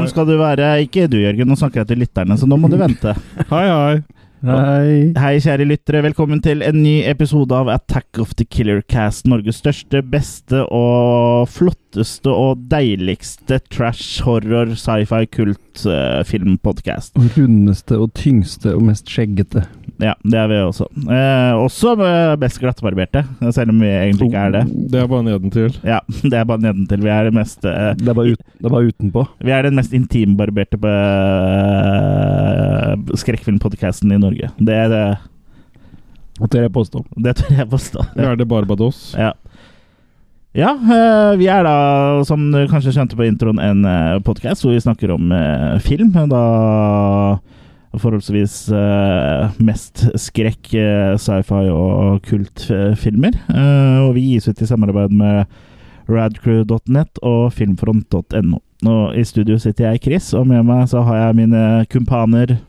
Velkommen skal du være. Ikke du, Jørgen, nå snakker jeg til lytterne, så nå må du vente. Hei, hei. Hei. Hei, kjære lyttere. Velkommen til en ny episode av Attack of the Killer Cast. Norges største, beste og flotteste og deiligste trash, horror, sci-fi, kult uh, filmpodkast. Rundeste og tyngste og mest skjeggete. Ja, det er vi også. Eh, også eh, best glattbarberte, selv om vi egentlig ikke er det. Det er bare nedentil. Ja, det er bare nedentil. Vi er det mest eh, Det er bare, ut, det er bare utenpå. Vi er den mest intimbarberte eh, skrekkfilmpodkasten i Norge. Det er det. Og tør jeg påstå. Det tør jeg påstå. Vi er det Barbados. Ja. Ja, eh, vi er da, som du kanskje skjønte på introen, en uh, podkast hvor vi snakker om eh, film. Da forholdsvis eh, mest skrekk, eh, sci-fi og kultfilmer. Eh, og vi gis ut i samarbeid med radcrew.net og filmfront.no. Og I studio sitter jeg, Chris, og med meg så har jeg mine kumpaner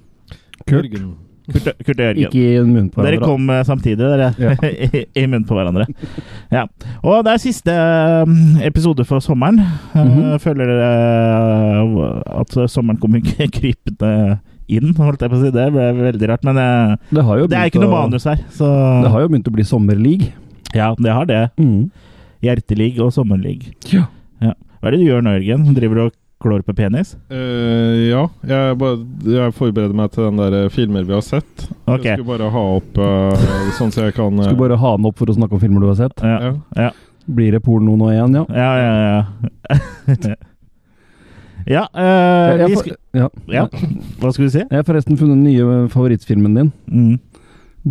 Kurt. Jørgen. Kurt, Kurt og Jørgen. Ikke i munnen på hverandre. Dere kom samtidig, dere. Ja. I, I munnen på hverandre. Ja. Og det er siste episode for sommeren. Mm -hmm. Føler dere at sommeren kommer krypende inn, holdt jeg på å si. Det ble veldig rart. Men jeg, Det har jo det er ikke noe å- manus her, så Det har jo begynt å bli sommerlig. Ja, det har det. Mm. Hjertelig og sommerlig. Ja. Hva er det du gjør nå, Jørgen? Driver du og klår på penis? Uh, ja, jeg, bare, jeg forbereder meg til den der eh, filmer vi har sett. Okay. Jeg skulle bare ha opp uh, sånn så jeg kan uh... Skulle bare ha den opp for å snakke om filmer du har sett. Ja. ja. Ja, Blir det porno nå igjen, ja? ja, ja. ja. ja, eh, Jeg vi skal, ja. ja. Hva skulle du si? Jeg har forresten funnet den nye favorittfilmen din. Mm.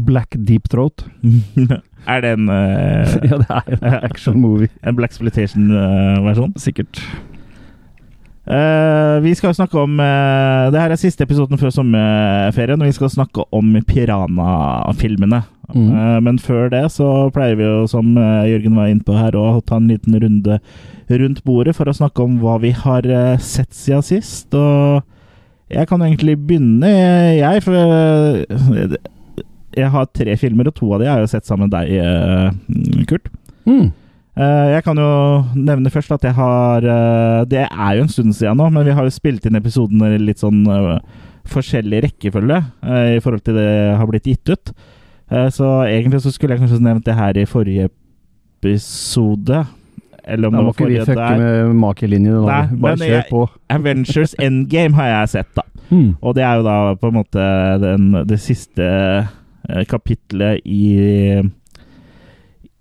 Black Deep Throat. er det en, eh, ja, det er en action movie. en Black Splitation-versjon? Sikkert. Eh, vi skal snakke om uh, Det her er siste episoden før sommerferien, og vi skal snakke om Piranha-filmene. Mm. Uh, men før det så pleier vi jo, som Jørgen var inne på her, å ta en liten runde rundt bordet for å snakke om hva vi har sett siden sist. Og jeg kan egentlig begynne, jeg, for jeg har tre filmer, og to av de har jeg jo sett sammen med deg, Kurt. Mm. Eh, Jeg kan jo nevne først at jeg har eh, Det er jo en stund siden nå, men vi har jo spilt inn episodene i litt sånn eh, forskjellig rekkefølge i forhold til det har blitt gitt ut. Så egentlig så skulle jeg kanskje nevnt det her i forrige episode. Eller om Da må ikke vi fucke med makelinjene. Nei. Bare kjør på. Avengers Endgame har jeg sett, da. Mm. Og det er jo da på en måte den, det siste kapitlet i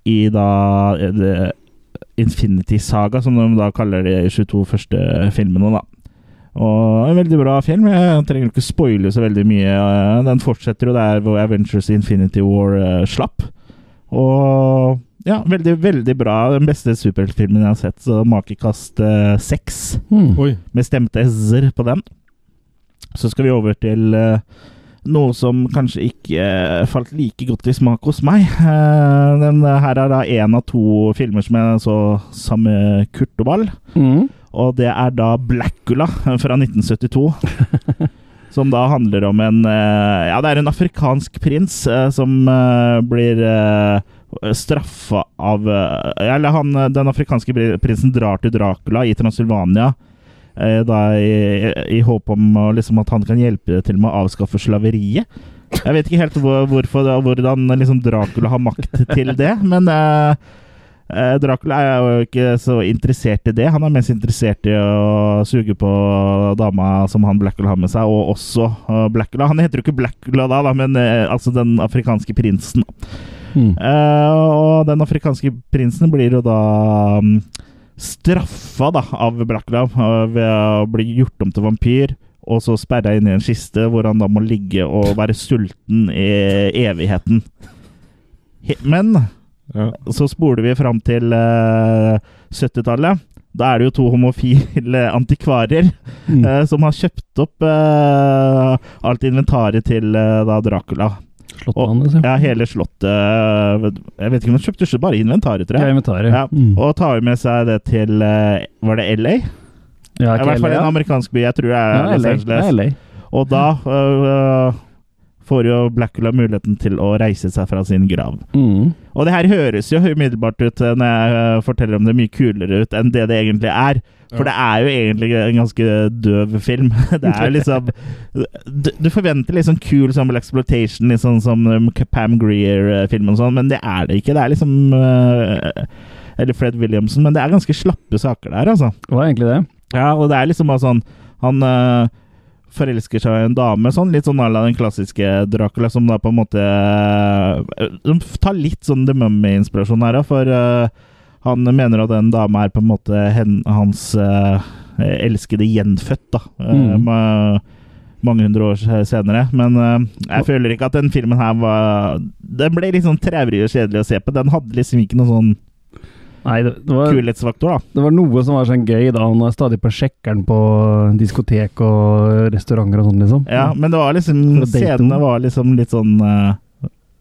I da eh, det Infinity Saga, som de da kaller de 22 første filmene, da. Og en veldig bra film. Jeg trenger ikke spoile så veldig mye. Eh, Den fortsetter jo der hvor Avengers Infinity War eh, slapp. Og ja, veldig, veldig bra. Den beste superheltfilmen jeg har sett. Så makekast seks Mm. Oi. med stemte s-er på den. Så skal vi over til eh, noe som kanskje ikke eh, falt like godt i smak hos meg. Eh, den her er da én av to filmer som jeg så sammen med Kurt og Ball. Mm. Og det er da Blackula fra 1972. Som da handler om en eh, Ja, det er en afrikansk prins eh, som eh, blir straffa av eh, Eller han, eh, den afrikanske prinsen drar til Dracula i Transylvania. Eh, Da i, i håp om liksom, at han kan hjelpe til med å avskaffe slaveriet. Jeg vet ikke helt hvor, hvorfor, hvordan liksom, Dracula har makt til det, men eh, Eh, Dracula er jo ikke så interessert i det. Han er mest interessert i å suge på dama som han Blackula har med seg, og også Blackula. Han heter jo ikke Blackula da, da men altså den afrikanske prinsen. Mm. Uh, og den afrikanske prinsen blir jo da mm, straffa da, av Blackula eh, ved å bli gjort om til vampyr. Og så sperra inn i en kiste hvor han da må ligge og være sulten i evigheten. Men Ja. så spoler vi fram til uh, 70-tallet. Da er det jo to homofile antikvarer Mm. uh, som har kjøpt opp uh, alt inventaret til eh, da Dracula. Hans, ja. ja, hele slottet eh, Jeg vet ikke om de kjøpte ikke bare inventaret, tror Ja, jeg. inventaret. Ja, Mm. Og tar med seg det til eh, Var det LA? Ja, I hvert fall en amerikansk by. Jeg tror det er Ja, Los LA. Angeles. Ja, LA. Og da øh, får jo Blackula muligheten til å reise seg fra sin grav. Mm. Og det her høres jo umiddelbart ut eh, når jeg eh, forteller om det, mye kulere ut enn det det egentlig er. For det er jo egentlig en ganske døv film. Det er liksom Du, du forventer sånn kul sånn exploitation, litt sånn som um, Pam Greer-filmen og sånn, men det er det ikke. Det er liksom eh, Eller Fred Williamson, men det er ganske slappe saker der, altså. Det var egentlig det. Ja, og det er liksom bare sånn Han øh, forelsker seg i en dame, sånn litt sånn à la den klassiske Dracula, som da på en måte De tar litt sånn The Mummy-inspirasjon her, for øh, han mener at den dama er på en måte hans elskede gjenfødt, da. Mm. med- mange hundre år senere. Men uh, jeg føler ikke at den filmen her var Den ble litt sånn traurig og kjedelig å se på. Den hadde liksom ikke noen sånn Nei, det, det, var, kulhetsfaktor, da. det var noe som var sånn gøy, da. Han er stadig på sjekkeren på diskotek og restauranter og sånn, liksom. Ja, men det var liksom Scenene var liksom litt sånn uh,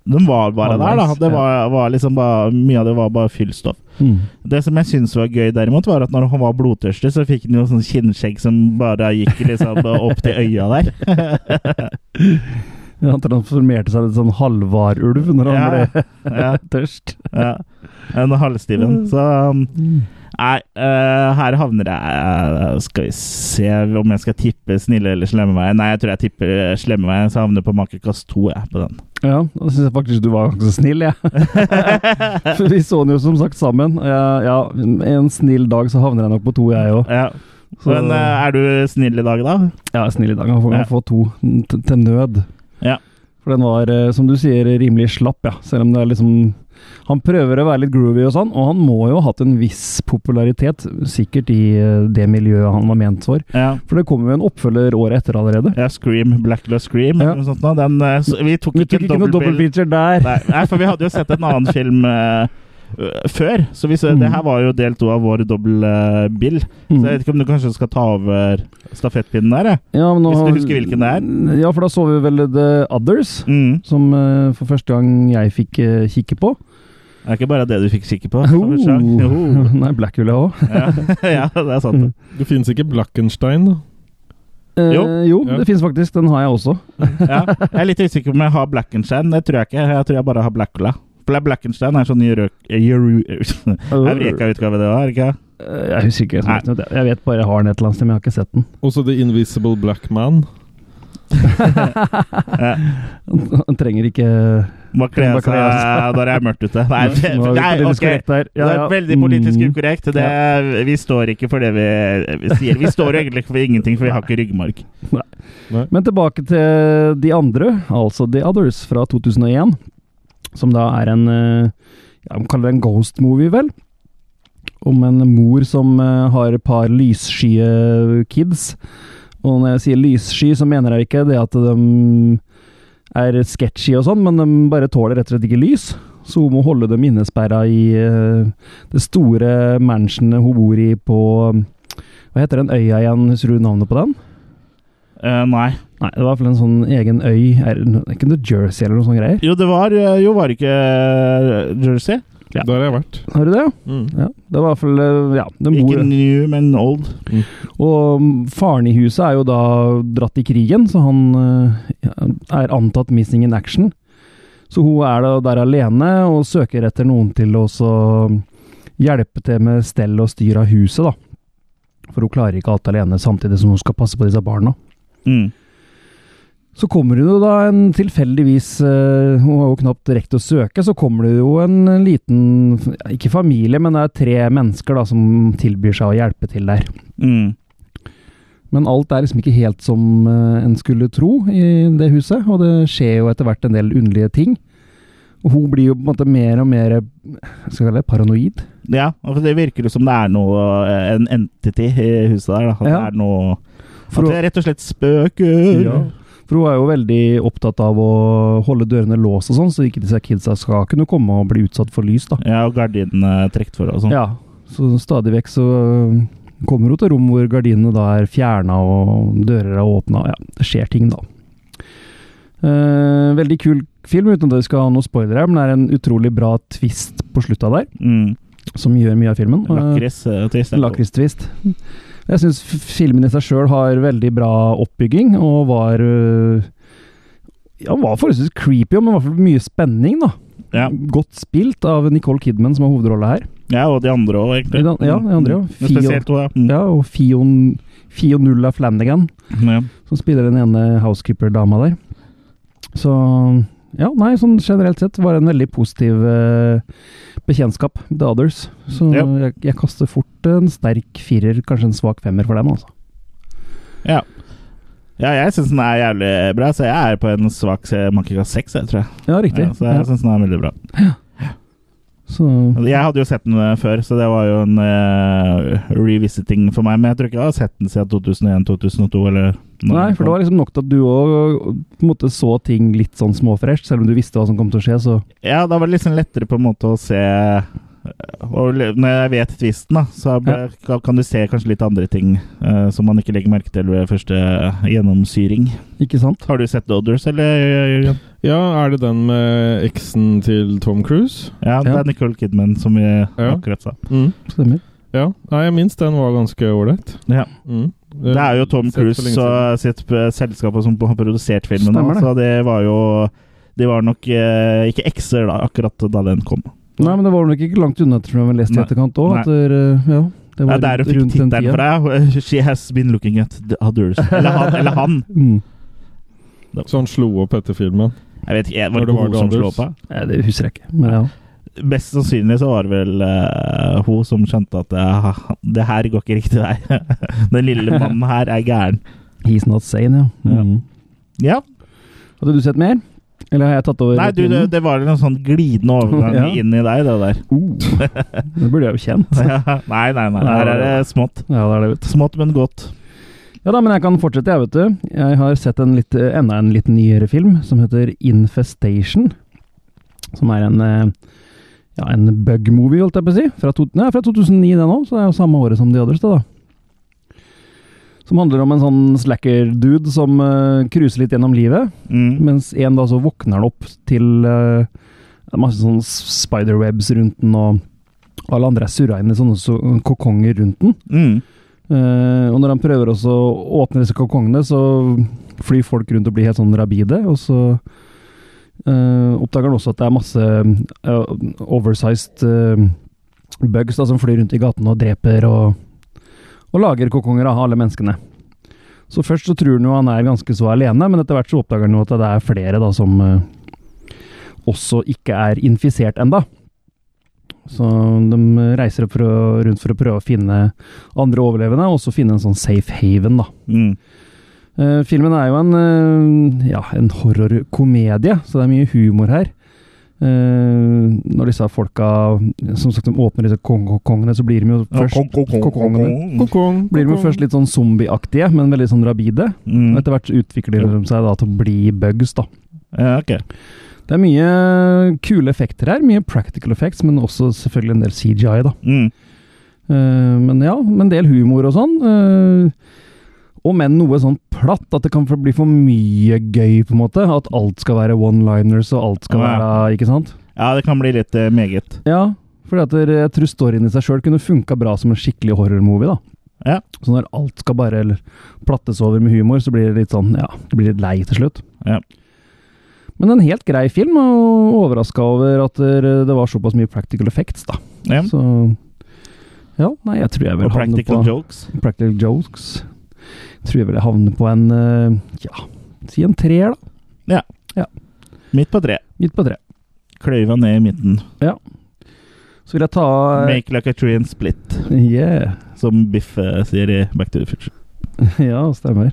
De var bare der, da. Det var, var liksom bare Mye av det var bare fyllstoff. Mm. Det som jeg syns var gøy, derimot, var at når han var blodtørstig, så fikk han jo sånn kinnskjegg som bare gikk liksom opp til øya der. Ja, han transformerte seg til en sånn halvvarulv når han Ja, ble ja, tørst. ja. En halvstiven. Så um, Nei, uh, her havner jeg eh, Skal vi se om jeg skal tippe snille eller slemme veien. Nei, jeg tror jeg tipper slemme veien, så jeg havner på makekast to jeg, på den. Ja, da syns jeg faktisk du var ganske snill, jeg. For vi så den jo som sagt sammen. Ja, ja, en snill dag så havner jeg nok på to, jeg òg. Ja. Men eh, er du snill i dag, da? Ja, jeg er snill i dag. Han får, Ja. få to til nød. Ja. For den var, eh, som du sier, rimelig slapp, ja. Selv om det er liksom Han prøver å være litt groovy og sånn, og han må jo ha hatt en viss popularitet, sikkert i eh, det miljøet han var ment for. Ja. For det kommer jo en oppfølger året etter allerede. Ja, Scream, Blackless Scream, Ja. eller noe sånt. Den, eh, vi tok Vi ikke tok ikke dobbeltbill. dobbeltfeature der. Nei, for vi hadde jo sett en annen film før. Så hvis, Mm. det her var jo del to av vår dobbeltbill. Så jeg vet ikke om du kanskje skal ta over stafettpinnen der? Ja, men nå, Hvis du husker hvilken det er? Ja, for da så vi vel The Others, Mm. som uh, for første gang jeg fikk uh, kikke på. Det er ikke bare det du fikk kikke på. Oh. Oh. Nei, Blackhullet òg. Ja. ja, det er sant. Det finnes ikke Blackenstein, da. Eh, Jo. jo, Ja. det finnes faktisk. Den har jeg også. Ja. Jeg er litt usikker på om jeg har Blackenstein. Det tror jeg ikke. Jeg tror jeg bare har Blackula. For Blackenstein er sånn Eureka-utgave, det var, ikke Eh, Jeg husker ikke. Nei. Jeg vet bare jeg har den et eller annet sted, men jeg har ikke sett den. Også The Invisible Black Man. Han trenger ikke Må kle seg når det er mørkt ute. Nei, er nei okay. Ja, det er veldig politisk Mm. ukorrekt. Det, Vi står ikke for det vi, vi sier. Vi står egentlig for ingenting, for vi har ikke ryggmarg. Men tilbake til de andre, altså The Others fra 2001. Som da er en eh, ja, Man kaller det en ghost movie, vel? Om en mor som eh, har et par lysskye kids. Og når jeg sier lyssky, så mener jeg ikke det at de er sketchy og sånn, men de bare tåler rett og slett ikke lys. Så hun må holde dem innesperra i eh, det store mansionet hun bor i på Hva heter den øya igjen, husker du navnet på den? Uh, nei. Nei, det var i hvert fall en sånn egen øy. Er det ikke New Jersey eller noe sånt greier? Jo, det var eh, Jo, var det ikke eh, Jersey? Ja. Der har jeg vært. Har du det? Mm. Ja. Det var i hvert fall eh, Ja, Ikke bor new, men old. Og mm, faren i huset er jo da dratt i krigen, så han ja, er antatt missing in action. Så hun er da der alene og søker etter noen til å så hjelpe til med stell og styr av huset, da. For hun klarer ikke alt alene, samtidig som hun skal passe på disse barna. Mm. Så kommer det jo da en tilfeldigvis eh, Hun har jo knapt rekt å søke, så kommer det jo en liten Ikke familie, men det er tre mennesker da som tilbyr seg å hjelpe til der. Mm. Men alt er liksom ikke helt som eh, en skulle tro i det huset, og det skjer jo etter hvert en del underlige ting. Og hun blir jo på en måte mer og mer skal jeg kalle det, paranoid. Ja, for det virker jo som det er noe eh, en entity i huset der. Da. At Ja. det er noe At det er rett og slett spøker. Ja. For hun er jo veldig opptatt av å holde dørene låst og sånn, så ikke disse kidsa skal kunne komme og bli utsatt for lys, da. Ja, og gardinene trukket for og sånn. Ja, så stadig vekk så øh, kommer hun til rom hvor gardinene da er fjerna og dører er åpna. Ja, det skjer ting, da. Eh, veldig kul film, uten at jeg skal ha noe spoiler her, men det er en utrolig bra twist på slutta der, Mm. som gjør mye av filmen. Eh, Lakris-twist. en Lakristvist. Jeg syns filmen i seg sjøl har veldig bra oppbygging, og var øh, ja, var forholdsvis creepy, men i hvert fall mye spenning, da. Ja. Godt spilt av Nicole Kidman, som har hovedrolla her. ja, og de andre òg, egentlig. Ja, de andre. Mm. Spesielt hun, ja. Mm. Ja, og Fion, Fionulla Flanagan, Ja. som spiller den ene housekeeper-dama der. Så ja, nei, sånn generelt sett var det en veldig positiv eh, bekjentskap, The Others. Så Ja. jeg, jeg kaster fort en sterk firer, kanskje en svak femmer for den, altså. Ja. ja, jeg syns den er jævlig bra, så jeg er på en svak se- makekast seks, jeg, tror jeg. Ja, riktig. Ja, så jeg Ja. syns den er veldig bra. Så Jeg hadde jo sett den eh, før, så det var jo en uh, revisiting for meg. Men jeg tror ikke jeg har sett den siden 2001-2002, eller når Nei, for det var liksom nok til at du òg så ting litt sånn småfresht, selv om du visste hva som kom til å skje, så Ja, da var det liksom lettere på en måte å se eh, og Når jeg vet tvisten, da, så ble, kan du se kanskje litt andre ting uh, som man ikke legger merke til ved første gjennomsyring. Ikke sant? Har du sett The Others, eller, Jørgen? Ja, er det den med eksen til Tom Cruise? Ja, det Ja. er Nicole Kidman, som vi akkurat sa. Mm. Stemmer. Ja. Nei, jeg minst den var ganske ålreit. Ja. Mm. Det er jo Tom Cruise og sitt eh, selskap som har produsert filmen, Stemmer så det var jo De var nok eh, ikke ekser da, akkurat da den kom. Nei, men det var nok ikke langt unna, tror jeg leste i etterkant òg. Det, ja, det Ja, der hun fikk tittelen fra. She has been looking at the others. Eller han. Eller han. Mm. Så han slo opp etter filmen. Jeg vet ikke, var det hun som slo på? Nei, det husker jeg ikke, men ja. Best sannsynlig så var det vel uh, hun som skjønte at uh, det her går ikke riktig vei. Den lille mannen her er gæren. He's not sane, ja. Ja. Mm. Ja. Hadde du sett mer? Eller har jeg tatt over? Nei, du, det, det var en sånn glidende overgang Ja. inn i deg, det der. Uh, det burde jeg jo kjent. Ja, nei, nei, nei. Her er det smått. Ja, det er det, vet. Smått, men godt. Ja da, men jeg kan fortsette, jeg, vet du. Jeg har sett en litt, enda en litt nyere film som heter Infestation. Som er en eh, ja, en bug-movie, holdt jeg på å si. Fra, to, nei, fra 2009, den òg, så det er jo samme året som de det, da. Som handler om en sånn slacker-dude som uh, cruiser litt gjennom livet. Mm. Mens en da så våkner han opp til uh, masse sånne spiderwebs rundt den, og alle andre er surra inn i sånne så, kokonger rundt den. Mm. Eh, og når han prøver også å åpne disse kokongene, så flyr folk rundt og blir helt sånn rabide. Og så uh, oppdager han også at det er masse uh, oversized bugs da, som flyr rundt i gatene og dreper og, og lager kokonger av alle menneskene. Så først så tror han jo han er ganske så alene, men etter hvert så oppdager han jo at det er flere da som også ikke er infisert enda. Så de reiser for å, rundt for å prøve å finne andre overlevende, og også finne en sånn safe haven, da. Mm. Uh, filmen er jo en, uh, ja, en horrorkomedie, så det er mye humor her. Uh, når disse folka som sagt, de åpner disse kongkongene, så blir de jo først kokongene. kong, Blir de jo først litt sånn zombieaktige, men veldig sånn rabide. Mm. Etter hvert utvikler de seg da til å bli bugs, da. Ja, ok. Det er mye kule effekter her, mye practical effects, men også selvfølgelig en del CGI, da. Mm. Uh, men ja, med en del humor og sånn. Uh, og men noe sånn platt, at det kan bli for mye gøy, på en måte. At alt skal være one-liners, og alt skal Ja. være Ikke sant? Ja, det kan bli litt uh, meget. Ja, for jeg tror storyen i seg sjøl kunne funka bra som en skikkelig horrormovie, da. Ja. Så når alt skal bare eller, plattes over med humor, så blir det litt sånn Ja, det blir litt lei til slutt. Ja. Men en helt grei film, og overraska over at det det var såpass mye practical effects, da. ja. Så Ja, nei, jeg tror jeg vil Og havne practical på jokes. Practical Jokes. Tror jeg vil havne på en eh, Ja, si en treer, da. Midt på tre. Midt på tre. Kløyva ned i midten. Ja. Så vil jeg ta eh, Make like a tree and split, Yeah. som Biff eh, sier i Back to the Future. Ja, stemmer.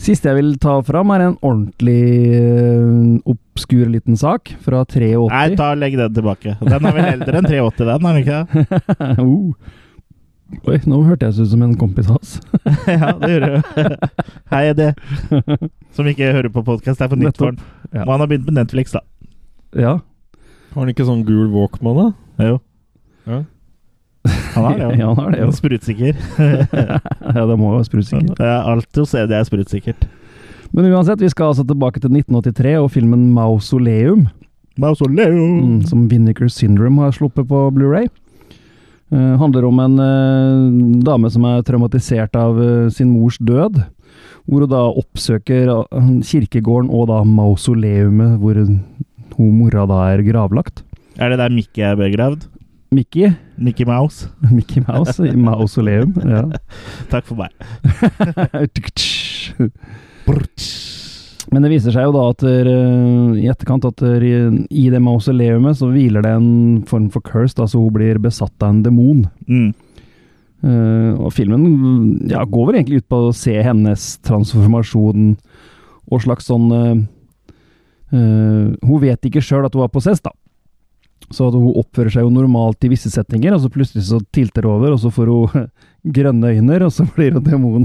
Siste jeg vil ta fram, er en ordentlig uh, obskur liten sak fra 83. Nei, ta legg den tilbake. Den er vel eldre enn 380, den, er den ikke det? uh. Oi, nå hørte jeg ut som en kompis av oss. ja, det gjør du. Hei, Eddie. Som ikke hører på podkast. Det er for nytt for han. Ja. Og han har begynt med Netflix, da. Ja. Har han ikke sånn gul Walkman, da? Ja, Jo. Ja. Han er det, jo. Ja, han er det, jo. Er Sprutsikker. ja, det må jo være sprutsikker. Ja, Alt hos det er sprutsikkert. Men uansett, vi skal altså tilbake til 1983 og filmen Mausoleum. Mausoleum! Mm, som Vinnicker Syndrome har sluppet på Blu-ray. Uh, handler om en uh, dame som er traumatisert av uh, sin mors død. hvor hun da oppsøker kirkegården og da mausoleumet hvor hun mora da er gravlagt. Er det der Mickey er begravd? Mickey, Mickey Mouse? Mickey Mouse i mausoleum. Ja. Takk for meg. Men det viser seg jo da at der, eh, i etterkant at der, i- i det mausoleumet så hviler det en form for curse, da, så hun blir besatt av en demon. Mm. Uh, og filmen ja, går vel egentlig ut på å se hennes transformasjon og slags sånn uh, uh, Hun vet ikke sjøl at hun er possess, da. Så at hun oppfører seg jo normalt i visse setninger, og så plutselig så tilter det over, og så får hun grønne øyne, og så blir hun demon.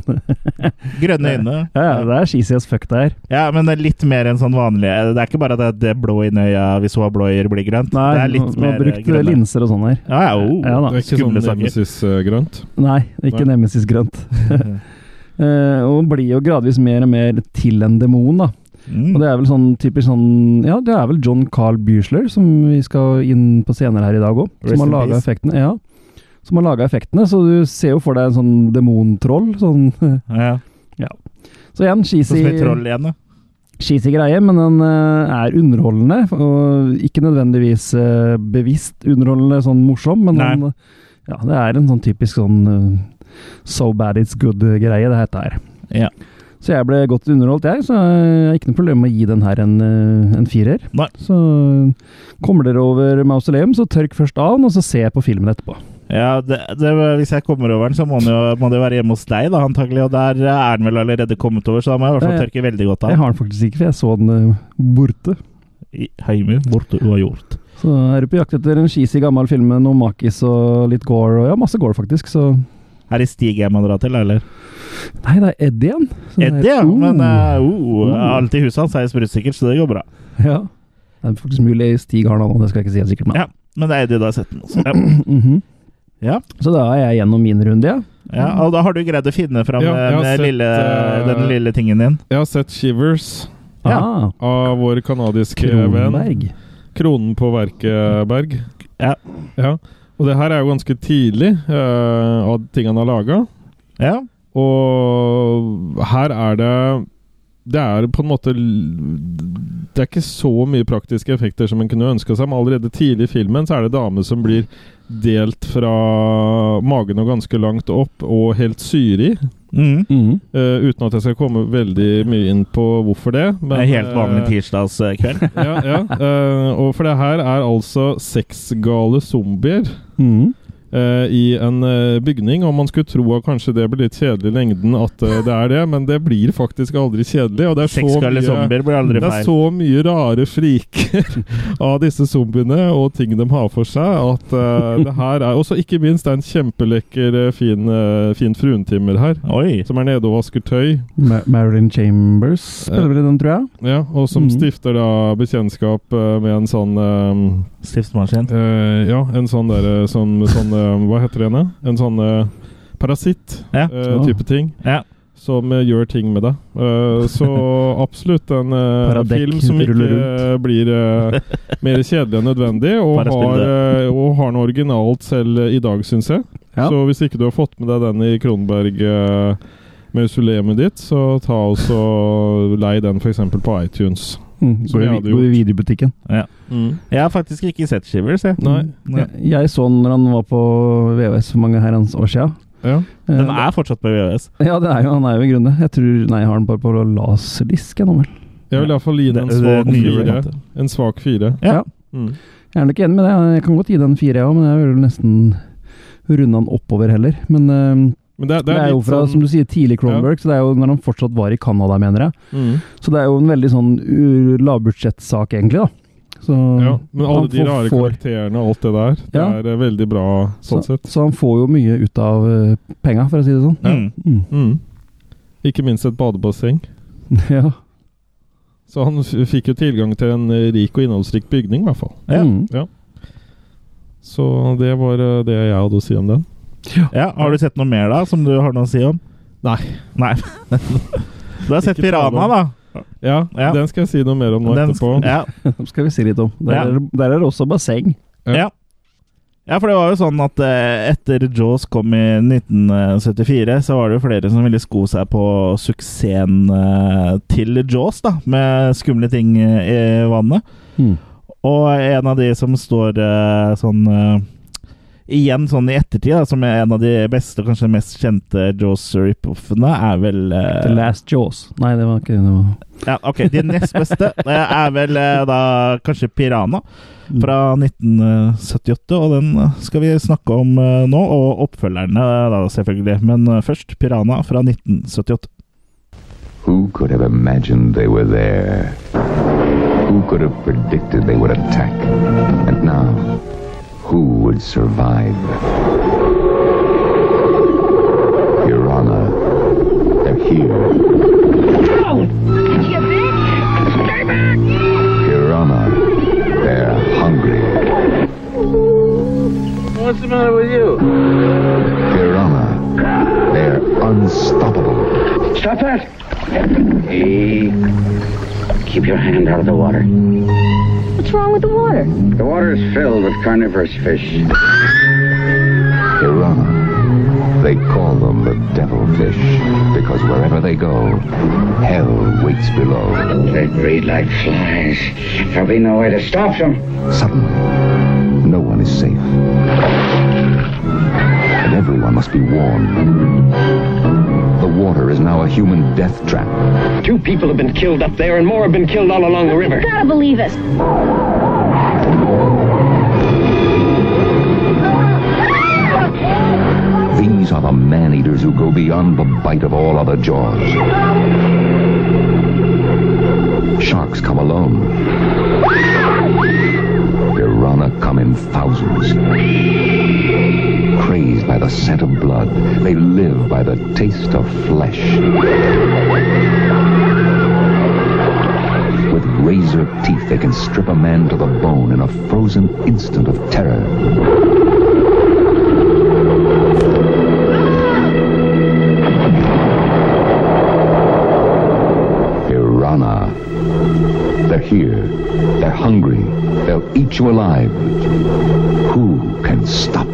Grønne øyne. ja, ja, det er cheesy as fuck, det her. Ja, men det er litt mer enn sånn vanlig Det er ikke bare at det blå i øya hvis hun har blå øyer, blir grønt. Nei, det er litt hun hun mer har brukt grønne. linser og sånn her. Ja, ja, oh, Ja da. Det er ikke sånn skumle sånn Nemesis-grønt. Nei, ikke Nemesis grønt. uh, og hun blir jo gradvis mer og mer til en demon, da. Mm. Og det er vel sånn typisk sånn Ja, det er vel John Carl Buechler, som vi skal inn på senere her i dag òg, som har laga effektene. Ja. Som har laga effektene, så du ser jo for deg en sånn demontroll. Sånn ja. Så igjen, Sånn cheesy, troll igjen, da. cheesy greie, men den eh, er underholdende. Og ikke nødvendigvis eh, bevisst underholdende, sånn morsom, men den, ja, det er en sånn typisk sånn eh, so bad it's good-greie, det heter her. Ja. Så jeg ble godt underholdt, jeg. Så jeg har ikke noe problem med å gi den her en, eh, en firer. Nei. Så kommer dere over mausoleum, så tørk først av den, og så ser jeg på filmen etterpå. Ja, det, det, hvis jeg kommer over den, så må den jo, må det være hjemme hos deg, da, antagelig. Og der er den vel allerede kommet over, så da må jeg i hvert fall Eh, tørke veldig godt av. Jeg har den faktisk ikke, for jeg så den eh, borte. I Heime, borte uavgjort. Så er du på jakt etter en cheesy gammel film med noe makis og litt gore, og ja, masse gore faktisk, så Er det Stig jeg må dra til, eller? Nei, det er Eddie igjen. Eddie, ja. Uh, Men uh, uh, alt i huset hans er sprutsikkert, så det går bra. Ja. Det er faktisk mulig Stig har noe, det skal jeg ikke si helt sikkert. Men. Ja. Men det er Eddie du har sett den også. Ja. Mhm. ja. Så da er jeg gjennom min runde, ja. ja. Og da har du greid å finne fram Ja, jeg den, sett, lille, eh, den lille tingen din. Jeg har sett Shivers Ja. Ah, av vår kanadiske venn. Kronberg. Kronen på verket Berg. Ja. ja. Og det her er jo ganske tidlig uh, av ting han har laga. Ja. Og her er det Det er på en måte Det er ikke så mye praktiske effekter som en kunne ønska seg, men allerede tidlig i filmen så er det dame som blir delt fra magen og ganske langt opp og helt syre i. Mm. Mm. Uh, uten at jeg skal komme veldig mye inn på hvorfor det. Det Men, er helt vanlig eh, tirsdagskveld. ja, ja. Uh, og for det her er altså sexgale zombier Mhm. Eh, i en eh, bygning. Og man skulle tro at kanskje det blir litt kjedelig i lengden at eh, det er det, men det blir faktisk aldri kjedelig. Og det er så mye zombier blir aldri det er så mye rare friker av disse zombiene og ting de har for seg, at eh, det her er også ikke minst det er en kjempelekker, fin, fin fruentimmer her. Oi. Som er nede og vasker tøy. Ma Marilyn Chambers spiller vel i den, tror jeg. Ja, og som mm. stifter da bekjentskap med en sånn Stiftsmaskin. Uh, Ja, en sånn derre sånn, sånn uh, Hva heter det igjen? En sånn uh, parasitt-type ting. Ja. Som eh, gjør ting med deg. Uh, så absolutt en uh, film som ikke eh, blir uh, mer kjedelig enn nødvendig, og har, eh, og har noe originalt selv eh, i dag, syns jeg. Ja. Så hvis ikke du har fått med deg den i Kronberg mausoleumet ditt, så ta også lei den f.eks. på iTunes. Mm. vi Gå, i, gå i gjort. Jeg har faktisk ikke sett Shivers, jeg. Nei. Nei. Jeg, jeg så den når han var på VHS for mange herrens år siden. Ja. Eh, Den er fortsatt på VHS? Ja, det er jo, han er jo i grunnen det. Jeg tror Nei, jeg har den bare på laserdisk, jeg nå vel. Jeg vil iallfall gi den en svak fire. En svak fire. Ja. Mm. Jeg er nok enig med det. Jeg kan godt gi den fire, jeg òg, men jeg vil nesten runde den oppover heller. Men eh, Men det, det, er jo fra, sånn- som du sier, tidlig Cronenberg, så det er jo når han fortsatt var i Canada, mener jeg. mm. Så det er jo en veldig sånn lavbudsjettsak, egentlig, da. Så, Ja, men alle de får- rare karakterene og alt det der, det er eh, veldig bra så, sånn sett. så han får jo mye ut av uh, penga, for å si det sånn. Mm. Mm. Mm. Ikke minst et badebasseng. ja. Så han fikk jo tilgang til en eh, rik og innholdsrik bygning, i hvert fall. Ja. Så det var det jeg hadde å si om den. Ja, Har du sett noe mer da, som du har noe å si om? Nei. Nei. du har sett Piranha, da. Ja, Ja. den skal jeg si noe mer om nå Den- etterpå. Ja. skal vi si litt om. Der, Ja. er, der er det også basseng. Ja. ja. Ja, for det var jo sånn at eh, etter Jaws kom i 1974, så var det jo flere som ville sko seg på suksessen eh, til Jaws, da, med skumle ting eh, i vannet. Mm. Og en av de som står eh, sånn Igjen sånn i ettertid, da, som er en av de beste og kanskje mest kjente Jaws rip-offene, er vel uh, The Last Jaws. Nei, det var ikke det. Var. Ja, ok, De nest beste det er vel uh, da kanskje Piranha fra 1978. Og den eh, skal vi snakke om uh, nå, og oppfølgerne da selvfølgelig. Men eh, først Piranha fra 1978. Who could have imagined they were there? Who could have predicted they would attack? And now, who would survive? Piranha, they're here. Piranha, they're hungry. What's the matter with you? Piranha, they're unstoppable. Stop that! Hey, keep your hand out of the water. What's wrong with the water? The water is filled with carnivorous fish. Piranha. They call them the devilfish because wherever they go, hell waits below. They breed like flies. There'll be no way to stop them. Suddenly, no one is safe. And everyone must be warned. The water is now a human death trap. Two people have been killed up there, and more have been killed all along the river. Gotta believe us. These are the man-eaters who go beyond the bite of all other jaws. Sharks come alone. Piranha come in thousands. Crazed by the scent of blood, they live by the taste of flesh. With razor teeth, they can strip a man to the bone in a frozen instant of terror. Piranha. They're here. They're hungry. They'll eat you alive. Who can stop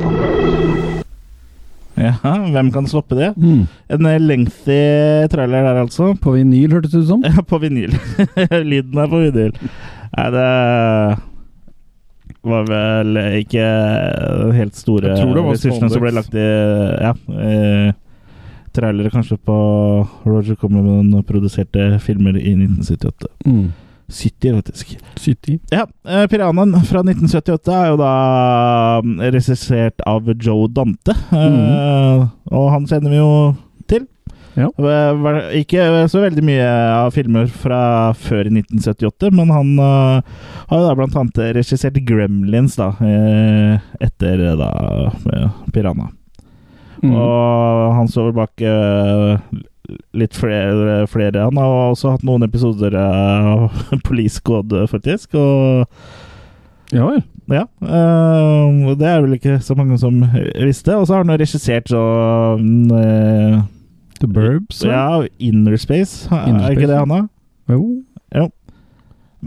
hvem kan stoppe det? Mm. En eh, lengthy trailer der, altså. På vinyl, hørtes det ut som. Ja, på vinyl. Lyden er på vinyl. Nei, det var vel ikke helt store ressursene som ble lagt i ja, eh, trailere kanskje på Roger Corman-produserte filmer i 1978. Mm. 70, faktisk. 70. Ja, Piranen Piranhaen fra 1978 er jo da mm, regissert av Joe Dante. Mm. Og han kjenner vi jo til. Ja. Eh, Ikke så veldig mye av filmer fra før 1978, men han eh, har jo da blant annet regissert Gremlins da, eh, etter eh, da eh, Piranha. Mm. Og han står bak eh, litt flere, flere. Han har også hatt noen episoder av Police Code, faktisk. Og Ja vel. ja, uh, det er vel ikke så mange som visste. Og så har han regissert sånn uh, The Burbs. Ja, Inner Space. Inner er ikke Space, det han har? Jo.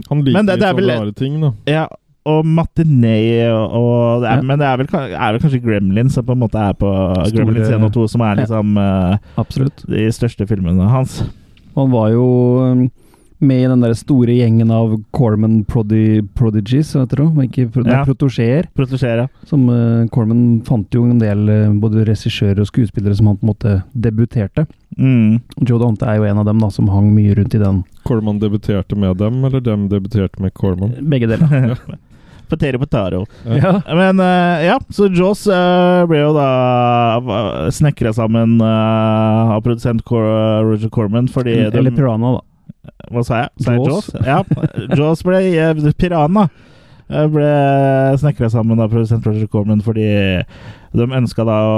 Han liker Men det- det er litt sånne rare ting, da. Ja, og Matiné og, det er, Ja. Men det er vel, er vel kanskje Gremlins som på en måte er på Store- Gremlins 1 og 2, som er liksom ja. Absolutt. de største filmene hans. Han var jo um, med i den der store gjengen av Corman prodi Prodigies, heter det. men Ikke pro Ja. protosjeer. Ja. Som uh, Corman fant jo en del uh, både regissører og skuespillere som han på en måte debuterte. Mm. Joe Dante er jo en av dem da, som hang mye rundt i den. Corman debuterte med dem, eller dem debuterte med Corman? Begge deler. Potato potaro. ja. Men uh, ja, så Jaws uh, ble jo da snekra sammen eh, av produsent Cor Roger Corman fordi de- Eller Piranha, da. Hva sa jeg? Sa jeg Jaws. Jaws? Ja. Jaws ble eh, Piranha. Ble snekra sammen av produsent Roger Corman fordi de ønska da å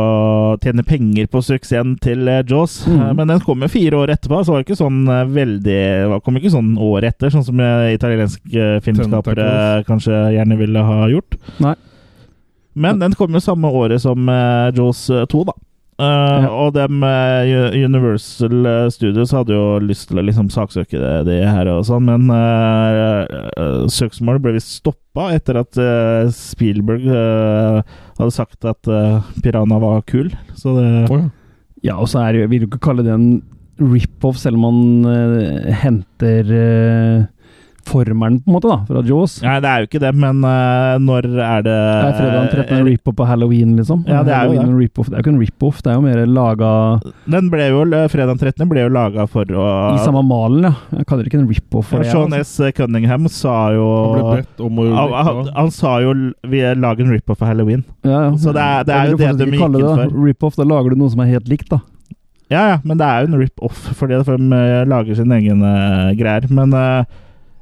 tjene penger på suksessen til eh, Jaws. Eh, Men den kom jo fire år etterpå, så var det ikke sånn eh, veldig kom ikke sånn året etter, sånn som italienske filmskapere kanskje gjerne ville ha gjort. Nei. Men den kom jo samme året som Jaws eh, 2, da. Eh, Ja. Og dem eh, Universal eh, Studios hadde jo lyst til å liksom saksøke det, det her og sånn, men uh, søksmålet ble visst stoppa etter at uh, Spielberg hadde sagt at Piranha var kul. Så det oh, ja. Ja, og så er vil du ikke kalle det en rip-off, selv om man henter formelen, på en måte, da, fra Jaws. Nei, det er jo ikke det, men uh, når er det Det er fredag den 13. en rip-off på halloween, liksom. Ja, det er jo det. rip-off. Det er jo ikke en rip-off, det er jo mer laga Den ble jo, fredag den 13. ble jo laga for å i samme malen, ja. Jeg kaller det ikke en rip-off Ja. Sean altså. S. Cunningham sa jo Han ble bedt om å han, han, han sa jo Vi lager en rip-off for halloween. Ja, ja. Så det er- det er jo det de gikk inn det for. Rip-off, da lager du noe som er helt likt, da. Ja, ja, men det er jo en rip-off, fordi de eh, lager sin egen uh, greier. Men eh,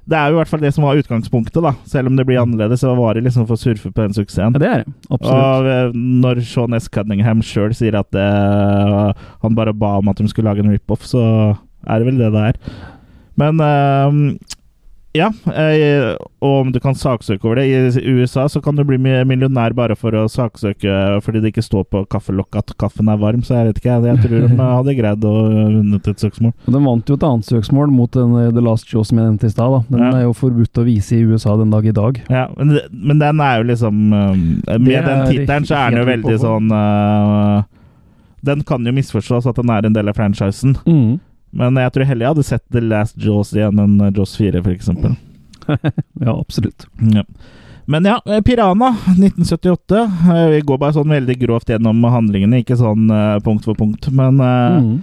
det er jo i hvert fall det som var utgangspunktet, da. Selv om det blir annerledes, så var det liksom for å surfe på den suksessen. Ja, det er det. Absolutt. Og eh, når Sean S. Cunningham sjøl sier at det, han bare ba om at de skulle lage en rip-off, så er det vel det det er. Men eh, ja, eh, og om du kan saksøke over det I USA så kan du bli millionær bare for å saksøke fordi det ikke står på kaffelokket at kaffen er varm, så jeg vet ikke. Jeg, tror de hadde greid å vunnet et søksmål. Og Den vant jo et annet søksmål mot den, eh, The Last Show som jeg nevnte i stad. Den Ja. er jo forbudt å vise i USA den dag i dag. Ja, men, men den er jo liksom eh, Med den tittelen så er den jo veldig sånn uh, Den kan jo misforstås at den er en del av franchisen. Mm. Men jeg tror heller jeg hadde sett The Last Jaws igjen enn eh, Jaws 4, f.eks. Ja, absolutt. Ja. Men ja, Pirana Piranha 1978. Eh, Vi går bare sånn veldig grovt gjennom handlingene, ikke sånn eh, punkt for punkt. Men eh, Mm.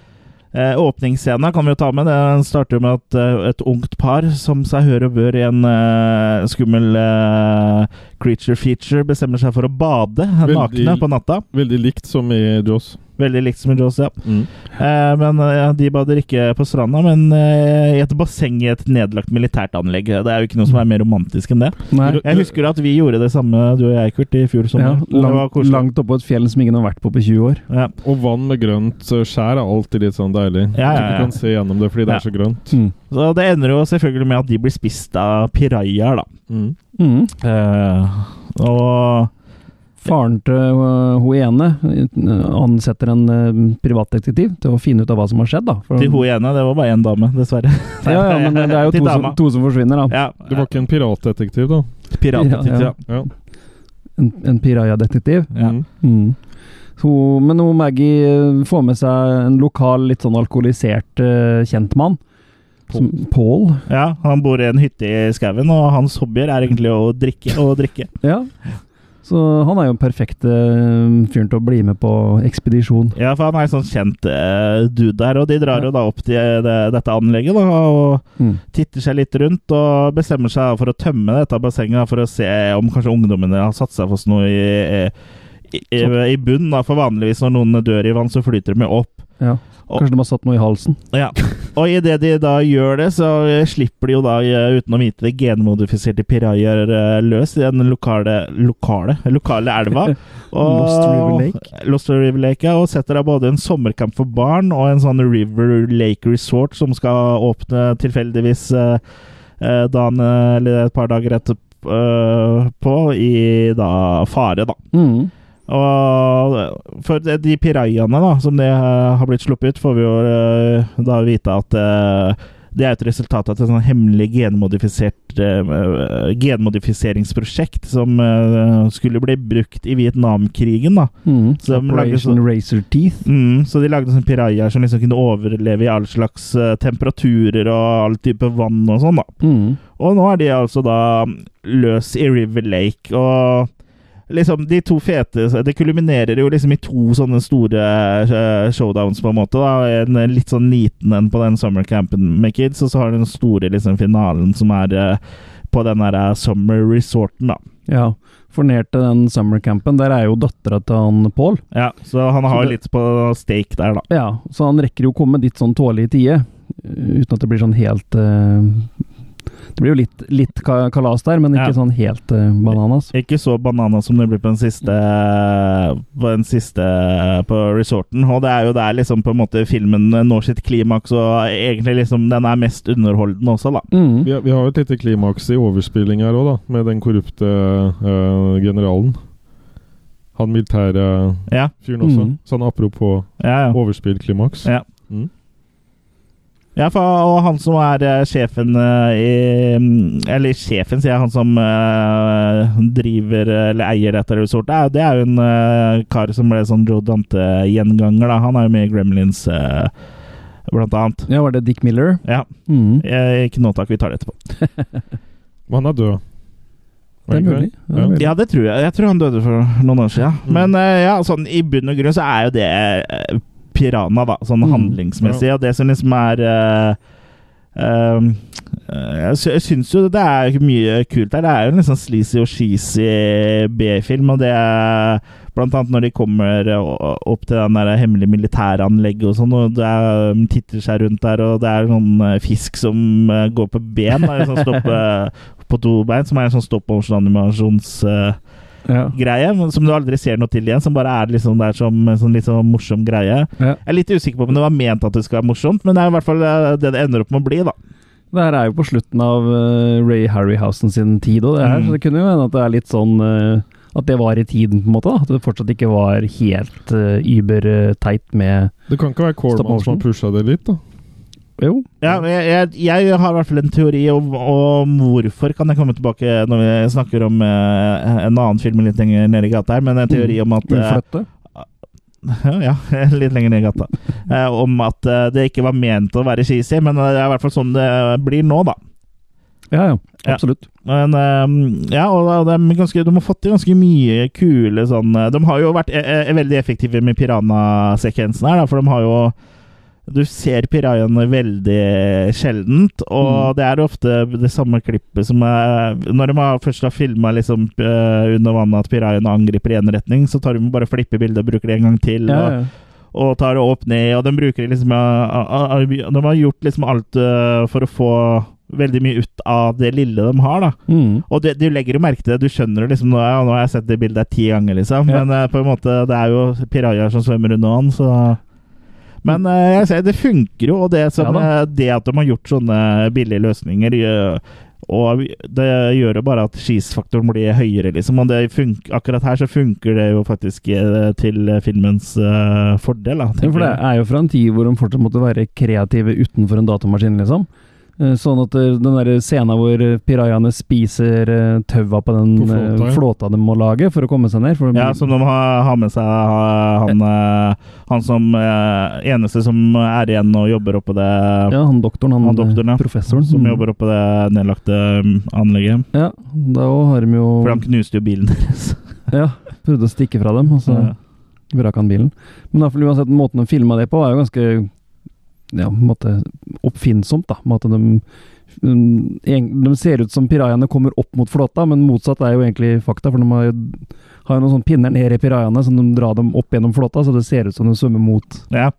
eh, åpningsscena kan vi jo ta med. Den starter med at eh, et ungt par, som seg hør og bør i en eh, skummel eh, creature feature, bestemmer seg for å bade Veldig- nakne på natta. Veldig likt som i Jaws. Veldig likt som i Jaws, ja. Mm. Eh, men ja, de bader ikke på stranda, men eh, i et basseng i et nedlagt militært anlegg. Det er jo ikke noe som er mer romantisk enn det. Nei. Jeg husker at vi gjorde det samme, du og jeg, Kurt, i fjor sommer. Ja, langt, langt oppå et fjell som ingen har vært på på 20 år. Ja. Og vann med grønt eh, skjær er alltid litt sånn deilig. Ja, ja. Du kan se gjennom det fordi det Ja. er så grønt. Mm. Så det ender jo selvfølgelig med at de blir spist av pirajaer, da. Mm. Mm. Eh, og Faren til øh, hun ene øh, ansetter en øh, privatdetektiv til å finne ut av hva som har skjedd. da. For- til hun ene, det var bare én dame, dessverre. ja, ja, men det er jo to som, to som forsvinner, da. Ja, Det var ikke en piratdetektiv, da. piratdetektiv. Ja, Ja. En, en pirajadetektiv? Ja. Mm. Hun, Men hun Maggie får med seg en lokal, litt sånn alkoholisert uh, kjentmann. Paul. ja, han bor i en hytte i skauen, og hans hobbyer er egentlig å drikke og drikke. Ja. Så han er jo den perfekte øh, fyren til å bli med på ekspedisjon. Ja, for han er en sånn kjent uh, dude der, og de drar jo da opp til det, dette anlegget da, og Mm. titter seg litt rundt og bestemmer seg for å tømme dette bassenget for å se om kanskje ungdommene har satt seg fast noe i, i, i, i bunnen. For vanligvis når noen dør i vann, så flyter de jo opp. Ja. Kanskje de har satt noe i halsen. Ja. Og idet de da gjør det, så slipper de jo da, eh, uten å vite det, genmodifiserte pirajaer eh, løs i den lokale lokale, lokale elva. Lost River Lake. Lost River Lake, ja, og setter da både en sommerkamp for barn og en sånn River Lake Resort som skal åpne tilfeldigvis eh, eh, dagen eller et par dager etterpå i da fare, da. Mm. Og for de pirajaene da, som det eh, har blitt sluppet ut, får vi jo eh, da vite at eh, det er et resultat av et sånn hemmelig genmodifisert genmodifiseringsprosjekt som skulle bli brukt i Vietnamkrigen. da. Mm. Så de lagde sånn- Razor Teeth. Mm, så de lagde sånne pirajaer som liksom kunne overleve i all slags temperaturer og all type vann og sånn. da. Mm. Og nå er de altså da løs i River Lake, og liksom de to fete Det kulminerer jo liksom i to sånne store eh, showdowns, på en måte. da En litt sånn liten en på den summer campen med kids, og så har du den store liksom finalen som er eh, på den der eh, summer resorten, da. Ja. For ned til den summercampen, der er jo dattera til han Paul. Ja, Så han Så har det- litt på stake der, da. Ja, så han rekker jo å komme dit sånn tålelig i tide. Uten at det blir sånn helt eh, Det blir jo litt, litt kalas der, men ikke Ja. sånn helt uh, bananas. Ikke så bananas som det blir på den siste På den siste på resorten. Og det er jo der liksom på en måte filmen når sitt klimaks, og egentlig liksom den er mest underholdende også, da. Mm. Vi, har- vi har jo et lite klimaks i overspilling her òg, da. Med den korrupte uh, generalen. Han militære Ja, fyren også. Mm. Sånn apropos ja, ja. overspill-klimaks. Ja. Mm. Ja, for, og han som er eh, sjefen eh, i mm, Eller sjefen, sier jeg. Han som uh, driver eller eier dette resortet. Det er, det er jo en kar som ble sånn Joe Dante-gjenganger. da. Han er jo med i Gremlins, eh, blant annet. Ja, var det Dick Miller? Ja. Mm. Ikke nå takk, vi tar det etterpå. Men han er død. Det er mulig. Ja. det tror jeg. Jeg tror han døde for noen år siden. Mm. Men ja, sånn i bunn og grunn så er jo det Piranha, da. Sånn Mm. handlingsmessig. Og det som liksom er uh, eh, Jeg sy- jeg syns jo det er mye kult her. Det er jo en sånn sleazy og cheesy B-film, og det er Blant annet når de kommer opp til den der hemmelige militæranlegget og sånn, og det er, de titter seg rundt der, og det er noen eh, fisk som går på ben, da, som står på, på to bein, som er en sånn stop motion-animasjons... Ja. greie, som du aldri ser noe til igjen. Som bare er liksom der som en sånn litt sånn morsom greie. Ja. Jeg er litt usikker på om det var ment at det skal være morsomt, men det er i hvert fall eh, det det ender opp med å bli, da. Det her er jo på slutten av uh, Ray Harryhausen sin tid, òg, det her, Mm. så det kunne jo hende at det er litt sånn uh, At det var i tiden, på en måte. da At det fortsatt ikke var helt uh, über-teit med Det kan ikke være Corman som har pusha det litt, da. Jo. Ja, jeg, jeg, jeg har i hvert fall en teori om, om hvorfor, kan jeg komme tilbake når vi snakker om eh, en annen film litt lenger nede i gata her, men en teori om at eh, Ja, litt lenger ned i gata. Eh, om at eh, det ikke var ment å være cheesy, men det er i hvert fall sånn det blir nå, da. Ja, ja. Ja. Absolutt. Men ehm, ja, og de, er ganske, de har fått til ganske mye kule sånn De har jo vært eh, eh, veldig effektive med piranha-sekvensen her, da, for de har jo Du ser pirajaene veldig sjeldent, og Mm. det er ofte det samme klippet som er Når de har, først har filma liksom, eh, under vannet at pirajaene angriper i én retning, så tar de bare flipper bildet og bruker det en gang til. Ja, og, ja. og tar det opp ned, og de bruker liksom De har gjort liksom alt uh, for å få veldig mye ut av det lille de har, da. Mm. Og du legger jo merke til det, du skjønner det liksom nå, ja, nå har jeg sett det bildet ti ganger, liksom. Ja. Men uh, på en måte, det er jo pirajaer som svømmer under vann, så Men uh, jeg ser, det funker jo, og det, som, Ja uh, det at de har gjort sånne billige løsninger og det gjør jo bare at skisfaktoren blir høyere, liksom. Og akkurat her så funker det jo faktisk eh, til filmens uh, fordel, da. Ja, for det er jo fra en tid hvor de fortsatt måtte være kreative utenfor en datamaskin, liksom. Eh, Sånn at eh, den der scenen hvor pirajaene spiser eh, taua på den På flåta, ja. flåta de må lage for å komme seg ned. Ja, som de har, har med seg han, han som eneste som er igjen og jobber oppå det ja, han doktoren, han, Han doktoren, ja. professoren. Som Mm. jobber oppå det nedlagte um, anlegget. Ja, da har de jo For han knuste jo bilen deres. Ja, prøvde å stikke fra dem, og så Ja. vrak han bilen. Men fall uansett, måten de filma det på, er jo ganske ja, måte oppfinnsomt, da. At de, mm, de ser ut som pirajaene kommer opp mot flåta, men motsatt er jo egentlig fakta. For de har jo, har jo noen sånne pinner ned i pirajaene som de drar dem opp gjennom flåta, så det ser ut som de svømmer mot Ja.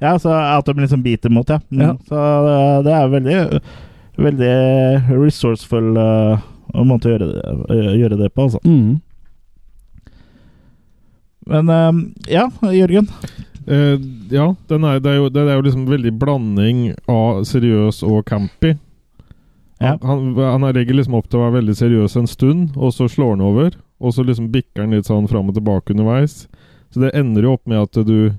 ja, så at de liksom biter mot, ja. Mm. Ja. Så uh, det er veldig, veldig resourceful uh, måte å gjøre det, uh, gjøre det på, altså. mm. Men um, ja, Jørgen. Eh, ja, den er, det, er jo, det er jo liksom veldig blanding av seriøs og campy. Ja. Han, han er regel liksom opp til å være veldig seriøs en stund, og så slår han over. Og så liksom bikker han litt sånn fram og tilbake underveis. Så det ender jo opp med at du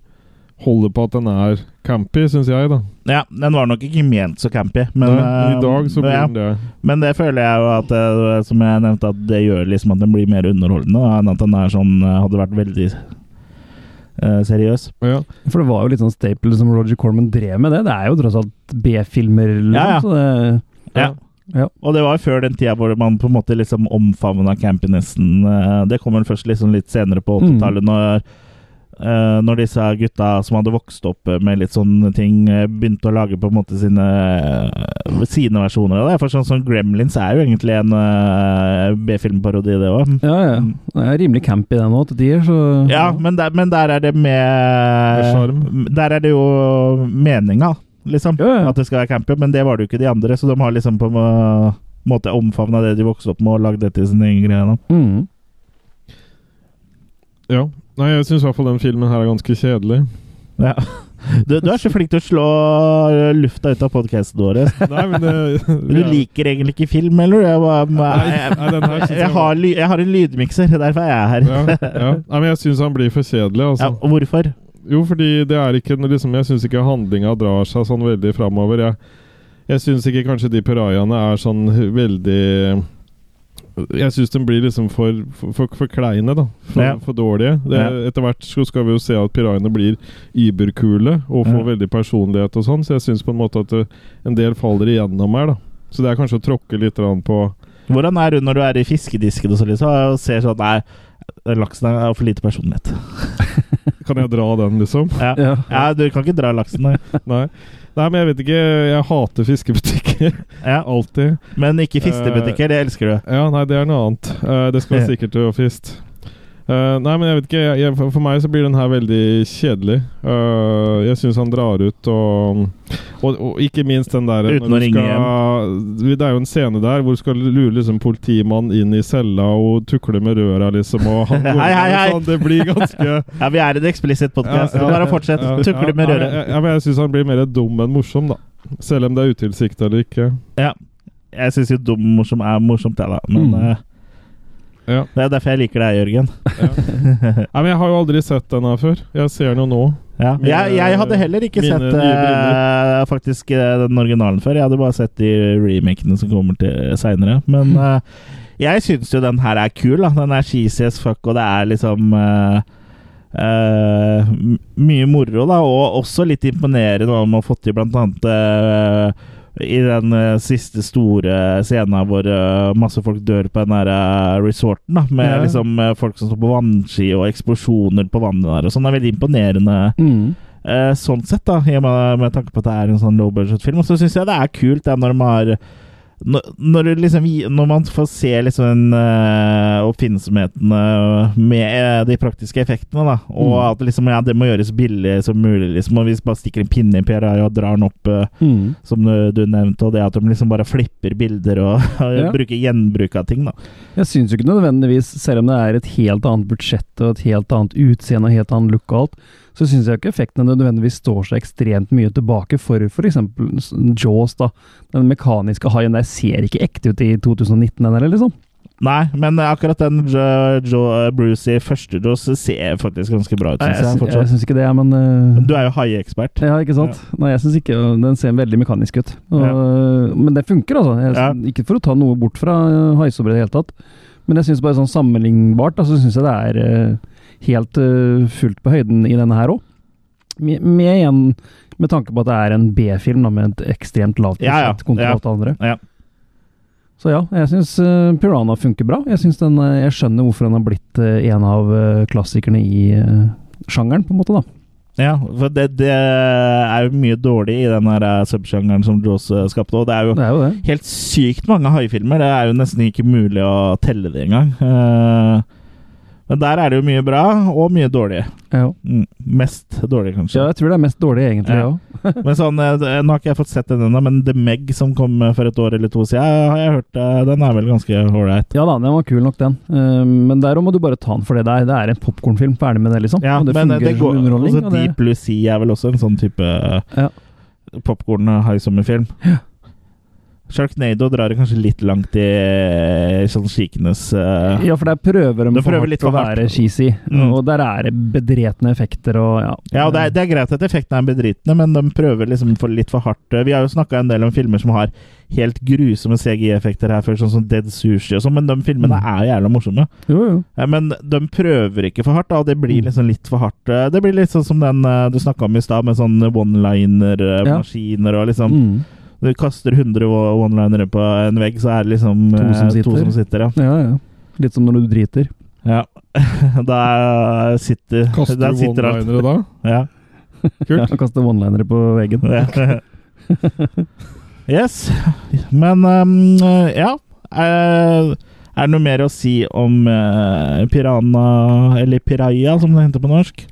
holder på at den er campy, syns jeg, da. Ja, den var nok ikke ment så campy, men, Nei, I uh, dag så blir ja. den det. Men det føler jeg jo at eh, Som jeg nevnte, at det gjør liksom at den blir mer underholdende enn at den er sånn eh, hadde vært veldig eh, seriøs. Ja. For det var jo litt sånn staple som Roger Corman drev med det. Det er jo tross alt B-filmer, liksom. Ja, ja. Så det, Ja. Ja. Og det var før den tida hvor man på en måte liksom omfavna campinessen. Eh, Det kom vel først liksom litt senere på 80-tallet, når, eh, når disse gutta som hadde vokst opp med litt sånne ting, eh, begynte å lage på en måte sine, uh, sine versjoner av det. For sånn som Gremlins er jo egentlig en uh, B-filmparodi, det òg. ja, ja. Det er rimelig campy den òg, til tider, så Ja, men der, men der er det Med med. Der er det jo meninga, liksom. Ja, ja. At det skal være campy, men det var det jo ikke de andre, så de har liksom på en måte omfavna det de vokste opp med, og lagd det til sine egen greie. mm. ja. Nei, jeg syns i hvert fall den filmen her er ganske kjedelig. Ja. Du, du er så flink til å slå lufta ut av podkasten vår. Nei, men det, Du liker egentlig ikke film, eller? Jeg, bare- Nei, jeg, jeg, jeg har, jeg har en lydmikser, derfor er jeg her. ja, ja. Nei, men jeg syns han blir for kjedelig, Ja, altså. og hvorfor? Jo, fordi det er ikke liksom, Jeg syns ikke handlinga drar seg sånn veldig framover. Jeg, jeg syns ikke kanskje de pirajaene er sånn veldig Jeg syns de blir liksom for, for, for, for kleine, da. For, Ja. for dårlige. Det, Ja. Etter hvert så skal vi jo se at pirajaene blir überkule og får Ja. veldig personlighet og sånn, så jeg syns på en måte at det, en del faller igjennom her, da. Så det er kanskje å tråkke litt på Hvordan er du når du er i fiskedisken og så liksom, og ser sånn Nei, laksen har for lite personlighet. Kan jeg dra den, liksom? Ja. Ja. ja, du kan ikke dra laksen, nei. Nei. Nei, men jeg vet ikke. Jeg hater fiskebutikker. Ja. Alltid. Men ikke fistebutikker, det elsker du. Ja, nei, det er noe annet. Eh, det skal være sikkert til å fist. Eh, nei, men jeg vet ikke. Jeg, jeg, for meg så blir den her veldig kjedelig. Uh, jeg syns han drar ut og, og Og ikke minst den der Uten å ringe skal, Det er jo en scene der hvor du skal lure liksom politimannen inn i cella og tukle med røra, liksom. Og han Hei, hei, hei. Sånn, det blir ganske Ja, vi er en eksplisitt podkast. Ja, ja, Bare fortsett. ja, Tukle med røret. Ja, ja, men jeg syns han blir mer dum enn morsom, da. Selv om det er utilsikta eller ikke. Ja. Jeg syns jo dum morsom er morsomt, jeg, da. Men Mm. eh, Ja. det er derfor jeg liker deg, Jørgen. Nei, men Jeg har jo aldri sett den her før. Jeg ser den jo nå. Ja. Mine- Jeg, jeg hadde heller ikke sett eh, faktisk eh, den originalen før. Jeg hadde bare sett de remakene som kommer til seinere. Men uh, jeg syns jo den her er kul. Da. Den er cheesy as fuck, og det er liksom uh, mye moro, da. Og også litt imponerende hva man har fått til, blant annet i den eh, siste store scenen hvor eh, masse folk dør på den der eh, resorten, da, med Ja. liksom folk som står på vannski og eksplosjoner på vannet der og sånn. Det er veldig imponerende Mm. eh, sånn sett, da, med, med tanke på at det er en sånn low budget-film. Og så syns jeg det er kult det, når de har når, liksom, når man får se liksom den uh, oppfinnsomheten eh, med eh, de praktiske effektene, da, og Mm. at liksom, ja, det må gjøres billig som mulig, liksom, og hvis bare stikker en pinne i PRI og drar den opp, Mm. som du, du nevnte, og det at de liksom bare flipper bilder og Ja. bruker gjenbruk av ting, da. Jeg syns jo ikke nødvendigvis, selv om det er et helt annet budsjett og et helt annet utseende og helt annen look og alt, så syns jeg ikke effektene nødvendigvis står så ekstremt mye tilbake for f.eks. Jaws, da. Den mekaniske haien der ser ikke ekte ut i 2019, eller heller, liksom. Nei, men akkurat den Jo, jo Bruce i første Jaws ser faktisk ganske bra ut, syns jeg, jeg. jeg syns ikke det, men uh, Du er jo haiekspert. Ja, ikke sant? Nei, jeg syns ikke Den ser veldig mekanisk ut. Og, Men det funker, altså. Jeg, Ja. Ikke for å ta noe bort fra haisobre haisobber i det hele tatt, men jeg syns bare sånn sammenlignbart, så så syns jeg det er eh, helt eh, fullt på høyden i denne her òg. Med, med igjen med tanke på at det er en B-film med et ekstremt lavt Ja, ja. budsjett kontra Ja. alt det andre. Ja. Så ja, jeg syns Piranha funker bra. Jeg, synes den, eh, jeg skjønner hvorfor den har blitt uh, en av uh, klassikerne i sjangeren, på en måte. da. Ja, for det, det er jo mye dårlig i den subsjangeren som Jaws skapte, og det er jo Det er jo det. helt sykt mange haifilmer. Det er jo nesten ikke mulig å telle det engang. Eh, Men der er det jo mye bra, og mye dårlig. Ja. Mm, mest dårlig, kanskje. ja, jeg tror det er mest dårlig, egentlig. Ja. Ja. Men sånn, eh, Nå har ikke jeg fått sett den ennå, men The Meg som kom eh, for et år eller to siden, har jeg hørt eh, den er vel ganske ålreit. Ja da, den var kul nok, den. Eh, men derom må du bare ta den for det der. Det er en popkornfilm. Ferdig med det, liksom. Ja, og det men det går, underholdning. altså, Deep Blue Sea er vel også en sånn type Ja. popkorn-haisommerfilm. Sharknado drar det kanskje litt langt i eh, sånn skikenes uh, Ja, for der prøver de, De for prøver hardt litt å være cheesy. Mm. Og der er det bedretne effekter og ja. Ja, og det er, det er greit at effektene er bedritne, men de prøver liksom for litt for hardt. Vi har jo snakka en del om filmer som har helt grusomme CGI-effekter her før, sånn som Dead Sushi og sånn, men de filmene Mm. er jævla morsomme. Jo, jo. Ja, Men de prøver ikke for hardt, da, og det blir Mm. liksom litt for hardt. Eh, Det blir litt sånn som den eh, du snakka om i stad, med sånn one-liner-maskiner og liksom Mm. Du kaster 100 one-linere på en vegg, så er det liksom To som eh, sitter. to som sitter ja. Ja, ja. Litt som når du driter. ja. da sitter Kaster der sitter du one-linere da? Ja. Ja, kaster one-linere på veggen. Ja. yes. Men um, ja. Er, er det noe mer å si om uh, Piranha, eller Piraya, som det heter på norsk?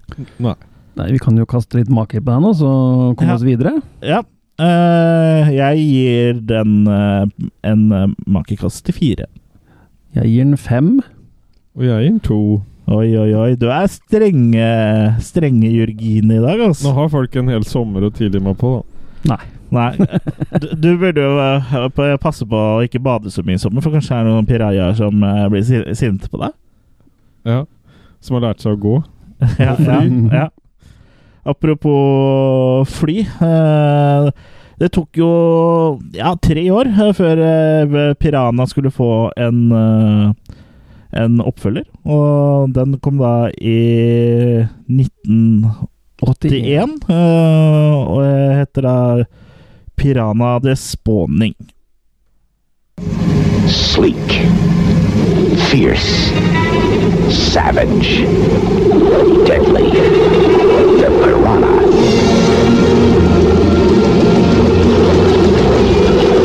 Nei. Nei, Vi kan jo kaste litt make på den, og så komme Ja. oss videre. Ja. Eh, jeg gir den eh, en uh, makekast til fire. Jeg gir den fem. Og jeg gir den to. Oi, oi, oi. Du er strenge, strenge Jørgine i dag, altså. Nå har folk en hel sommer å tidlig meg på, da. Nei. Nei. Du, du burde jo eh, passe på å ikke bade så mye i sommer, for kanskje det er noen pirajaer som eh, blir si- sinte på deg. Ja. Som har lært seg å gå. ja, ja, ja. Apropos fly. eh, det tok jo ja, tre år eh, før eh, Pirana skulle få en, en oppfølger. Og den kom da i 1981. eh, og heter da Pirana de Spawning. Sleek, fierce, savage, deadly. The piranha.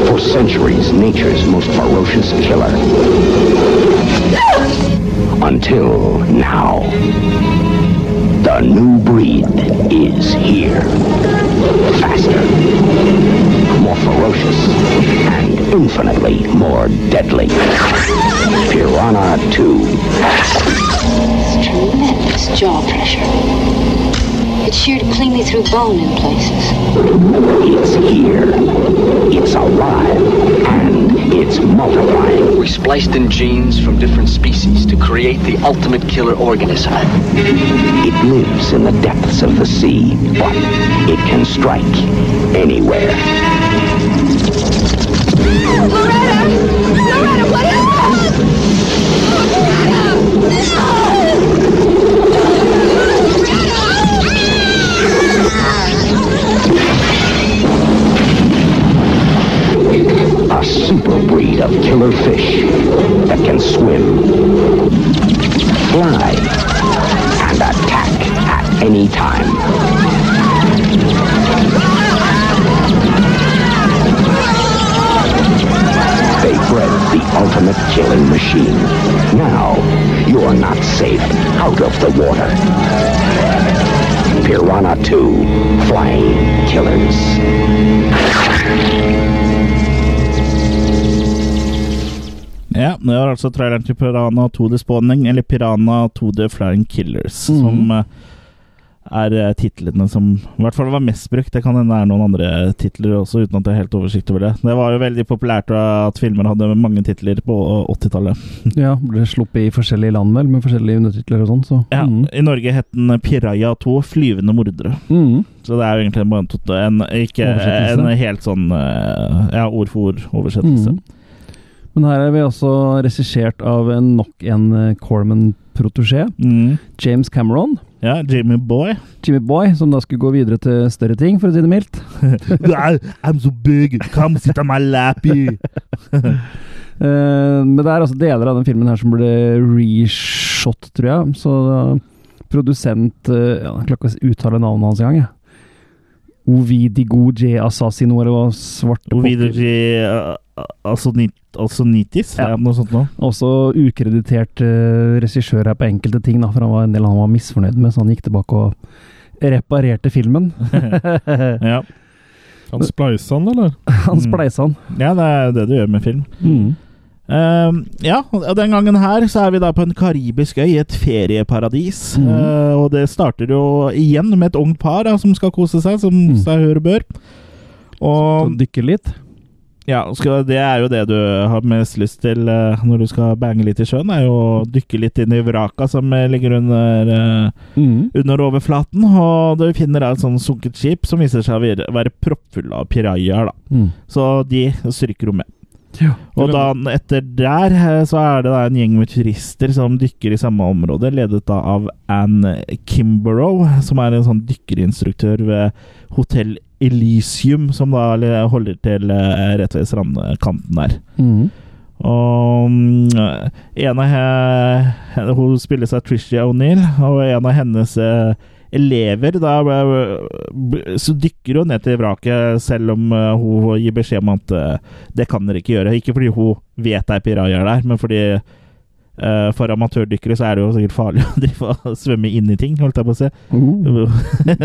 For centuries, nature's most ferocious killer. Until now. The new breed is here. Faster, more ferocious, and infinitely more deadly. Piranha 2. Tremendous jaw pressure. It's sheared cleanly through bone in places. It's here. It's alive. And it's multiplying. We spliced in genes from different species to create the ultimate killer organism. It lives in the depths of the sea, but it can strike anywhere. Loretta! Loretta, what is it? Altså traileren til Piranha 2D Spawning, eller Piranha 2D Flying Killers, mm. som eh, er eh, titlene som i hvert fall var mest brukt. Det kan hende det er noen andre titler også, uten at jeg har helt oversikt over det. Det var jo veldig populært at filmer hadde mange titler på 80-tallet. Ja, ble sluppet i forskjellige land, vel, med forskjellige undertitler og sånn, så Ja, mm. I Norge het den Piraya 2 Flyvende mordere. Mm. Så det er jo egentlig bare en, en, ikke, en helt sånn eh, ja, ord for ord-oversettelse. Mm. Men her er vi også regissert av nok en eh, Corman-protégé, Mm. James Cameron. Ja, Jimmy Boy. Jimmy Boy, som da skulle gå videre til større ting, for å si det mildt. I'm so big, come sit on my lappy. Eh, men det er altså deler av den filmen her som ble reshot, tror jeg. Så da, produsent eh, ja, Jeg klarer ikke å uttale navnet hans engang. Eller hva svarte Ovidoji uh, Asonitis, Ja. ja. noe sånt noe. Også ukreditert uh, regissør her på enkelte ting, da, for han var en del han var misfornøyd med, så han gikk tilbake og reparerte filmen. Ja. Han spleisa han, eller? han Mm. spleisa han. ja, det er jo det du gjør med film. Mm. Ehm, ja, den gangen her så er vi da på en karibisk øy, et ferieparadis. Mm. Uh, og det starter jo igjen med et ungt par da, som skal kose seg, som mm. seg hør og bør. Og dykke litt. ja, skal, det er jo det du har mest lyst til uh, når du skal bange litt i sjøen, er jo å dykke litt inn i vraka som eh, ligger under Mm. under overflaten, og du finner et sånn sunket skip som viser seg å være, proppfull av pirajaer. Mm. Så de stryker jo med. Ja. Og da etter der eh, så er det da en gjeng med turister som dykker i samme område, ledet da av Anne Kimborough, som er en sånn dykkerinstruktør ved Hotell Elysium, som da holder til eh, rett ved strandkanten der. Mm. Og mm, en av Hun spilles av Tricia O'Neill, og en av hennes eh, elever da Så dykker hun ned til vraket, selv om eh, hun gir beskjed om at eh, det kan dere ikke gjøre. Ikke fordi hun vet det er pirajaer der, men fordi Uh, for amatørdykkere så er det jo sikkert farlig å drive og svømme inn i ting, holdt jeg på å si. Uh.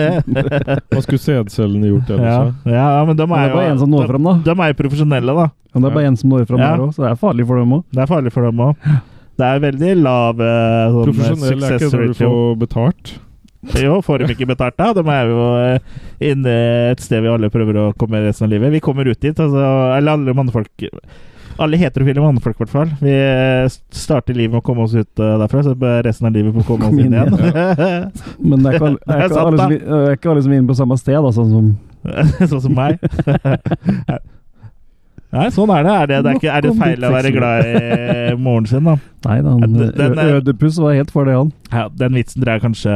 Hva skulle sædcellene gjort ellers? ja, da? ja, men de Men det er er bare en jo som når fram, da. de, de er jo profesjonelle, da. Men det er bare en som når fram Ja. der òg, så det er farlig for dem òg. Det er farlig for dem òg. Det er veldig lav eh, sånn, Profesjonell er ikke når du får betalt. Jo, får de ikke betalt da? De er jo eh, inne et sted vi alle prøver å komme resten av livet. Vi kommer ut dit, altså. Eller alle mannfolk Alle heterofile mannfolk, i hvert fall. Vi eh, starter livet med å komme oss ut eh, derfra, så resten av livet får komme oss inn igjen. Men det er ikke, Det er ikke, alle, som, er ikke alle som er inne på samme sted, da, sånn som sånn som meg. Nei, sånn er det. Er det, det er, ikke, er det feil å være glad i moren sin, da? Nei Den- Ødipus var helt for det, han. Ja, den vitsen tror jeg kanskje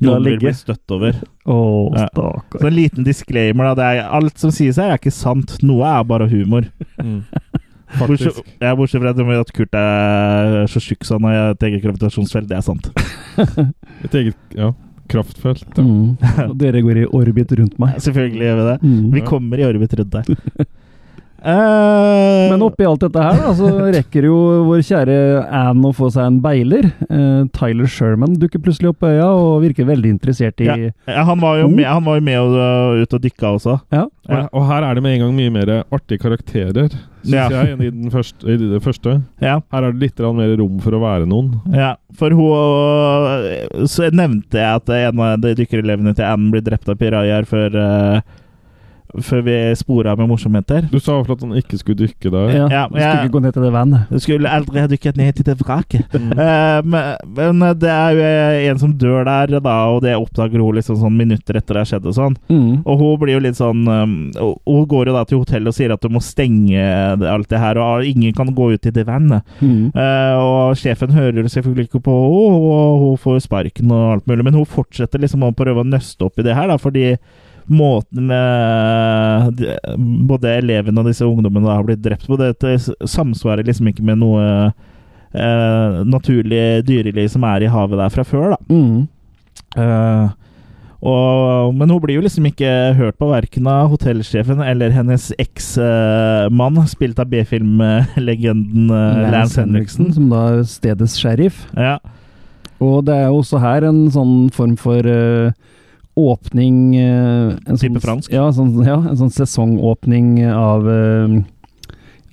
noen vil bli støtt over. Oh, Ja. Så en liten disclaimer. da, det er, Alt som sies her, er ikke sant. Noe er bare humor. Bortsett, Faktisk. ja, bortsett fra at- at Kurt er så tjukk sånn han har et eget gravitasjonsfelt. Det er sant. Et eget ja, kraftfelt. Ja. Mm. Og dere går i orbit rundt meg. Selvfølgelig gjør vi det. Mm. Vi kommer i orbit rundt deg. Eh, Men oppi alt dette her, da, så rekker jo vår kjære Anne å få seg en beiler. Uh, Tyler Sherman dukker plutselig opp på øya og virker veldig interessert i Ja. ja, han var jo med, han var jo med og, uh, ut og dykka også. Ja. Ja. Og, og her er det med en gang mye mer artige karakterer, syns Ja. jeg, enn i, den første, i det første. Ja, Her er det litt mer rom for å være noen. ja. For hun Så nevnte jeg at en av de dykkerelevene til Anne blir drept av pirajaer før uh, Før vi spora med morsomheter. Du sa i hvert fall at han ikke skulle dykke der. Ja, Ja, du skulle ja. ikke gå ned til det vannet. Du skulle aldri ha dykket ned til det vraket. Mm. Eh, men, men det er jo en som dør der, da, og det oppdager hun liksom sånn minutter etter det har skjedd. og sånn. Mm. Og hun blir jo litt sånn um, Hun går jo da til hotellet og sier at du må stenge alt det her, og ingen kan gå ut i det vannet. Mm. Uh, og sjefen hører selvfølgelig ikke på henne, og hun får sparken og alt mulig, men hun fortsetter liksom å prøve å nøste opp i det her, da, fordi måten eh, både elevene og disse ungdommene har blitt drept på, Det samsvarer liksom ikke med noe eh, naturlig dyreliv som er i havet der fra før, da. Mm. Eh, og, men hun blir jo liksom ikke hørt på verken av hotellsjefen eller hennes eksmann, spilt av B-filmlegenden uh, Lance Henriksen. som da er stedets sheriff. Ja, Og det er jo også her en sånn form for eh, åpning eh, en Type sånn, fransk? Ja, sånn, ja, en sånn sesongåpning av eh,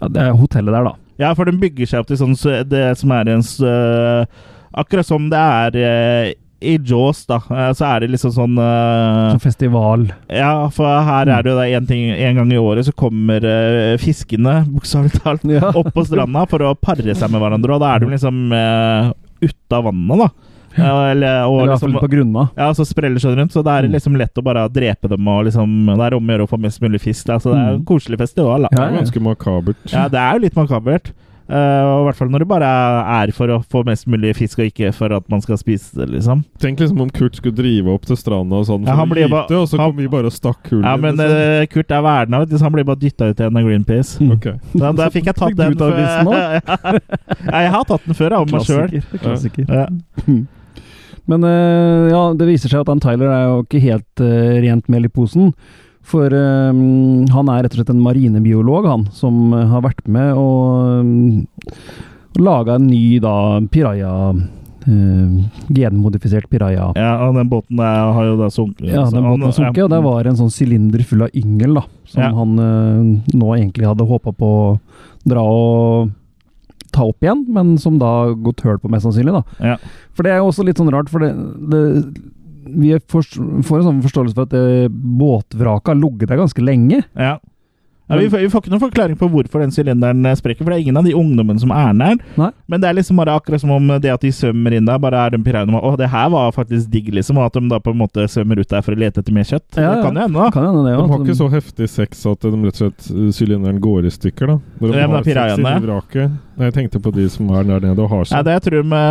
ja, Det er hotellet der, da. ja, for den bygger seg opp til sånn det som er en eh, Akkurat som det er i Jaws, da, så er det liksom sånn uh, Som festival. Ja, for her er det jo da en ting En gang i året så kommer uh, fiskene, bokstavelig talt, Ja. opp på stranda for å pare seg med hverandre, og da er de liksom uh, ute av vannet, da. Eller, og Eller liksom, på grunna. ja, så spreller seg rundt, så det er det liksom lett å bare drepe dem og liksom Det er om å gjøre å få mest mulig fisk, da, så det er en Mm. koselig festival, da. Det er ja. ganske makabert. Ja, det er jo litt makabert. Uh, og I hvert fall når det bare er for å få mest mulig fisk, og ikke for at man skal spise det, liksom. Tenk liksom om Kurt skulle drive opp til stranda og sånn Ja, for å gyte, og så han- kom vi bare og stakk hullet. Ja, men eh, Kurt er verna, av det så han blir bare dytta ut igjen av Greenpeace. Mm. Okay. Da, da fikk jeg tatt den før. ja, jeg har tatt den før, av meg sjøl. Klassiker. Klassiker. Ja. Men eh, ja, det viser seg at han Tyler er jo ikke helt eh, rent mel i posen. For um, han er rett og slett en marinebiolog, han, som har vært med og um, laga en ny da piraya Uh, Genmodifisert piraya. Ja, og den båten der har jo da sunket. Ja, den båten har sunket, og det var en sånn sylinder full av yngel, da. Som Ja. han uh, nå egentlig hadde håpa på å dra og ta opp igjen, men som da gått høl på, mest sannsynlig. da. Ja. For det er jo også litt sånn rart, for det, det Vi er får en sånn forståelse for at det båtvraket har ligget der ganske lenge. Ja. Ja, vi, får, vi får ikke noen forklaring på hvorfor den sylinderen eh, sprekker, for det er ingen av de ungdommene som er der. Nei. Men det er liksom bare akkurat som om det at de svømmer inn der, bare er de piraene Å, det her var faktisk digg, liksom. Og at de da på en måte svømmer ut der for å lete etter mer kjøtt. Ja, Det kan jo hende, da. Kan hende det, De har ikke så heftig sex at de rett og slett uh, sylinderen går i stykker, da. Når de Ja, har er sex i vraket. Nei, Jeg tenkte på de som er der nede og har Nei, det jeg tror de,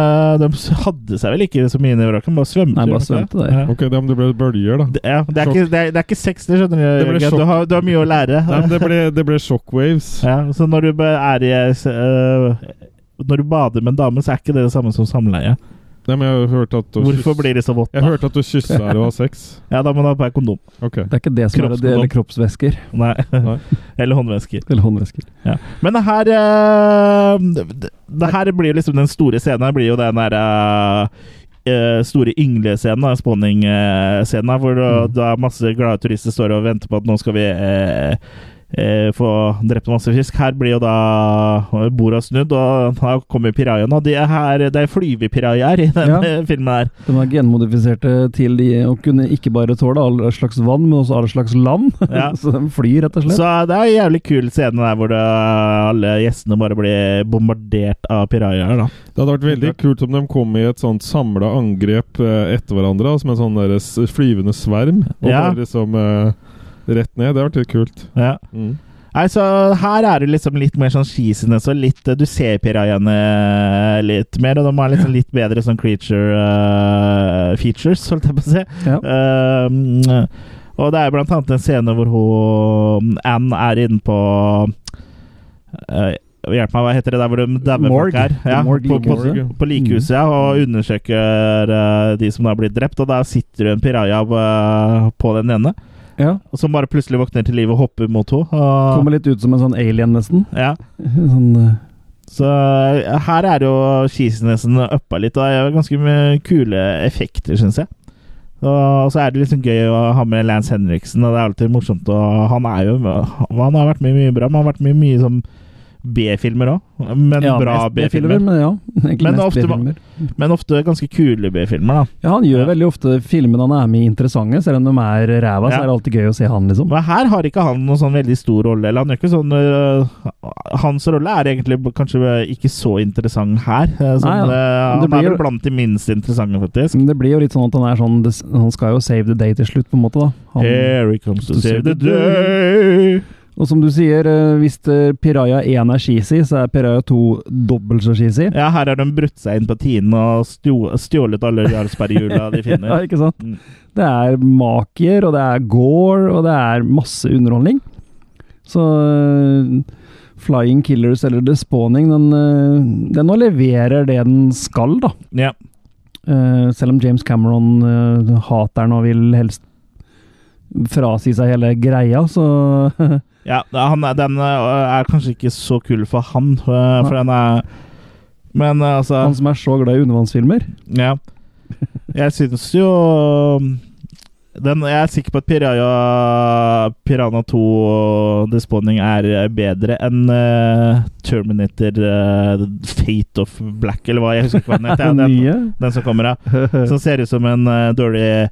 de hadde seg vel ikke så mye inn i vraket, bare svømte. Nei, bare svømte det? der. Ja. Ok, det, men det ble bølger, da. Det, ja, det, er ikke, det, er, det er ikke sex, det skjønner du. Det. Du, har, du har mye å lære. Nei, men det ble, det ble shockwaves. Ja, så når du er i uh, Når du bader med en dame, så er ikke det det samme som samleie. Nei, men jeg har hørt at Hvorfor kyss... blir det så vått? Jeg da? hørte at du kysser og har ha sex. Ja, da må du ha på deg kondom. Okay. Det er ikke det som er det, eller kroppsvæsker. Nei. Nei. Eller håndvesker. Eller håndvæsker. Ja. Men det her det, det her blir jo liksom den store scenen. her blir jo den derre øh, øh, store ynglescenen, spawning-scenen, hvor det, Mm. da masse glade turister står og venter på at nå skal vi øh, eh, få drept masse fisk. Her blir jo da borda snudd, og da kommer pirajaen. Og de er her, det er flyvepirajaer i denne Ja. filmen her. De er genmodifiserte til de å kunne ikke bare tåle all slags vann, men også all slags land. Ja. så de flyr, rett og slett. Så det er en jævlig kul scene der hvor det, alle gjestene bare blir bombardert av pirajaer. da. Det hadde vært veldig kult om de kom i et sånt samla angrep eh, etter hverandre, som en sånn der flyvende sverm. Og Ja. bare liksom eh, rett ned. Det har vært litt kult. Ja. Mm. Nei, så Her er det liksom litt mer sånn cheesiness og litt Du ser pirajaene litt mer, og de har liksom litt bedre sånn creature uh, features, holdt jeg på å si. Ja. Uh, og det er blant annet en scene hvor hun Anne er inne på uh, Hjelp meg, hva heter det der hvor de dauer folk er? Ja, Morgue, på, på, på likehuset, ja, og undersøker uh, de som har blitt drept. Og da sitter det en piraja eh, på den ene, ja. som bare plutselig våkner til live og hopper mot henne. og- Kommer litt ut som en sånn alien, nesten. Ja. Sånn, Uh... Så eh, her er jo cheesinessen uppa litt, og det er ganske mye kule effekter, syns jeg. Og så er det liksom gøy å ha med Lance Henriksen, og det er alltid morsomt. Og han er jo Han har vært med i mye bra, men han har vært med i mye sånn B-filmer òg. Men ja, bra B-filmer. Men ja, Men ofte- Men ofte ganske kule B-filmer, da. Ja, han gjør Ja. veldig ofte filmene han er med i interessante, selv om de er ræva, så er det alltid gøy å se han, liksom. Men her har ikke han noen sånn veldig stor rolle. Eller han gjør ikke sånn uh, Hans rolle er egentlig kanskje ikke så interessant her. øh, Sånn, Nei, det han er vel blant de minst interessante, faktisk. Det blir jo litt sånn at han er sånn Han skal jo save the day til slutt, på en måte, da. Han, Here he comes to to save save the the day. Og som du sier, eh, hvis eh, Piraya 1 er cheesy, så er Piraya 2 dobbelt så cheesy. Ja, her har de brutt seg inn på tiden og stjålet alle Jarlsberg-hjula de Ja, ikke sant? Mm. Det er makier, og det er gore, og det er masse underholdning. Så eh, Flying Killers eller The Spawning, den, den nå leverer det den skal, da. Ja. Uh, selv om James Cameron hater den og vil helst frasi seg hele greia, så ja han den øh, er kanskje ikke så kul for han, for ja. den er Men øh, altså Han som er så glad i undervannsfilmer. Ja. Jeg syns jo den, Jeg er sikker på at Piranha, Piranha 2 og The Spawning er bedre enn uh, Terminator uh, Fate of Black, eller hva jeg husker ikke hva den heter. Den, den som kommer, ja. Som ser ut som en uh, dårlig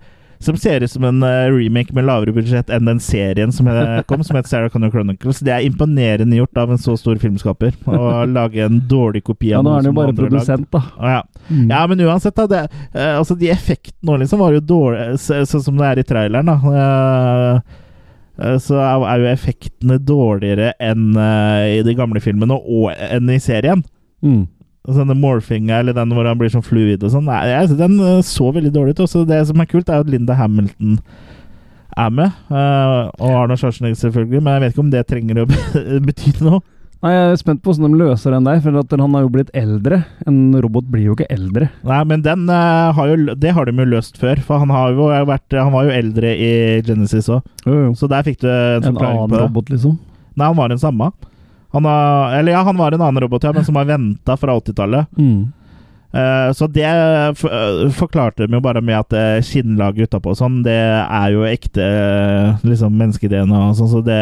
som ser ut som en eh, remake med lavere budsjett enn den serien som eh, kom, som heter Sarah Connor Chronicles. Det er imponerende gjort av en så stor filmskaper å lage en dårlig kopi Ja, av nå noe er han jo som bare andre har lagd. produsent, da. Ah, ja. Mm. Ja, men uansett, da. Det, eh, altså, de effektene nå, liksom, var jo dårlige, så- sånn som det er i traileren, da. Eh, eh, så er, er jo effektene dårligere enn eh, i de gamle filmene, og enn i serien. Mm. Altså, Denne morphinga, eller den hvor han blir sånn fluid og sånn, nei, jeg, den eh, så veldig dårlig ut. Også det som er kult, er at Linda Hamilton er med. eh, og Arnold Schwarzenegger, selvfølgelig, men jeg vet ikke om det trenger å bety noe. Nei, Jeg er spent på hvordan de løser den der, for han har jo blitt eldre. En robot blir jo ikke eldre. Nei, men den uh, har jo Det har de jo løst før, for han har jo vært Han var jo eldre i Genesis òg, så der fikk du en En forklaring på det. En annen robot, liksom. Nei, han var den samme. Han har, eller ja, han var en annen robot, ja, men som har venta fra 80-tallet. Mm. Eh, så det eh, forklarte de jo bare med at eh, skinnlaget utapå og sånn, det er jo ekte liksom menneske-DNA og sånn, så det,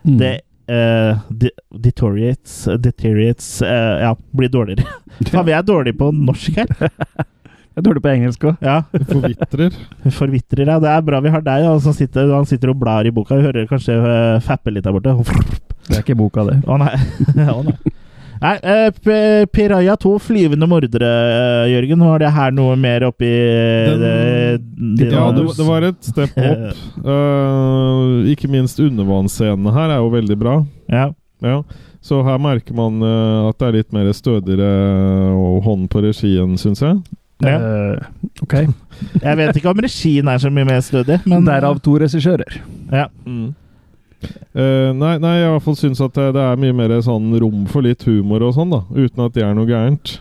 Mm. det uh, de- deteriorates, deteriorates Ja, blir dårligere. Faen, vi er dårlige på norsk her. Jeg er dårlig på engelsk òg. Ja. Forvitrer. Forvitrer, ja. Det er bra vi har deg, ja, som sitter, han sitter og blar i boka. Vi hører kanskje uh, fappe litt der borte. Det er ikke boka, det. Å nei. Å, nei. Nei, eh, Piraya 2, flyvende mordere, eh, Jørgen. Var det her noe mer oppi Den- det, Ja, det, det var et step opp. uh, ikke minst undervannsscenene her er jo veldig bra. Ja. Ja, Så her merker man uh, at det er litt mer stødigere og hånd på regien, syns jeg. ja. Uh, ok. Jeg vet ikke om regien er så mye mer stødig, men Derav to regissører. Ja. Eh, nei, nei, jeg i hvert fall syns at det, det er mye mer sånn rom for litt humor og sånn, da. Uten at det er noe gærent.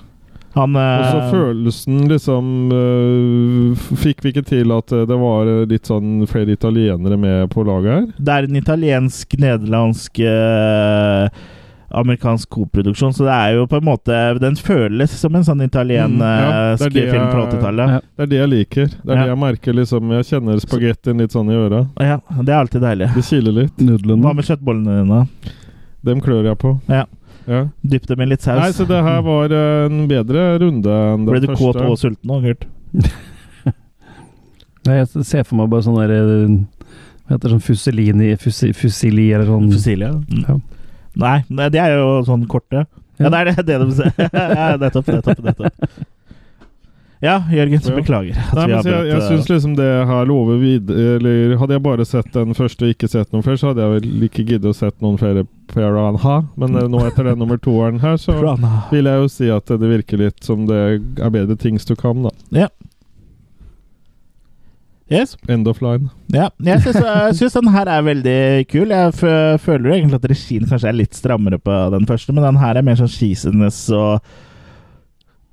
Han Og så eh, følelsen liksom øh, Fikk vi ikke til at øh, det var øh, litt sånn flere italienere med på laget her? Det er en italiensk-nederlandsk eh, amerikansk koproduksjon, så det er jo på en måte Den føles som en sånn Mm, ja, italiensk det er det film fra 80-tallet. Ja. Det er det jeg liker. Det er Ja. det jeg merker liksom Jeg kjenner spagettien litt sånn i øra. Ja. det er alltid deilig. Det kiler litt. Nudlene. Hva med kjøttbollene dine? Dem klør jeg på. Ja. Ja. Dypp dem i litt saus. Nei, så det her var eh, en bedre runde enn den Ble du første. kåt og sulten nå, Gurt? Nei, Jeg ser for meg bare sånn der eh, Hva heter det, sånn fusilini fusi, Fusili eller sånn Fusilia? Mm. Ja. Nei, nei, de er jo sånn korte. Ja, Ja. det er det, det de sier. ja, nettopp, nettopp, nettopp. Ja, Jørgen, så beklager at Nei, vi men så jeg, jeg eh, syns liksom det her lover videre Eller hadde jeg bare sett den første og ikke sett noen flere, så hadde jeg vel ikke giddet å sett noen flere Piranha. Men eh, nå etter den nummer toeren her, så vil jeg jo si at det virker litt som det er bedre things to come, da. Yes. End of line. Ja, jeg syns, den her er veldig kul. Jeg føler jo egentlig at regien kanskje er litt strammere på den første, men den her er mer sånn cheesiness og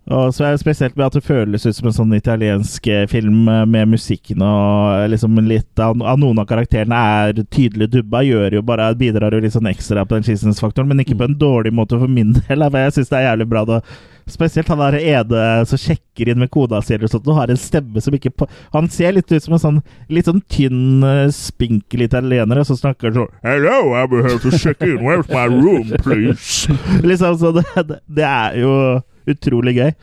og så er det Spesielt med at det føles ut som en sånn italiensk eh, film eh, med musikken og liksom litt av, av noen av karakterene er tydelig dubba, gjør jo bare bidrar jo litt sånn ekstra på den cheesiness-faktoren, men ikke på en dårlig måte for min del. For jeg syns det er jævlig bra. da Spesielt han der Ede som sjekker inn med kona si eller sånt, og har en stemme som ikke på, Han ser litt ut som en sånn litt sånn tynn, eh, spinkel italiener, og så snakker han sånn Hello, I'm here to check in. Where's my room, please? liksom, så det, det, er jo utrolig gøy.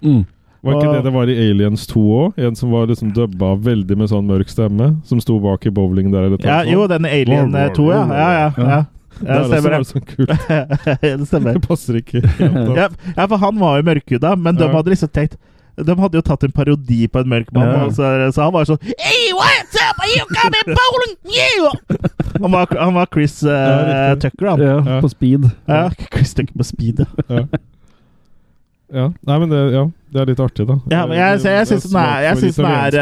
mm. Var ikke det det var i Aliens 2 òg? En som var liksom dubba veldig med sånn mørk stemme? Som sto bak i bowling der? Eller Ja, jo, den Alien eh, 2, ja. Ja, ja. ja. Det det er stemmer også det. sånn kult. det stemmer. Det passer ikke. helt. Ja, ja, for han var jo mørkhuda, men de hadde liksom tenkt De hadde jo tatt en parodi på en mørk mann, Ja. så, så han var sånn Hey, what's up? Are you coming bowling? Yeah! Han var, han var Chris uh, Ja. Tucker, han. Ja, Ja. på speed. Ja, Chris Tucker på speed, ja. Ja. ja. Nei, men det, ja, det er litt artig, da. Ja, men jeg, jeg, jeg syns den er, jeg synes den er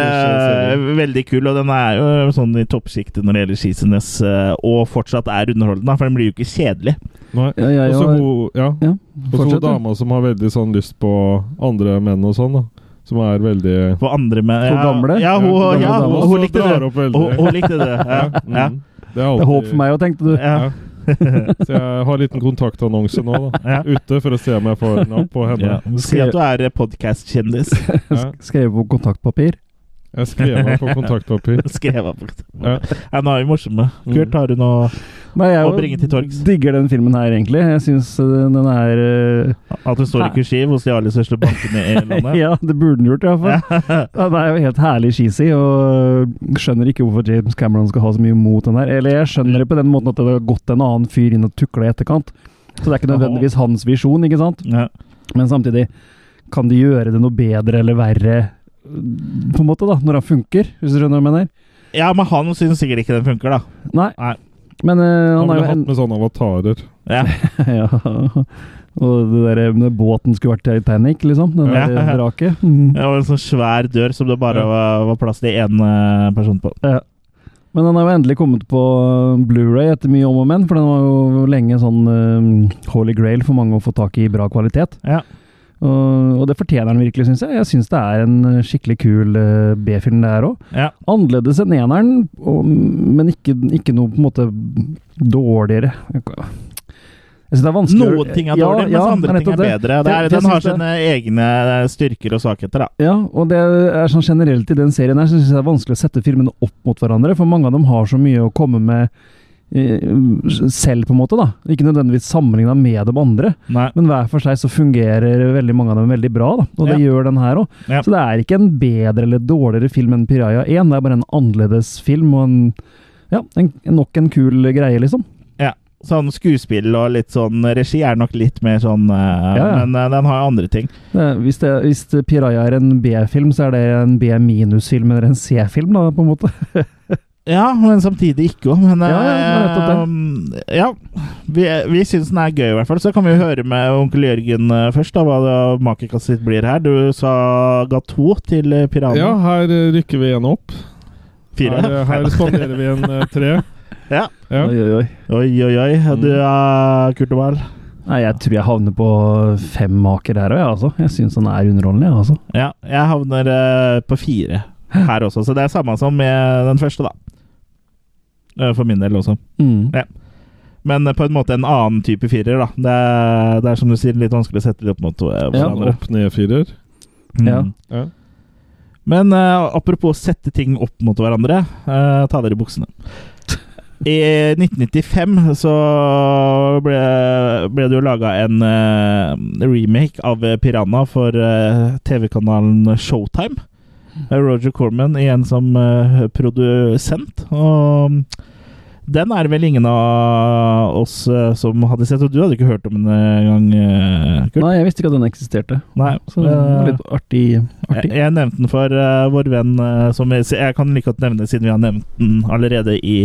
uh, veldig kul, og den er jo sånn i toppsjiktet når det gjelder Skisenes, uh, og fortsatt er underholdende, for den blir jo ikke kjedelig. Nei. Ja, jeg Og hun, ja. Ja, så hun dama som har veldig sånn lyst på andre menn og sånn, da. Som er veldig For andre med For gamle? Ja, hun, Ja, ja, gamle hun, damer. hun likte det. Hun, hun likte det. Ja, ja. mm. Det er Det er alltid håp for meg òg, tenkte du. Ja. Så jeg har en liten kontaktannonse nå, da. Ja. Ute, for å se om jeg får napp på henne. Ja. Si at du er podkast-kjendis. Ja. Skrevet på kontaktpapir. Jeg skrev meg på kontaktpapir. Skrevet på Ja. Ja, nå er vi morsomme. Mm. Kurt, har du noe Nei, jeg Å bringe til torgs. Jeg digger den filmen her, egentlig. Jeg syns den er uh, At den står i kursiv hos de aller største bankene i landet? Ja, det burde den gjort, iallfall. Ja, den er jo helt herlig cheesy, og skjønner ikke hvorfor James Cameron skal ha så mye mot den her. Eller jeg skjønner det på den måten at det har gått en annen fyr inn og tukla i etterkant. Så det er ikke nødvendigvis hans visjon, ikke sant? Ja. Men samtidig, kan de gjøre det noe bedre eller verre, på en måte, da, når han funker? Hvis du skjønner hva jeg mener? ja, men han syns sikkert ikke den funker, da. Nei. Nei. Men uh, Han han har jo hatt en med sånne avatarer. Ja. Ja. Og det der, med båten skulle vært Titanic, liksom. Den Ja. der vraket. Mm. Det var en sånn svær dør som det bare Ja. var, var plass til én eh, person på. Men den har jo endelig kommet på Blu-ray etter mye om og men, for den var jo lenge sånn uh, holy grail for mange å få tak i i bra kvalitet. Ja. Og, og det fortjener den virkelig, syns jeg. Jeg syns det er en eh, skikkelig kul eh, B-film, det her òg. Ja. Annerledes enn eneren, og, men ikke, ikke noe på en måte dårligere. Jeg syns det er vanskelig Noen ting er dårlig, mens andre ting er bedre. Det er, Jeg- jeg den har det- sine egne styrker og svakheter, da. Ja, og det er sånn generelt i den serien her, så syns jeg det er vanskelig å sette filmene opp mot hverandre, for mange av dem har så mye å komme med eh, selv, på en måte, da. Ikke nødvendigvis sammenligna med de andre, Nei. men hver for seg så fungerer veldig mange av dem veldig bra, da. Og det gjør den her òg. Ja. Så det er ikke en bedre eller dårligere film enn Piraya 1, det er bare en annerledes film og en ja, en, nok en kul greie, liksom. Ja. Sånn skuespill og litt sånn regi er nok litt mer sånn eh, Ja, ja. Men eh, den har andre ting. Hvis, det, hvis Piraya er en B-film, så er det en B-minus-film eller en C-film, da, på en måte. Ja, men samtidig ikke òg. Men Ja, ja, eh, ja, vi, vi syns den er gøy, i hvert fall. Så kan vi jo høre med onkel Jørgen eh, først, da, hva det makekastet sitt blir her. Du sa ga to til Piranen. Ja, her eh, rykker vi en opp. Fire. Her, eh, her spanderer vi en eh, tre. Ja. Ja. Oi, oi, oi. Oi, oi, oi. Du Mm. er Kurt Oval. Nei, jeg tror jeg havner på fem maker her òg, jeg, altså. Jeg syns han er underholdende, jeg, altså. Ja, jeg havner eh, på fire her også, så det er samme som med den første, da. Eh, For min del også. Mm. Ja. Men eh, på en måte en annen type firer, da. Det er, det er som du sier, litt vanskelig å sette det opp mot hverandre. Ja, hverandre. Opp-ned-firer. Mm. Ja. Ja. Men uh, apropos sette ting opp mot hverandre, uh, ta dere i buksene. I 1995 så ble, ble det jo laga en uh, remake av Piranha for eh, TV-kanalen Showtime. Eh, Roger Corman igjen som eh, produsent. Og den er det vel ingen av oss eh, som hadde sett, og du hadde ikke hørt om den engang, uh, Kurt? Nei, jeg visste ikke at den eksisterte. Nei. Så det var eh, litt artig. jeg, artig. jeg nevnte den for uh, vår venn uh, som jeg, jeg kan like godt nevne siden vi har nevnt den allerede i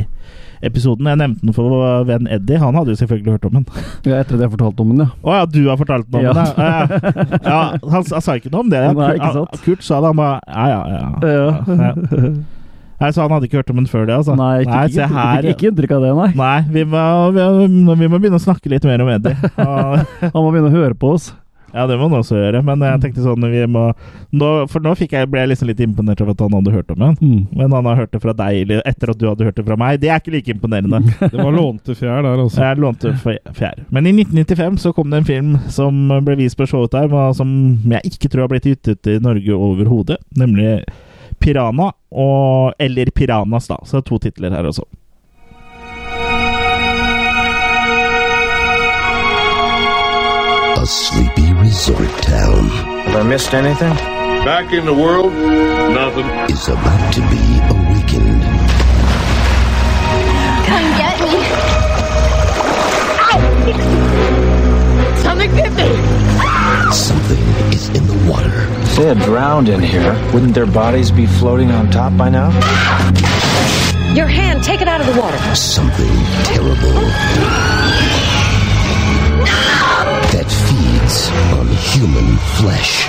episoden. Jeg nevnte den for venn Eddie. Han hadde jo selvfølgelig hørt om den. Ja, etter at jeg fortalte om den, ja. Å ja, du har fortalt den om Ja. den? Ja, ja. han, han sa ikke noe om det. Nei, ikke sant? Kurt sa det, han bare Ja, ja, ja. Ja. Nei, Så han hadde ikke hørt om den før det, altså? Nei, ikke, Nei, ikke, se her. ikke inntrykk av det, nei. Nei, vi må, vi, vi må begynne å snakke litt mer om Eddie. Han må begynne å høre på oss. Ja, det må han også gjøre. Men jeg tenkte sånn vi må, nå, For nå jeg, ble jeg liksom litt imponert over at han hadde hørt om den. Mm. Men han har hørt det fra deg etter at du hadde hørt det fra meg. Det er ikke like imponerende. Det var lånte fjær der, altså. Ja, lånte fjær. Men i 1995 så kom det en film som ble vist på Showtime, og som jeg ikke tror har blitt gitt ut i Norge overhodet. Nemlig Piranha, og, eller Piranhas, da. Så det er to titler her også. A sleepy resort town Have I missed anything? Back in the world, nothing. is about to be awakened. Come get me. Ow! Something bit me. Something is in the water. If they had drowned in here, wouldn't their bodies be floating on top by now? Your hand, take it out of the water. Something terrible. That feeds on human flesh.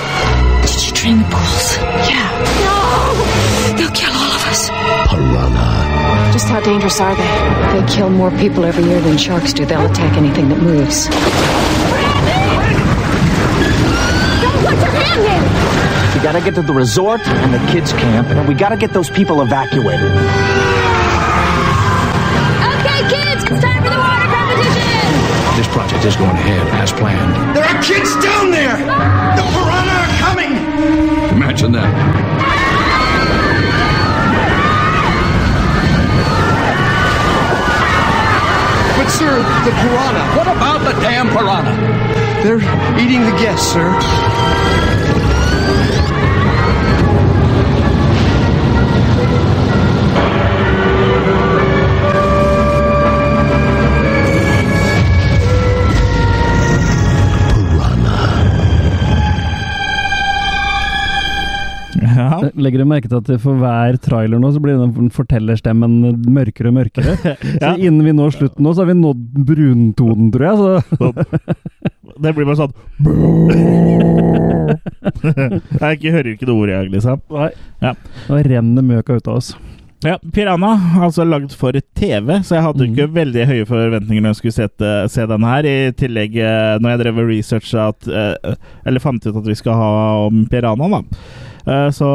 Did you drain the pools? Yeah. No! They'll kill all of us. Piranha. Just how dangerous are they? They kill more people every year than sharks do. They'll attack anything that moves. Don't put your hand in! We gotta get to the resort and the kids' camp, and then we gotta get those people evacuated. This project is going ahead as planned. There are kids down there! The piranha are coming! Imagine that. But, sir, the piranha, What about the damn piranha? they're eating the guests, sir. Legger du merke til at for hver trailer nå, så blir den fortellerstemmen mørkere og mørkere? Så innen vi når slutten nå, så har vi nådd bruntonen, tror jeg. Så Det blir bare sånn Jeg ikke- hører ikke det ordet, jeg, liksom. Nei. Ja. Nå renner møka ut av oss. Ja, Piranha, altså lagd for TV, så jeg hadde jo ikke veldig høye forventninger når jeg skulle sette, se den her. I tillegg, eh, når jeg drev og researcha eh, Eller fant ut at vi skal ha om Piranha, da. Eh, Så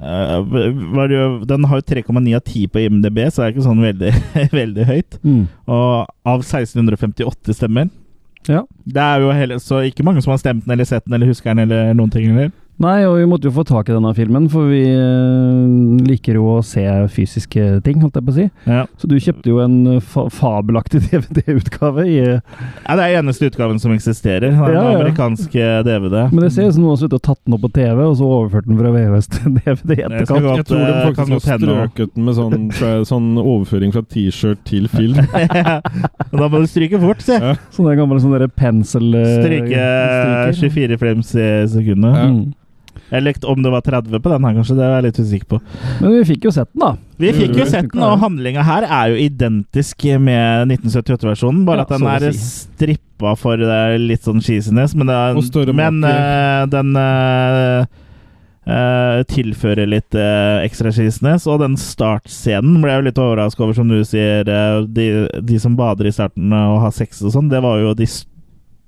eh, Den har jo 3,9 av 10 på IMDb, så det er ikke sånn veldig, veldig høyt. Mm. Og av 1658 stemmer. Ja. Det er jo hele, så ikke mange som har stemt den eller sett den eller husker den eller noen ting. Eller? Nei, og vi måtte jo få tak i denne filmen, for vi eh, liker jo å se fysiske ting, holdt jeg på å si. Ja. Så du kjøpte jo en eh, fa fabelaktig DVD-utgave i Ja, det er eneste utgaven som eksisterer. Den Ja, ja. amerikanske DVD. Men det ser ut som noen har sluttet å tatt den opp på TV, og så overført den fra VHS til DVD i Jeg skal etterkant. godt- Jeg tror de eh, faktisk har strøket den med sånn, sånn overføring fra T-shirt til film. da må du stryke fort, se! Ja. Sånne gamle sånne pensel... eh, Stryke 24 frames i sekundet. Ja. Mm. Eller om det var 30 på den her, kanskje. Det er jeg litt usikker på. Men vi fikk jo sett den, da. Vi fikk jo Mm. sett den, og handlinga her er jo identisk med 1978-versjonen, bare Ja, at den er si. strippa for eh, litt sånn cheesiness. Men, det er, men eh, den uh, Uh, tilfører litt uh, ekstra cheesiness. Og den startscenen ble jeg jo litt overraska over, som du sier. Uh, de, de som bader i starten og har sex og sånn, det var jo de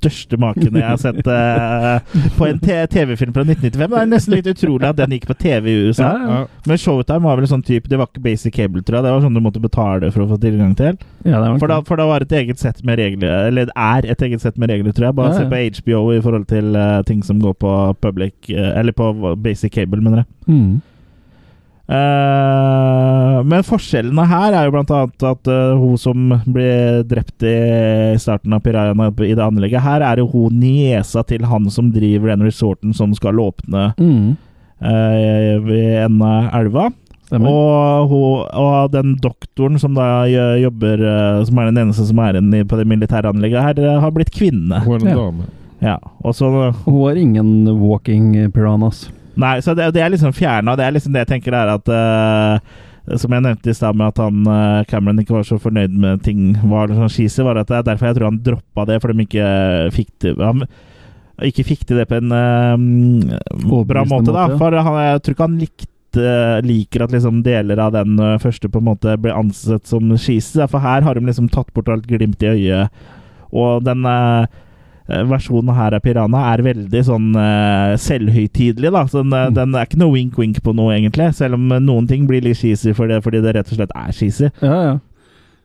største makene jeg har sett uh, på en TV-film fra 1995. Det er nesten litt utrolig at den gikk på TV i USA. Ja, ja. Men Showtime var vel sånn type Det var ikke basic cable, tror jeg. Det var sånn du måtte betale for å få tilgang til. Ja, det For da, for da var det et eget sett med regler Eller det er et eget sett med regler, tror jeg. Bare se på HBO i forhold til uh, ting som går på public uh, Eller på basic cable, mener jeg. Mm. Eh, men forskjellene her er jo blant annet at uh, hun som ble drept i starten av Pirayaene i det anlegget, her er jo hun niesa til han som driver den resorten som skal åpne Mm. uh, ved enden av elva. Og, hun, og den doktoren som da jobber Som er den eneste som er igjen på det militære anlegget her, har blitt kvinne. Hun er en Ja. dame. Ja, og så Hun har ingen walking piranhas. Nei, så det, det er liksom fjerna. Det er liksom det jeg tenker er at uh, Som jeg nevnte i stad, med at han uh, Cameron ikke var så fornøyd med ting var sånn skise, var at det er derfor jeg tror han droppa det, for de ikke fikk til han, Ikke fikk til det på en uh, bra måte, da. For han, jeg tror ikke han likte liker at liksom deler av den første på en måte blir ansett som skise. For her har de liksom tatt bort alt glimt i øyet. Og den eh, versjonen her av Piranha er veldig sånn uh, selvhøytidelig. da, så den, eh, Mm. den er ikke noe wink-wink på noe, egentlig. Selv om eh, noen ting blir litt cheesy for det, fordi det rett og slett er cheesy. Ja, ja.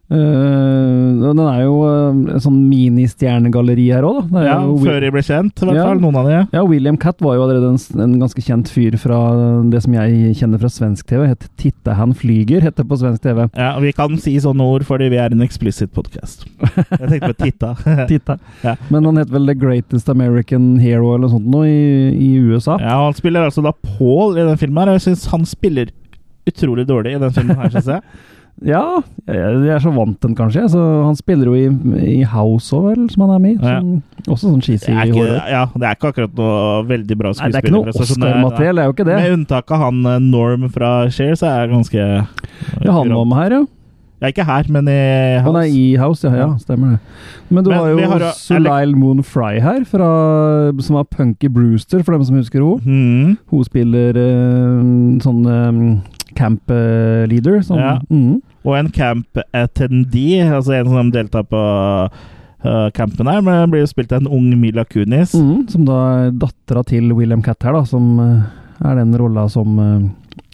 Eh, og den er jo uh, en sånn ministjernegalleri her òg, da. Ja, Før de ble kjent, i hvert Ja. fall. Noen av de. Ja, William Catt var jo allerede en, en ganske kjent fyr fra det som jeg kjenner fra svensk TV. Het Titte han flyger, heter det på svensk TV. Ja, og Vi kan si sånne ord fordi vi er en explicit podcast. Jeg tenkte på titta. Titta. Ja. Men han het vel The Greatest American Hero eller noe sånt nå i, i USA. Ja, Han spiller altså da Paul i den filmen, her og jeg syns han spiller utrolig dårlig i den filmen. her, synes jeg. Ja, jeg, er så vant den, kanskje. Så han spiller jo i, i House òg, vel, som han er med i. Ja. Også sånn cheesy horror. ja, det er ikke akkurat noe veldig bra Nei, det er ikke noe Oscar-materiell, det er jo ikke det. Med unntak av han eh, Norm fra Share, så er jeg ganske Ja, han var med her, ja. Ja, ikke her, men i Han House. er i House, ja. ja stemmer det. Men du Men har jo har Sulail Moon Fry her, fra, som var Punky Brewster, for dem som husker henne. Mm. Hun spiller eh, sånn eh, camp leader. Sånn, Ja. mm. Og en camp attendee, altså en som deltar på uh, campen her, men blir jo spilt av en ung Mila Kunis. Mm, som da er dattera til William Catt her, da, som uh, er den rolla som eh,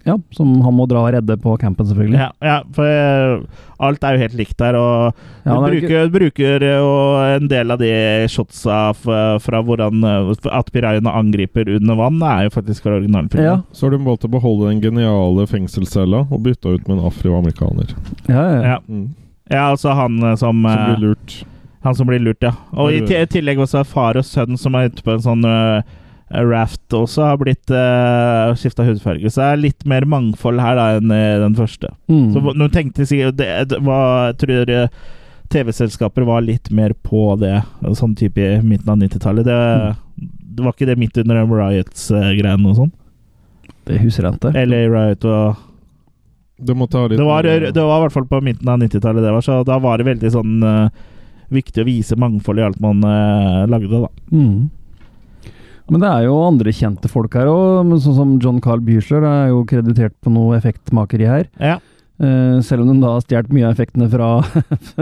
Ja, som han må dra og redde på campen, selvfølgelig. Ja, ja, for eh, alt er jo helt likt der, og Ja, du han er bruker, bruker jo en del av de shotsa fra hvordan eh, at pirajaene angriper under vann, er jo faktisk fra originalen. Ja, Så har de valgt å beholde den geniale fengselscella og bytta ut med en afroamerikaner. ja, ja. Ja. Mm. Ja, altså han eh, som, Som eh, blir lurt. Han som blir lurt, ja. Og i tillegg også far og sønn som er ute på en sånn eh, raft også, har blitt uh, skifta hudfarge. Så det er litt mer mangfold her da enn i den første. Mm. Så nå tenkte jeg sikkert det, det var, Jeg tror eh, TV-selskaper var litt mer på det, sånn type i midten av 90-tallet. Det, det var ikke det midt under Riots-greien og sånn? Det husker jeg ikke. Eller Riot og Det Det var, det var i hvert fall på midten av 90-tallet, det var, så da var det veldig sånn uh, viktig å vise mangfold i alt man uh, lagde, da. Mm. Men det er jo andre kjente folk her òg, sånn som John Carl Buechler er jo kreditert på noe effektmakeri her. Ja. Uh, selv om de da har stjålet mye av effektene fra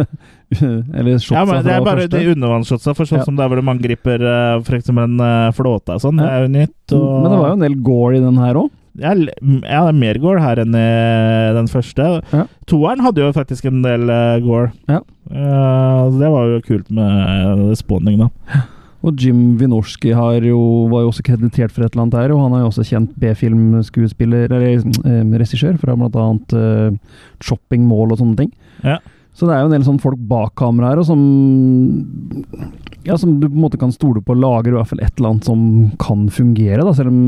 Eller shotsa Ja, men det er bare første. de undervannsshotsa, for sånn Ja. som der hvor man griper uh, f.eks. en uh, flåte og sånn. Det er jo nytt. Og, Men det var jo en del gore i den her òg. ja, det er mer gore her enn i den første. Ja. Toeren hadde jo faktisk en del gore. Ja. Uh, det var jo kult med spawning, da. Og Jim Wynorski har jo, var jo også kreditert for et eller annet her, og han er jo også kjent B-filmskuespiller, eller eh, regissør, fra blant annet Chopping Shopping Mall og sånne ting. Ja. Så det er jo en del sånn folk bak kamera her, og som Ja, som du på en måte kan stole på lager i hvert fall et eller annet som kan fungere, da, selv om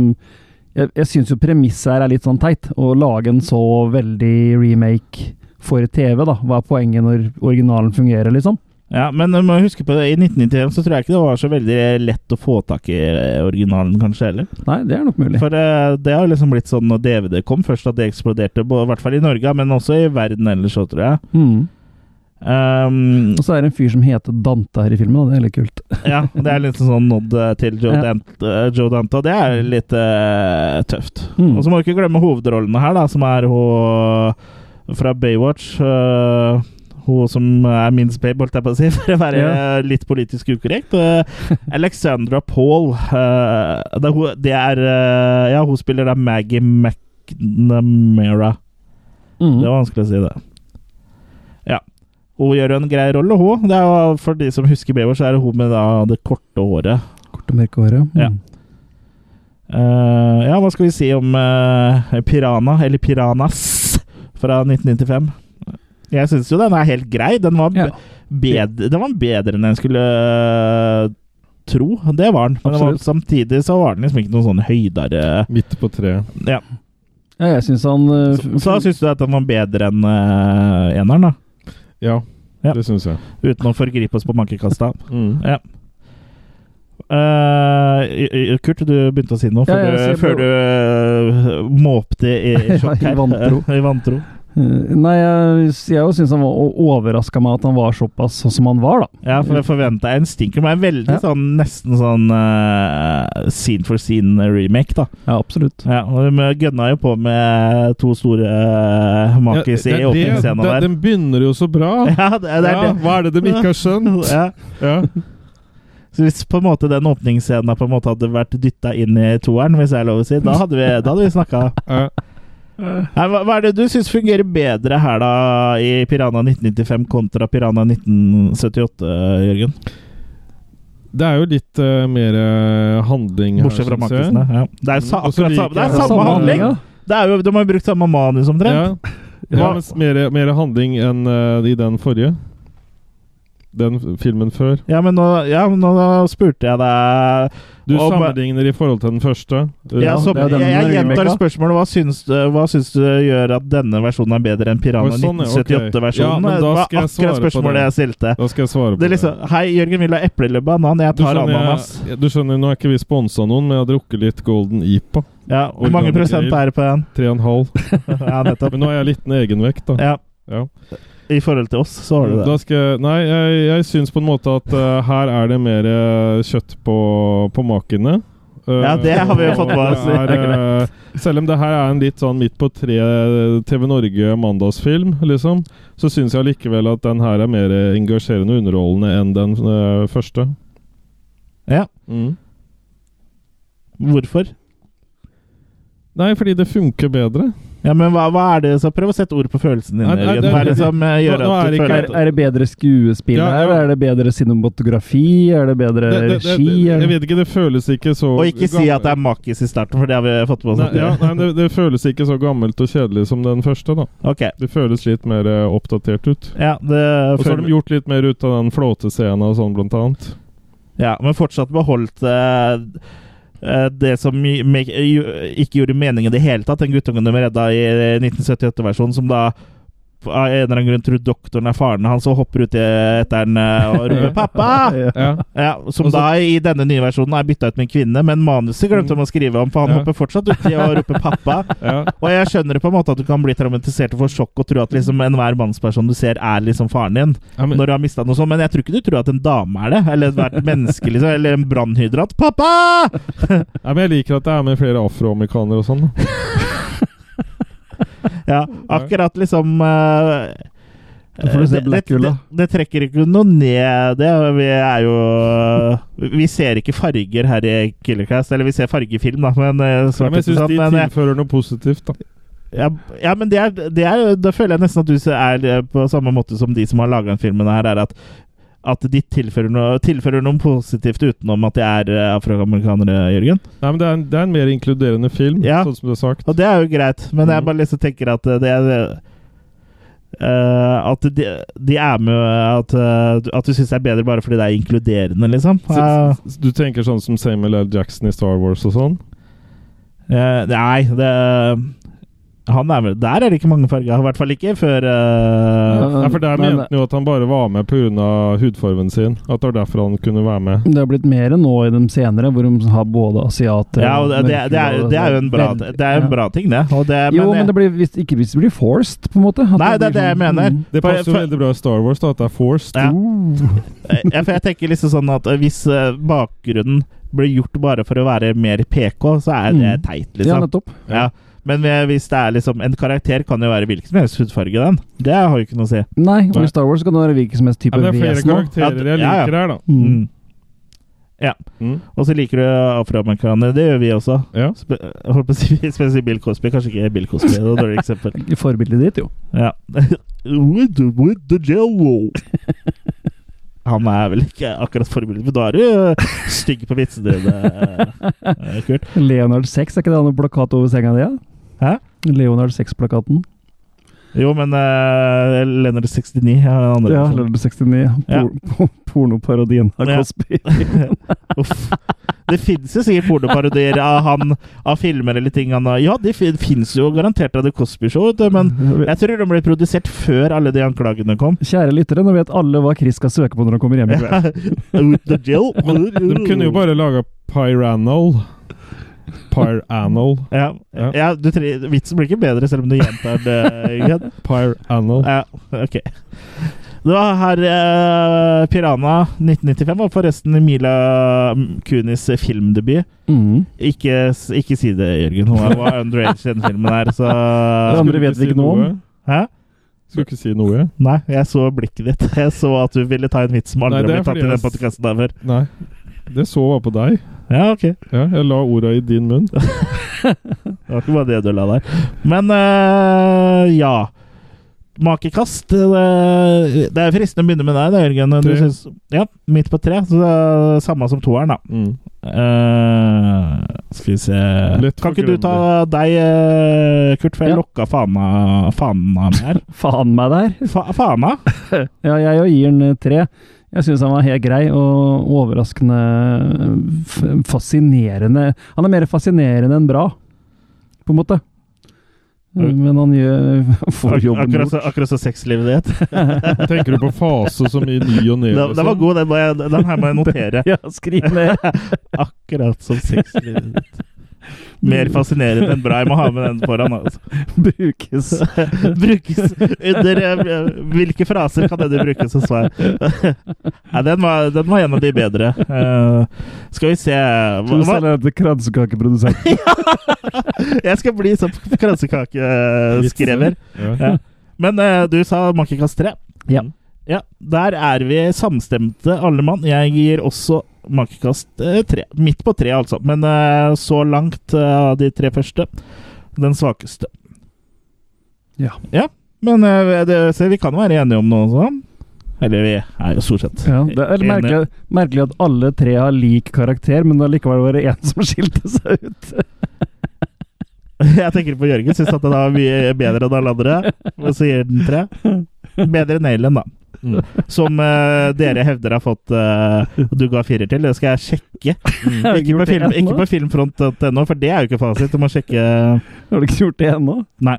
jeg, jeg syns jo premisset her er litt sånn teit. Å lage en så veldig remake for TV, da. Hva er poenget når originalen fungerer, liksom? Ja, men du må huske på det, i 1991 så tror jeg ikke det var så veldig lett å få tak i eh, originalen, kanskje heller. Nei, det er nok mulig. For uh, det har liksom blitt sånn når DVD kom først, at det eksploderte, i hvert fall i Norge, men også i verden ellers òg, tror jeg. Mm. Um, Og så er det en fyr som heter Dante her i filmen, og det er litt kult. ja, det er litt sånn nod eh, til Joe, Ja. Dante, Joe Dante, og det er litt uh, tøft. Mm. Og så må du ikke glemme hovedrollene her, da, som er hun fra Baywatch. eh, hun som er minst babe, holdt jeg på å si, for å være Ja. litt politisk ukorrekt. Eh, Alexandra Paul. eh, det, er det er eh, Ja, hun spiller da Maggie McNamara. Mm. Det var vanskelig å si, det. Ja. Hun gjør en grei rolle, hun. Det er, jo- for de som husker Baywatch, så er det hun med da det korte håret. Korte, mørke håret. Ja. Mm. Eh, ja, hva skal vi si om uh, Pirana, eller Piranas, fra 1995? Jeg syns jo den er helt grei. Den var, Ja. bedre, den var bedre enn jeg skulle eh, tro. Det var den. Men den var, samtidig så var den liksom ikke noen sånn høydere Midt på treet. Ja. Ja, jeg syns han eh, Så, så syns du at den var bedre enn uh, eneren, da? Ja, Ja. det syns jeg. Uten å forgripe oss på mankekasta. Mm. Ja. Uh, Kurt, du begynte å si noe Ja, før, du, før du uh, måpte i sjokk i vantro. I vantro. Eh, Nei, jeg, jeg syns han var overraska meg at han var såpass sånn som han var, da. Ja, for jeg forventa en stinker, men en veldig Ja. sånn nesten sånn uh, scene for scene-remake, da. Ja, absolutt. Ja, og De gønna jo på med to store uh, makis Ja, i åpningsscena der. Den begynner jo så bra! Ja, det, det er Ja, det. hva er det de ikke har skjønt? Ja. Ja. Så hvis på en måte den åpningsscenen på en måte hadde vært dytta inn i toeren, hvis jeg er lov å si, da hadde vi, da hadde vi snakka. Nei, Hva, hva er det du syns fungerer bedre her, da, i Piranha 1995 kontra Piranha 1978, Jørgen? Det er jo litt uh, mer eh, handling her, Bortsett fra Markusene. Ja. Det er sa, akkurat like, samme, det er samme handling, Det er jo, de har jo brukt samme manus omtrent. Ja, ja mer, mer handling enn uh, i den forrige. Den filmen før. Ja, men nå, ja, men nå spurte jeg deg Du om- sammenligner i forhold til den første. ja, så, Jeg, jeg gjentar spørsmålet. Hva syns, du, hva syns du gjør at denne versjonen er bedre enn Piranha sånn, 1978-versjonen? Ja, det var skal jeg svare akkurat på spørsmålet jeg stilte. Da skal jeg svare på Det er liksom, Hei, Jørgen, vil ha eple eller banan? Jeg tar skjønner, ananas. jeg, du skjønner, nå er ikke vi sponsa noen, men jeg har drukket litt Golden IPA. Ja, Hvor mange prosent er det på den? Tre og en halv. Ja, nettopp. Men nå er jeg litt egenvekt, da. Ja, Ja. I forhold til oss, så har du det. skal nei, jeg, jeg syns på en måte at uh, her er det mer eh, kjøtt på, på makene. Uh, Ja, det har vi jo fått med oss. det er, uh, selv om det her er en litt sånn midt på tre TV Norge mandagsfilm, liksom, så syns jeg likevel at den her er mer engasjerende og underholdende enn den uh, første. Ja. Mm. Hvorfor? Nei, fordi det funker bedre. Ja, men hva, hva er det så Prøv å sette ord på følelsen din, Nei, nei, det- Hva er det som gjør Nå- nå at du føler er det bedre skuespill Ja, her? Er det bedre cinematografi? Er det bedre Det, det, det, regi? Jeg vet ikke, det føles ikke så Og ikke si at det er makis i starten, for det har vi fått på oss. Nei, ja, nei, det, det føles ikke så gammelt og kjedelig som den første, da. Ok. Det føles litt mer eh, oppdatert ut. Ja, det Og så har de gjort litt mer ut av den flåtescenen og sånn, blant annet. Ja, men fortsatt beholdt eh, eh, det som jo- ikke gjorde mening i det hele tatt, den guttungen de redda i 1978-versjonen, som da av en eller annen grunn tror doktoren er faren hans og hopper uti etter den eh, og roper 'pappa!' Ja. Ja, som Også, da i denne nye versjonen er bytta ut med en kvinne, men manuset glemte de å skrive om, for han Ja. hopper fortsatt uti og roper 'pappa'. Ja. Og jeg skjønner det på en måte at du kan bli traumatisert og få sjokk og tro at liksom enhver mannsperson du ser, er liksom faren din Ja, men, når du har mista noe sånt, men jeg tror ikke du tror at en dame er det. Eller ethvert menneske, liksom. Eller en brannhydrat. 'Pappa!' ja, men jeg liker at det er med flere afroamerikanere og sånn. Ja, akkurat liksom uh, får du se det, det, det, det trekker ikke noe ned det. Vi er jo Vi ser ikke farger her i Killercast. Eller vi ser fargefilm, da, men eh, Ja, men jeg syns de men, tilfører noe positivt, da. ja, ja, men det er, det er Da føler jeg nesten at du er på samme måte som de som har laga den filmen her, er at at de tilfører noe, tilfører noe positivt utenom at de er eh, afroamerikanere, Jørgen. Nei, men det er, en, det er en mer inkluderende film, Ja. sånn som du har sagt. Og det er jo greit, men jeg Mhm. bare liksom tenker at det er Uh, At de, de er med At, uh, at du syns det er bedre bare fordi det er inkluderende, liksom. Uh, Så, du tenker sånn som Samuel L. Jackson i Star Wars og sånn? eh, nei, det er Der er det ikke mange farger. I hvert fall ikke før uh... Ja, for Der Men- mente han jo at han bare var med pga. hudfargen sin. At det var derfor han kunne være med. Det har blitt mer nå i de senere, hvor de har både asiater Ja, og det, det, det, er, det er jo en bra, det er en bra ting, det. Og det Jo, men det blir hvis, ikke hvis det blir forced, på en måte. At Nei, det er det jeg sånn, mener. mm. Det passer jo veldig bra i Star Wars, da, at det er forced. Ja. Uh. Ja, for jeg tenker liksom sånn at eh, hvis eh, bakgrunnen blir gjort bare for å være mer PK, så er det teit, teit, Ja, liksom. nettopp. Ja. Men eh, hvis det er liksom En karakter kan jo være hvilken som helst hudfarge, den. Det har jo ikke noe å si. Nei, og i Star Wars kan det være hvilken som helst type Ja, det er flere vesen karakterer jeg Ja, ja. liker her, da. Mm. Ja. Mm. Og så liker du afroamerikanere. Det gjør vi også. Ja. Spe holdt på å si spesielt Bill Cosby. Kanskje ikke Bill Cosby, det var et dårlig eksempel. Forbildet ditt, jo. Ja. with, the, with the jello. Han er vel ikke akkurat forbildet, men da er du øh, stygg på vitsene dine, øh, Kurt. Leonard 6, er ikke det han har plakat over senga di? Ja? Hæ? Leonard 6-plakaten. Jo, men uh, Leonard 69 er den andre. Ja, personen. Leonard 69. Ja. Pornoparodien av Ja. Cosby. Uff. Det fins jo sikkert pornoparodier av han, av filmer eller ting han har Ja, det fin fins jo garantert av The Cosby Show, vet du, men jeg tror de ble produsert før alle de anklagene kom. Kjære lyttere, nå vet alle hva Chris skal søke på når han kommer hjem i kveld. De kunne jo bare laga Pyranol. Pyranol. Ja, Ja. ja du vitsen blir ikke bedre selv om du gjentar det. Pyranal. Ja, ok. Det var her eh, Piranha 1995 var forresten Mila Kunis filmdebut. Mm. Ikke, ikke si det, Jørgen. Hun var- underage i den filmen her, så Det andre vet vi ikke noe om. Hæ? Skal ikke si noe. Nei, jeg så blikket ditt. Jeg så at du ville ta en vits som aldri ble har blitt tatt i den podkasten der før. Nei. Det så var på deg. Ja, ok. Ja, jeg la orda i din munn. Det var ikke bare det du la der. Men uh, ja. Makekast. Det, det er fristende å begynne med deg, da, Jørgen. Du synes, ja, midt på tre. Så det er samme som toeren, da. Mm. Uh, skal vi se Lett Kan ikke du ta deg, eh, Kurt, for jeg Ja. lokka fana, fana med her. Faen meg der. Fa, fana? Ja, jeg òg gir den eh, tre. Jeg syns han var helt grei og overraskende f fascinerende. Han er mer fascinerende enn bra, på en måte. Men han gjør får jobben akkurat, så, gjort. akkurat så sexlivet ditt. Tenker du på fase som i ny og ne? Den, den var god, den, må jeg, den her må jeg notere. Ja, skriv ned. Akkurat som sexlivet ditt. Mer fascinerende enn bra. Jeg må ha med den foran. Altså. Brukes. brukes under Hvilke fraser kan denne brukes som svar? Nei, den, var, den var en av de bedre. Uh, skal vi se hva, du hva? selger den til kransekakeprodusent. Jeg skal bli sånn kransekakeskrever. Ja. Ja. Men uh, du sa makekast tre. Ja. Ja, Der er vi samstemte, alle mann. Jeg gir også makekast eh, tre. Midt på tre, altså. Men eh, så langt eh, av de tre første den svakeste. Ja. Ja, men det, se, vi kan være enige om noe sånn. Eller vi er jo stort sett Ja, det er merkelig, merkelig at alle tre har lik karakter, men det har var det én som skilte seg ut. Jeg tenker på Jørgen, syns at den var mye bedre enn alle andre. Og så gir den tre. Bedre enn Alien, da. Mm. Som uh, dere hevder har fått uh, Du ga firer til. Det skal jeg sjekke. Jeg Ikke på, film, ikke på filmfront.no, for det er jo ikke fasit. Du må sjekke Har du ikke gjort det ennå? Nei.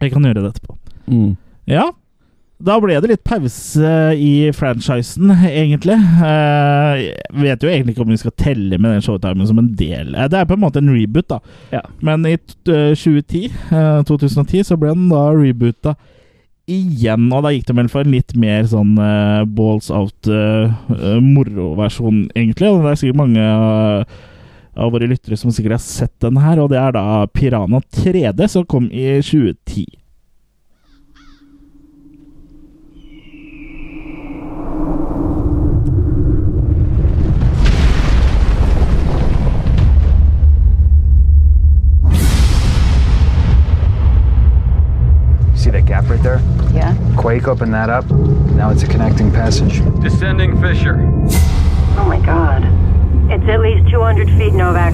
Jeg kan gjøre det etterpå. Mm. Ja. Da ble det litt pause i franchisen, egentlig. Eh, Jeg vet jo egentlig ikke om vi skal telle med den showtimen som en del. Det er på en måte en reboot, da. Ja. Men i t- eh, 2010, eh, 2010 så ble den da reboota igjen, og da gikk de vel for en litt mer sånn uh, balls out-moroversjon, uh, egentlig. Og det er sikkert mange uh, av våre lyttere som sikkert har sett den her, og det er da Piranha 3D, som kom i 2010. See that gap right there? Yeah. Quake opened that up. Now it's a connecting passage. Descending fissure. Oh my god. It's at least 200 feet, Novak.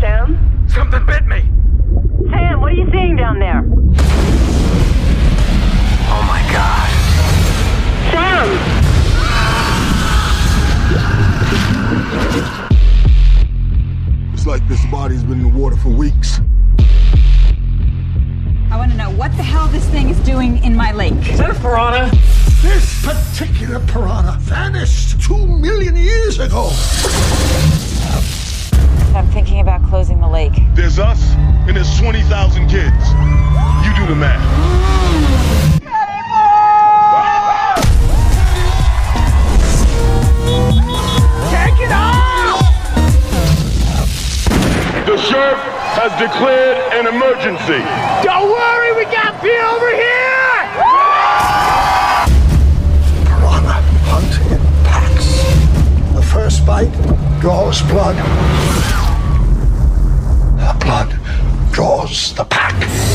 Sam? Something bit me. Sam, what are you seeing down there? Oh my god. Sam! Body's been in the water for weeks. I want to know what the hell this thing is doing in my lake. Is that a piranha? This particular piranha vanished two million years ago. I'm thinking about closing the lake. There's us, and there's 20,000 kids. You do the math. Declared an emergency. Don't worry, we got beer over here! Piranha hunt in packs. The first bite draws blood. The blood draws the pack.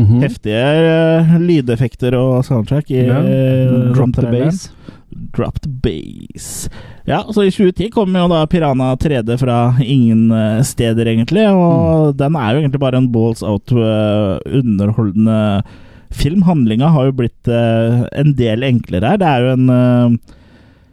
Mhm. Heftige eh, lydeffekter og soundtrack i Ja. eh, Drop the base. bass. Drop the bass. Ja, så i 2010 kom jo da Piranha 3D fra ingen eh, steder, egentlig. Og den er jo egentlig bare en balls out underholdende film. Handlinga har jo blitt en del enklere her. Det er jo en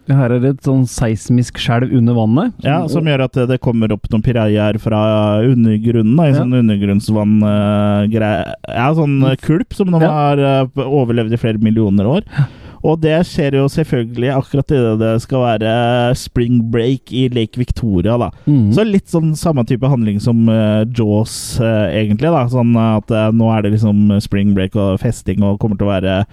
her er det et sånn seismisk skjelv under vannet. Ja, som gjør at det kommer opp noen pireier fra undergrunnen. Da, I Ja. sånn undergrunnsvann-greie. ja, sånn eh, kulp som de Ja. har eh, overlevd i flere millioner år. Og det skjer jo selvfølgelig akkurat idet det skal være spring break i Lake Victoria, da. Mm. Så litt sånn samme type handling som uh, Jaws, uh, egentlig. da Sånn at uh, nå er det liksom spring break og festing og kommer til å være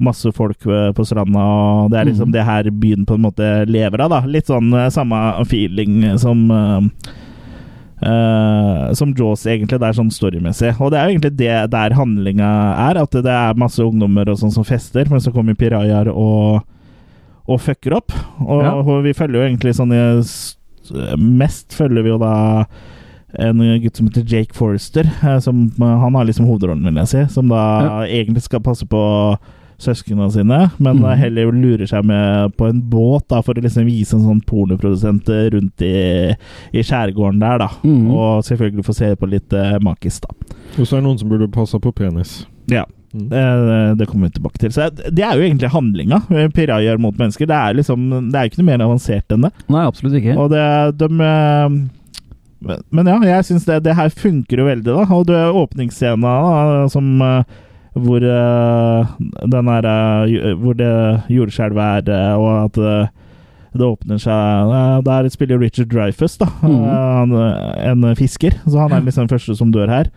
masse folk eh, på stranda, og det er liksom mm. det her byen på en måte lever av, da. Litt sånn eh, samme feeling som eh, som Jaws, egentlig. Det er sånn storymessig. Og det er jo egentlig det der handlinga er. At det er masse ungdommer og sånn som fester, men så kommer pirajaer og, og fucker opp. Og, Ja. og vi følger jo egentlig sånn Mest følger vi jo da en gutt som heter Jake Forrester. Som, han har liksom hovedrollen, vil jeg si. Som da egentlig skal passe på søsknene sine, men mm. heller lurer seg med på en båt da, for å liksom vise en sånn pornoprodusent rundt i, i skjærgården der, da. Mm. Og selvfølgelig få se på litt uh, makis, da. Og så er det noen som burde passa på penis. Ja. Mm. Det, det kommer vi tilbake til. Så det er jo egentlig handlinga. Pirajaer mot mennesker. Det er liksom Det er ikke noe mer avansert enn det. Nei, absolutt ikke. Og det de, eh, Men ja, jeg syns det, det her funker jo veldig, da. Og det er åpningsscena da, som eh, hvor eh, den er eh, Hvor det jordskjelvet er, eh, og at eh, det åpner seg eh, Der spiller Richard Dreyfuss, da. Mm. Eh, han, en fisker. Så han er liksom den første som dør her.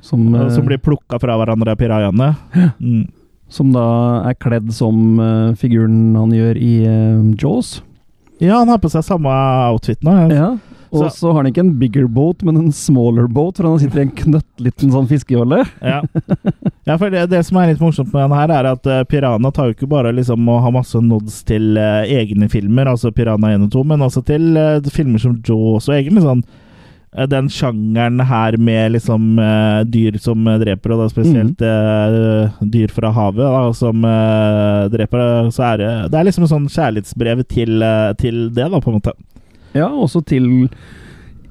Som, eh, eh, som blir plukka fra hverandre av pirajaene. Mm. Som da er kledd som eh, figuren han gjør i eh, Jaws. Ja, han har på seg samme outfit nå. Ja. Og Så- så har han ikke en bigger boat, men en smaller boat, for han sitter i en knøttliten sånn fiskejolle. Ja. ja, for det, det som er litt morsomt med den her, er at uh, Piranha tar jo ikke bare liksom å ha masse nods til uh, egne filmer, altså Piranha 1 og 2, men også til uh, filmer som Jaws, og egentlig sånn den sjangeren her med liksom dyr som dreper, og da spesielt eh, dyr fra havet da, som dreper, så er det Det er liksom en sånn kjærlighetsbrev til, til det, da, på en måte. Ja, også til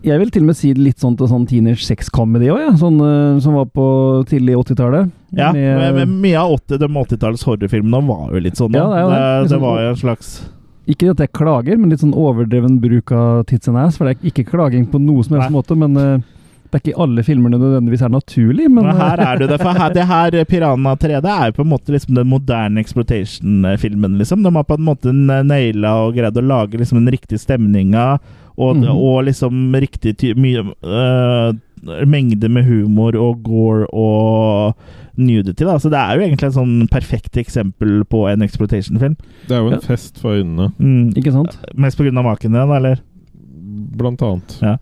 Jeg vil til og med si litt sånn til sånn teenage sex-comedy òg, ja. sånn, eh, som var på tidlig 80-tallet. Ja, Med- men mye av 80, de 80-tallets horrorfilmene var jo litt sånn. Ja, det det. det, Liksom- var jo en slags Ikke at jeg klager, men litt sånn overdreven bruk av tits and ass. For det er ikke klaging på noe som helst måte, men eh, det er ikke alle filmene nødvendigvis er naturlig. Men, Men her eh, er det det. For her, det her Piranha 3D er jo på en måte liksom den moderne exploitation-filmen, liksom. De har på en måte naila og greid å lage liksom den riktige stemninga, og, mm. og liksom riktig ty mye uh, mengde med humor og gore og nudity, da. Så det er jo egentlig et sånn perfekt eksempel på en exploitation-film. Det er jo en Ja. fest for øynene, Mm. Ikke sant? Mest av maken din, eller? blant annet. Ja.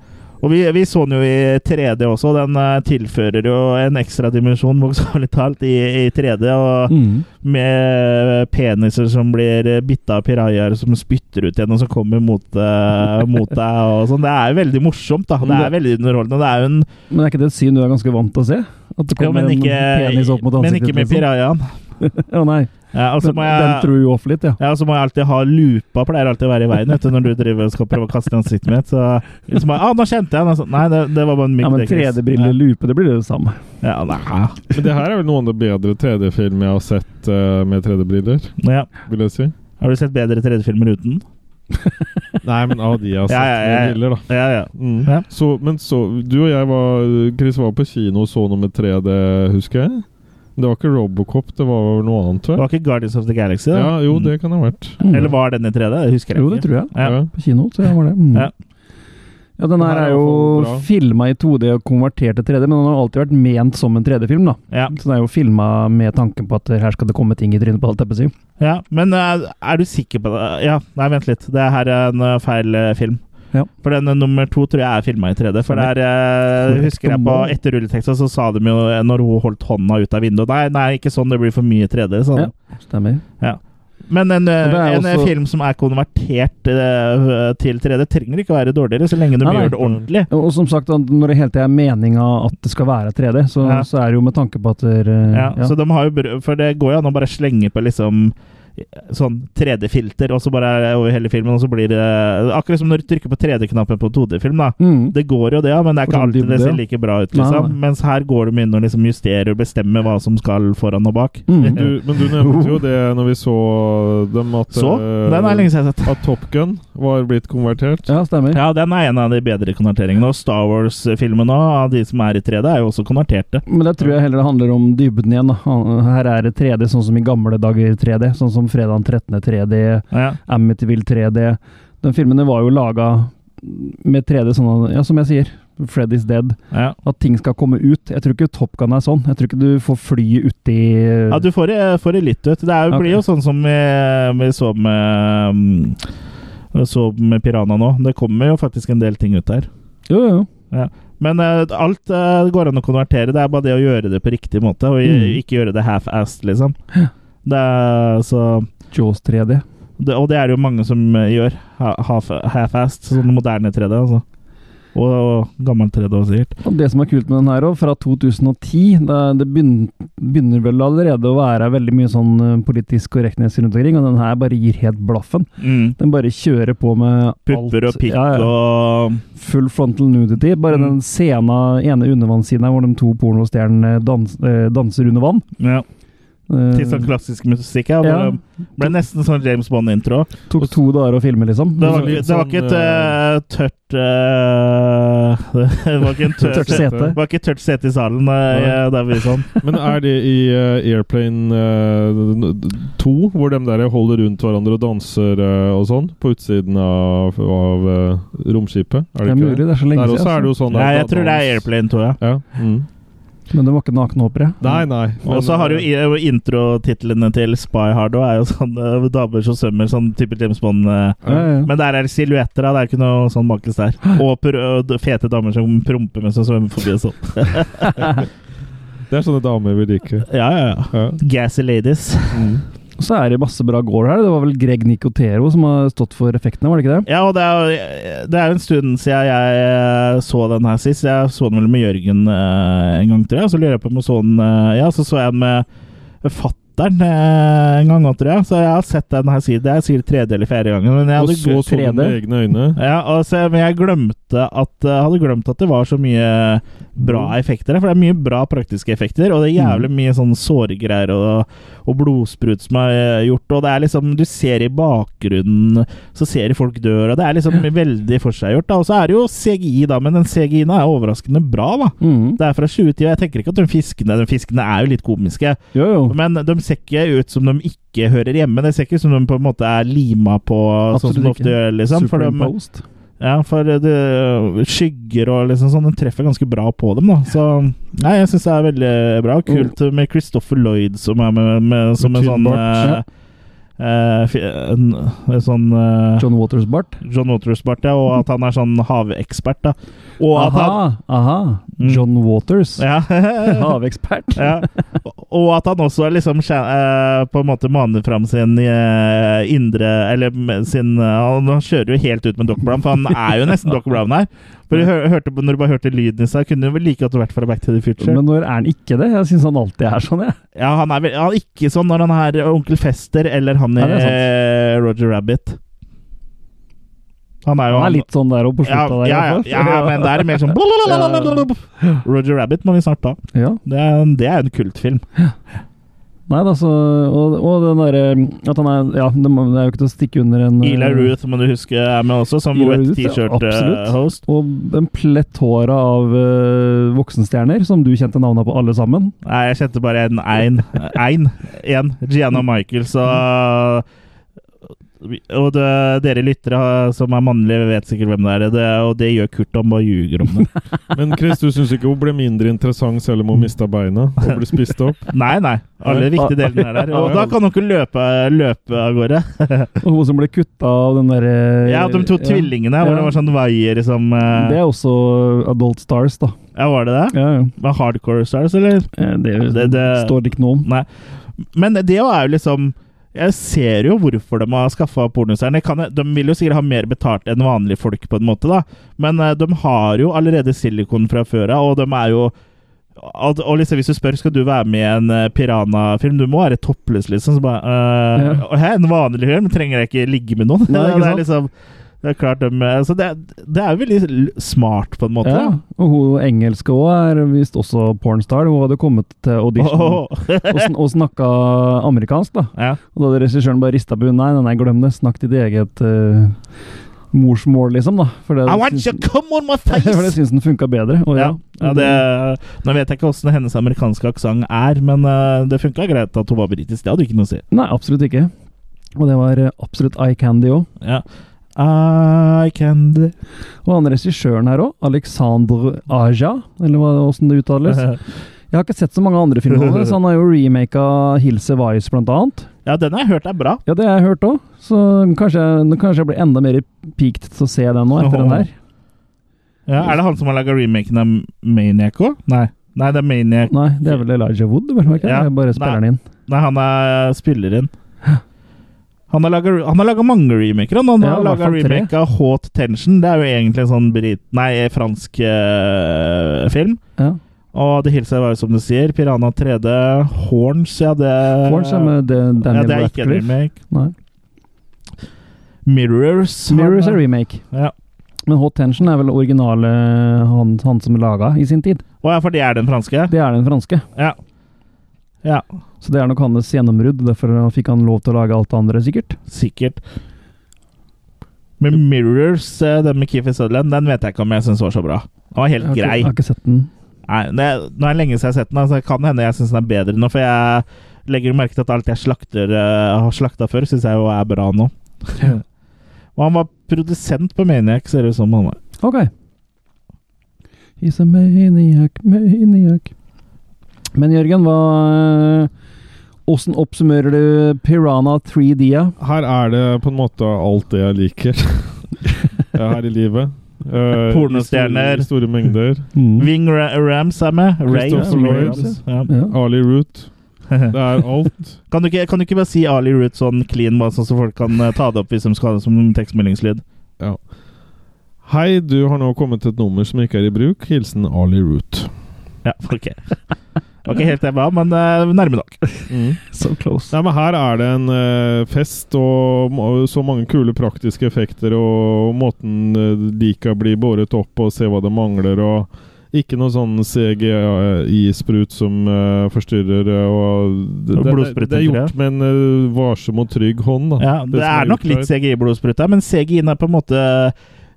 Og vi, vi så den jo i 3D også. Den eh, tilfører jo en ekstra dimensjon, bokstavelig talt, i, i 3D. Og Mm. med peniser som blir bitta av pirajaer som spytter ut igjen, og som kommer mot, uh, mot deg. Og sånn. Det er jo veldig morsomt. da Det er veldig underholdende. Det er jo en Men er ikke det et syn du er ganske vant til å se? At det ja, kommer men, en ikke, penis opp mot men ikke med liksom? pirajaen. Å nei. Ja, altså så Den, må den tror jo off litt, ja. ja, så må jeg alltid ha lupa, pleier alltid å være i veien vet du, når du driver og skal prøve å kaste ansiktet mitt. Så, så må jeg, ah, nå kjente jeg den! Altså, Nei, det, det var bare en mygg. Ja, men 3D-briller, lupe, det blir det samme. Ja, nei. Men det her er vel noen av de bedre 3D-filmer jeg har sett uh, med 3D-briller, Ja. vil jeg si. Har du sett bedre 3D-filmer uten? Nei, men av de jeg har sett Ja, ja, ja. briller, da. Ja, ja. Mm. Ja. Så, men så Du og jeg var Chris var på kino og så noe med 3D, husker jeg. Det var ikke Robocop, det var noe annet, Det tror jeg. var ikke Guardians of the Galaxy? Da? Ja, jo, det kan det ha vært. Mm. Eller var den i 3D? Det husker jeg Jo, ikke. det tror jeg. Ja. Ja. På kino, så var det. Mm. Ja. Ja, den her er jo filma i 2D og konvertert til 3D, men den har alltid vært ment som en 3D-film, da. Ja. Så den er jo filma med tanken på at her skal det komme ting i trynet på alt, jeg på si. ja. Men eh, er du sikker på det? Ja, nei, vent litt. Det her er en eh, feil eh, film. Ja. For den nummer to tror jeg er filma i 3D. For der eh, husker jeg på etter rulleteksta så sa de jo eh, når hun holdt hånda ut av vinduet Nei, nei, ikke sånn, det blir for mye 3D. Sånn. Ja, stemmer. Men en, eh, en eh, også- film som er konvertert uh, til 3D, trenger ikke å være dårligere, så lenge de Nei, nei. gjør det ordentlig. Og som sagt, når det hele tida er meninga at det skal være 3D, så, Ja. så er det jo med tanke på at det, Ja, Så de har jo For det går jo an å bare slenge på liksom sånn 3D-filter, og så bare over hele filmen, og så blir det Akkurat som når du trykker på 3D-knappen på 2D-film, da. Mm. Det går jo det, ja, men det er ikke alltid det ser like bra ut, liksom. nei. Mens her går de inn og liksom justerer og bestemmer hva som skal foran og bak. Mm. Du, men du nevnte jo det når vi så dem, at, Så? eh, Den er lenge siden jeg har sett. at Top Gun var blitt konvertert. Ja, stemmer. Ja, den er en av de bedre konverteringene. Og Star Wars-filmen av de som er i 3D, er jo også konverterte. Men det tror jeg heller det handler om dybden igjen. Da. Her er det 3D, sånn som i gamle dager 3D. Sånn som Fredag den 13. 3D, Ja. Amityville 3D. Den filmene var jo laga med 3D sånn, ja, som jeg sier. Fred is dead. Ja. At ting skal komme ut. Jeg tror ikke Top Gun er sånn. Jeg tror ikke du får flyet uti Ja, du får det, får det litt ut. Det er, okay. Blir jo sånn som vi, vi så med mm, Så med Piranha nå. Det kommer jo faktisk en del ting ut der. Jo, jo, jo. Ja. Men uh, alt uh, går an å konvertere. Det er bare det å gjøre det på riktig måte, og Mm. ikke gjøre det half-assed, liksom. Det er så Jaws 3D. det, Og det er det jo mange som eh, gjør. Ha- half- Half-assed. Sånn moderne 3D, altså. Og, og gammel 3D også, sikkert. Og det som er kult med den her òg, fra 2010 Det, det begynner, begynner vel allerede å være veldig mye sånn eh, politisk korrektness rundt omkring, og den her bare gir helt blaffen. Mm. Den bare kjører på med Pupper alt. og pikk Ja, ja. og Full frontal nudity. Bare Mm. den scena, ene undervannssiden her hvor de to pornostjernene dans, eh, danser under vann. ja. Eh, Til sånn klassisk musikk. Ja, Ja. det ble nesten sånn James Bond-intro. tok to dager å filme, liksom. Det var, det var ikke et uh, tørt uh, Det var ikke en tørt, Tørt sete. Det var ikke et tørt sete i salen. uh, der vi sånn. Men er det i Airplane eh, 2, hvor de der holder rundt hverandre og danser og sånn, på utsiden av, av romskipet? Er Det er ikke mulig, det er så lenge Der siden. også er det jo sånn at- jeg tror det er Airplane 2, ja. Ja. Mm. Men det var ikke nakne, håper. Nei, nei. Og så har du jo eh, introtitlene til Spy Hard òg, er jo sånn eh, damer som svømmer, sånn type James Bond. eh. Ja, ja. Men der er det silhuetter, da. Det er ikke noe sånn baklengs der. Og og fete damer som promper mens de svømmer forbi og sånn. Det er sånne damer vi liker. Ja, ja, ja. Ja. Gassy ladies. Og så er det masse bra gore her. Det var vel Greg Nicotero som har stått for effektene, var det ikke det? Ja, og det er, det er en stund siden jeg eh, så den her sist. Jeg så den vel med Jørgen eh, en gang, tror jeg. Så lurer jeg på om jeg så den eh, Ja, så så jeg den med fattern eh, en gang òg, tror jeg. Så jeg har sett den her siden. Jeg sier tredje eller fjerde gangen. Men jeg Og hadde så så den med egne øyne. Ja, og så, men jeg glemte at hadde glemt at det var så mye bra effekter der. For det er mye bra praktiske effekter, og det er jævlig mye sånn såregreier og, og blodsprut som er eh, gjort. Og det er liksom Du ser i bakgrunnen, så ser du folk dør, og det er liksom veldig forseggjort. Og så er det jo CGI, da, men den CGI-en er overraskende bra, da. Mm. Det er fra 2010. Jeg tenker ikke at de fiskene De fiskene er jo litt komiske, Jo, jo. men de ser ikke ut som de ikke hører hjemme. Det ser ikke ut som de på en måte er lima på sånn som de ofte gjør, liksom. For de, Superimposed. Ja, for det, skygger og liksom sånn, den treffer ganske bra på dem, da. Så nei, jeg syns det er veldig bra. Kult med Christopher Lloyd som er med, med som en sånn en, en sånn uh, John Waters-bart. John Waters-bart, ja, og at han er sånn havekspert, da. Og at han Aha, aha. Mm. John Waters. ja. Havekspert. ja. Og at han også liksom eh, på en måte maner fram sin indre Eller sin Han kjører jo helt ut med Doc Brown, for han er jo nesten Doc Brown her. For du hørte, Når du bare hørte lyden i seg, kunne du vel like godt vært fra Back to the Future. Men når er han ikke det? Jeg syns han alltid er sånn, jeg. ja, han er, vel, han er ikke sånn når han er onkel Fester eller han i ja, eh, Roger Rabbit. Han er jo Han er litt sånn der og på ja, slutta der, ja, hvert ja, ja, men det er mer sånn Roger Rabbit må vi snart ta. Ja. Det er, det er en kultfilm. Nei da, så Og, og den derre At han er Ja, det, må, det er jo ikke til å stikke under en eh, Eli Ruth må du huske er med også, som wet. T-shirt-host. Og en plett håra av uh, voksenstjerner, som du kjente navna på alle sammen. Nei, jeg kjente bare en ein. Ein. En. Gianna Michaels og og det, dere lyttere som er mannlige, vet sikkert hvem det er. Det, og det gjør Kurt, han bare ljuger om det. Men Chris, du syns ikke hun ble mindre interessant selv om hun mista beina og ble spist opp? Nei, nei. Alle viktige delene er der. Og da kan hun ikke løpe, løpe av gårde. Og hun som ble kutta av den derre Ja, de to tvillingene, hvor det var sånn vaier som eh, Det er også Adult Stars, da. Ja, var det det? Ja, ja. Var hardcore stars, eller? Eh, Det, Det- det- står det ikke noe om. Nei. Men det er jo liksom Jeg ser jo hvorfor de har skaffa pornostjerner. De vil jo sikkert ha mer betalt enn vanlige folk, på en måte, da. Men eh, de har jo allerede silikon fra før av, og de er jo og, liksom, Hvis du spør skal du være med i en uh, piranafilm, du må være toppløs, liksom. Så bare, eh, Ja. en vanlig film? Trenger jeg ikke ligge med noen? Nei, det er liksom det er klart de, altså det, det er jo veldig smart, på en måte. Ja, og hun engelske òg er visst også pornstar. Hun hadde kommet til audition Åh. og, sn og snakka amerikansk, da. Ja. Og da hadde regissøren bare rista på henne. Nei, nei, nei, glem det. Snakk ditt eget uh, morsmål, liksom, da. For det, I want you come on my face! for det syns den funka bedre. Og ja, Ja, det, nå vet jeg ikke åssen hennes amerikanske aksent er, men uh, det funka greit at hun var britisk. Det hadde ikke noe å si. Nei, absolutt ikke. Og det var eh, absolutt eye candy òg. Ja. I can do Og han regissøren her òg, Alexander Aja, eller åssen det uttales. Jeg har ikke sett så mange andre filmer så han har jo remaka 'Hilse Vice', Ice, blant annet. Ja, den har jeg hørt er bra. Ja, det har jeg hørt òg, så kanskje, kanskje jeg blir enda mer peaked til å se den nå, etter den der. Ja, er det han som har laga remaken av Maniac òg? Nei. Nei, det er Maniac Nei, det er vel Elijah Wood, vel? Ikke? Ja, Jeg bare spiller den inn. Nei, han er spiller inn. Han har laga- mange remaker. Han, han Ja, har laga remake tre. av Hot Tension. Det er jo egentlig en sånn brit... Nei, fransk uh, film. Ja. Og The hilser var jo som du sier. Piranha 3D. Horns, ja, det Horns er med det- ja, det er ikke en remake. Nei. Mirrors. Mirrors er remake. Ja. Men Hot Tension er vel originale han, han som laga i sin tid. Å ja, for det er den franske? Det er den franske. Ja. Ja, Så det er nok hans gjennombrudd. Derfor fikk han lov til å lage alt det andre, sikkert. sikkert. Men Mirrors, eh, den med Keefer Sutherland, den vet jeg ikke om jeg syns var så bra. Den var Jeg helt ikke, grei. jeg har ikke sett den. Nei, det, nå er det lenge siden jeg har sett den, altså det kan hende jeg syns den er bedre nå. For jeg legger merke til at alt jeg slakter, uh, har slakta før, syns jeg jo er bra nå. Og han var produsent på Maniac, ser det ut som han var. Ok. He's a maniac, maniac. Men Jørgen, hva Åssen oppsummerer du Piranha 3D-a? Her er det på en måte alt det jeg liker her i livet. Uh, Pornostjerner. Store, mengder. Wing Ra Rams er med. Ray. Lloyd. Ja. Ja. Ali Root. Det er alt. Kan, du ikke, kan du ikke bare si Ali Root sånn clean, bare sånn så folk kan eh, ta det opp hvis de skal ha det som tekstmeldingslyd? Ja. Hei, du har nå kommet til et nummer som ikke er i bruk. Hilsen Ali Root. Ja, ok. Det var ikke helt det jeg ba, men uh, nærme nok. So close. Nei, men her er det en uh, fest og og, så mange kule praktiske effekter, og måten uh, lika blir båret opp og se hva det mangler, og ikke noe sånn CGI-sprut som uh, forstyrrer. eh, og det, Og det, blodsprut, det er gjort med en uh, varsom og trygg hånd. Da. Ja, det, det er nok litt. CGI-blodsprut der, men CGI-en er på en måte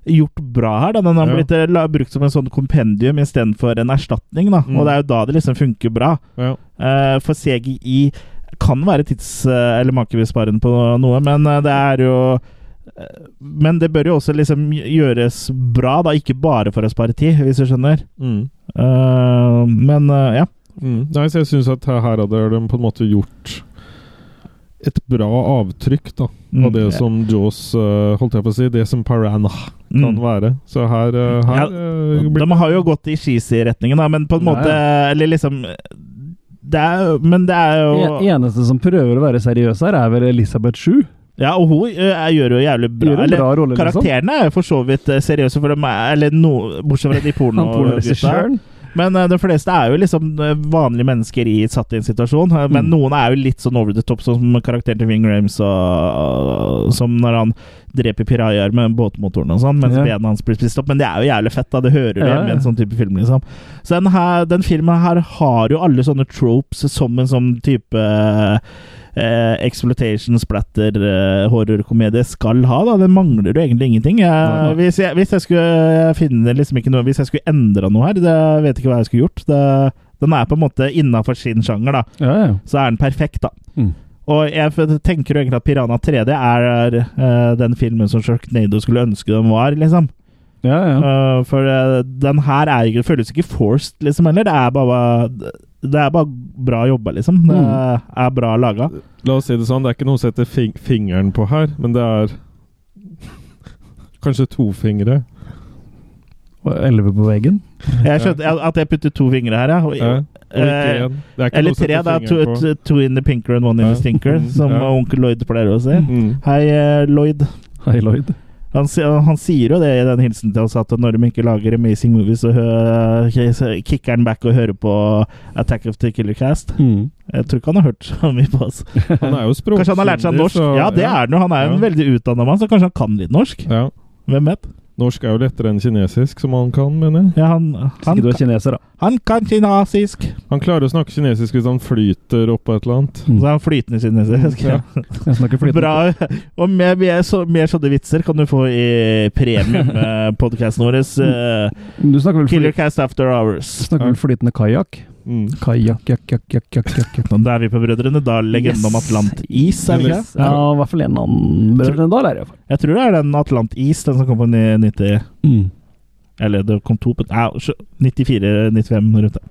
gjort bra her. Da. Den har blitt eh, la, brukt som en sånn kompendium istedenfor en erstatning. Da. Mm. Og det er jo da det liksom funker bra. Ja. Uh, for CGI kan være tids- eh, eller makebesparende på noe, men det er jo Men det bør jo også liksom gjøres bra, da, ikke bare for å spare tid, hvis du skjønner. Mm. Uh, men uh, ja. Mm. Nei, så jeg syns at her hadde de på en måte gjort et bra avtrykk da Mm. av det som Jaws uh, Holdt jeg på å si Det som Piranha kan Mm. være. Så her, uh, her Ja, eh, blir De har jo gått i cheesy-retningen, da, men på en Nei. måte Eller liksom det er, Men det er jo En- Eneste som prøver å være seriøs her, er vel Elisabeth Shue. Ja, og hun gjør jo jævlig bra. Gjør eller, bra rolle, liksom. karakterene er jo for så vidt seriøse, for de er, eller no, bortsett fra de pornogutta. Men uh, de fleste er jo liksom eh, vanlige mennesker i, satt i en situasjon. eh, Men Mm. noen er jo litt sånn over the top, sånn som karakteren til Ving Rames, og, som når han dreper pirajaer med båtmotoren og sånn, mens Ja. bena hans blir spist opp. Men det er jo jævlig fett, da. Det hører du Ja, hjemme i en sånn type film, liksom. Så den, her, den filmen her har jo alle sånne tropes som en sånn type eh, exploitation, splatter, eh, horrorkomedie skal ha. da Den mangler jo egentlig ingenting. Jeg, hvis, jeg, hvis jeg skulle finne liksom ikke noe Hvis jeg skulle endra noe her, det vet ikke hva jeg skulle gjort. Det, den er på en måte innafor sin sjanger, da. Ja, ja. Så er den perfekt, da. Mm. Og jeg tenker jo egentlig at Piranha 3D er eh, den filmen som Sharknado skulle ønske den var, liksom. Ja, ja. Uh, for uh, den her er føles ikke forced, liksom, heller. Det er bare Det er bare bra jobba, liksom. Det Mm. er bra laga. La oss si det sånn, det er ikke noe å sette fing fingeren på her, men det er Kanskje to fingre. Og elleve på veggen. Jeg skjønte ja, at jeg putter to fingre her, ja. Og, Ja, og ikke eh. Det er eller tre, two in the pinker and one in Ja. the stinker, som ja. onkel Lloyd pleier å si. Mm. Hei, eh, Lloyd. Hei, Lloyd. Han, han sier jo det i den hilsen til oss, at når de ikke lager amazing movies, så, så kicker han back og hører på Attack of the Killer Cast. Mm. Jeg tror ikke han har hørt så mye på oss. Han er jo språkkyndig. Kanskje han har lært seg norsk? så- ja, det er han jo. Han er jo en veldig utdanna mann, så kanskje han kan litt norsk? Ja. Hvem vet? Norsk er jo lettere enn kinesisk, som han kan, mener jeg. Ja, han, han, Ikke du er kineser, da. han kan kinesisk! Han klarer å snakke kinesisk hvis han flyter oppå et eller annet. Så er han flytende kinesisk. Ja. Jeg snakker flytende. Bra. Og mer, mer, så, mer sånne vitser kan du få i premiepodkasten vår. Uh, Du snakker vel, fly, Killercast After Hours. snakker vel flytende kajakk? Mm. Kajakk, jakk, jakk, jakk, jakk, jakk, jakk. Da er vi på Brødrene Dal, legenden om Atlantis, er det ikke? Ja, i hvert fall en annen Brødrene Dal er det. Jeg tror det er den Atlantis, den som kom på 90 Mm. Eller det kom to på Nei, 94-95 rundt der.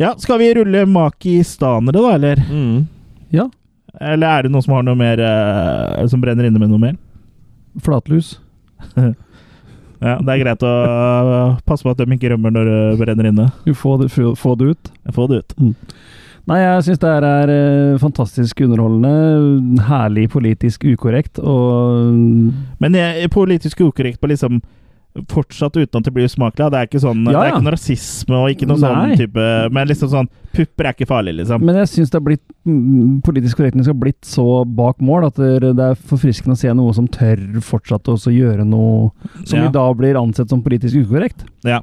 Ja, skal vi rulle makistanere, da, eller? Mm. Ja. Eller er det noen som har noe mer eh, Som brenner inne med noe mer? Flatlus. Ja, Det er greit å eh, passe på at de ikke rømmer når det brenner inne. Du får det, få, det ut. Få det ut. Nei, jeg syns det her er eh, fantastisk underholdende. Herlig politisk ukorrekt og Men jeg er politisk ukorrekt på liksom Fortsatt uten at det blir usmakelig. Det er ikke sånn Ja, Det er ikke noe rasisme og ikke noe sånn type Men liksom sånn Pupper er ikke farlig, liksom. Men jeg syns det har blitt mm, politisk korrektness har blitt så bak mål at det er forfriskende å se noe som tør fortsatt å gjøre noe som Ja. i dag blir ansett som politisk ukorrekt. Ja.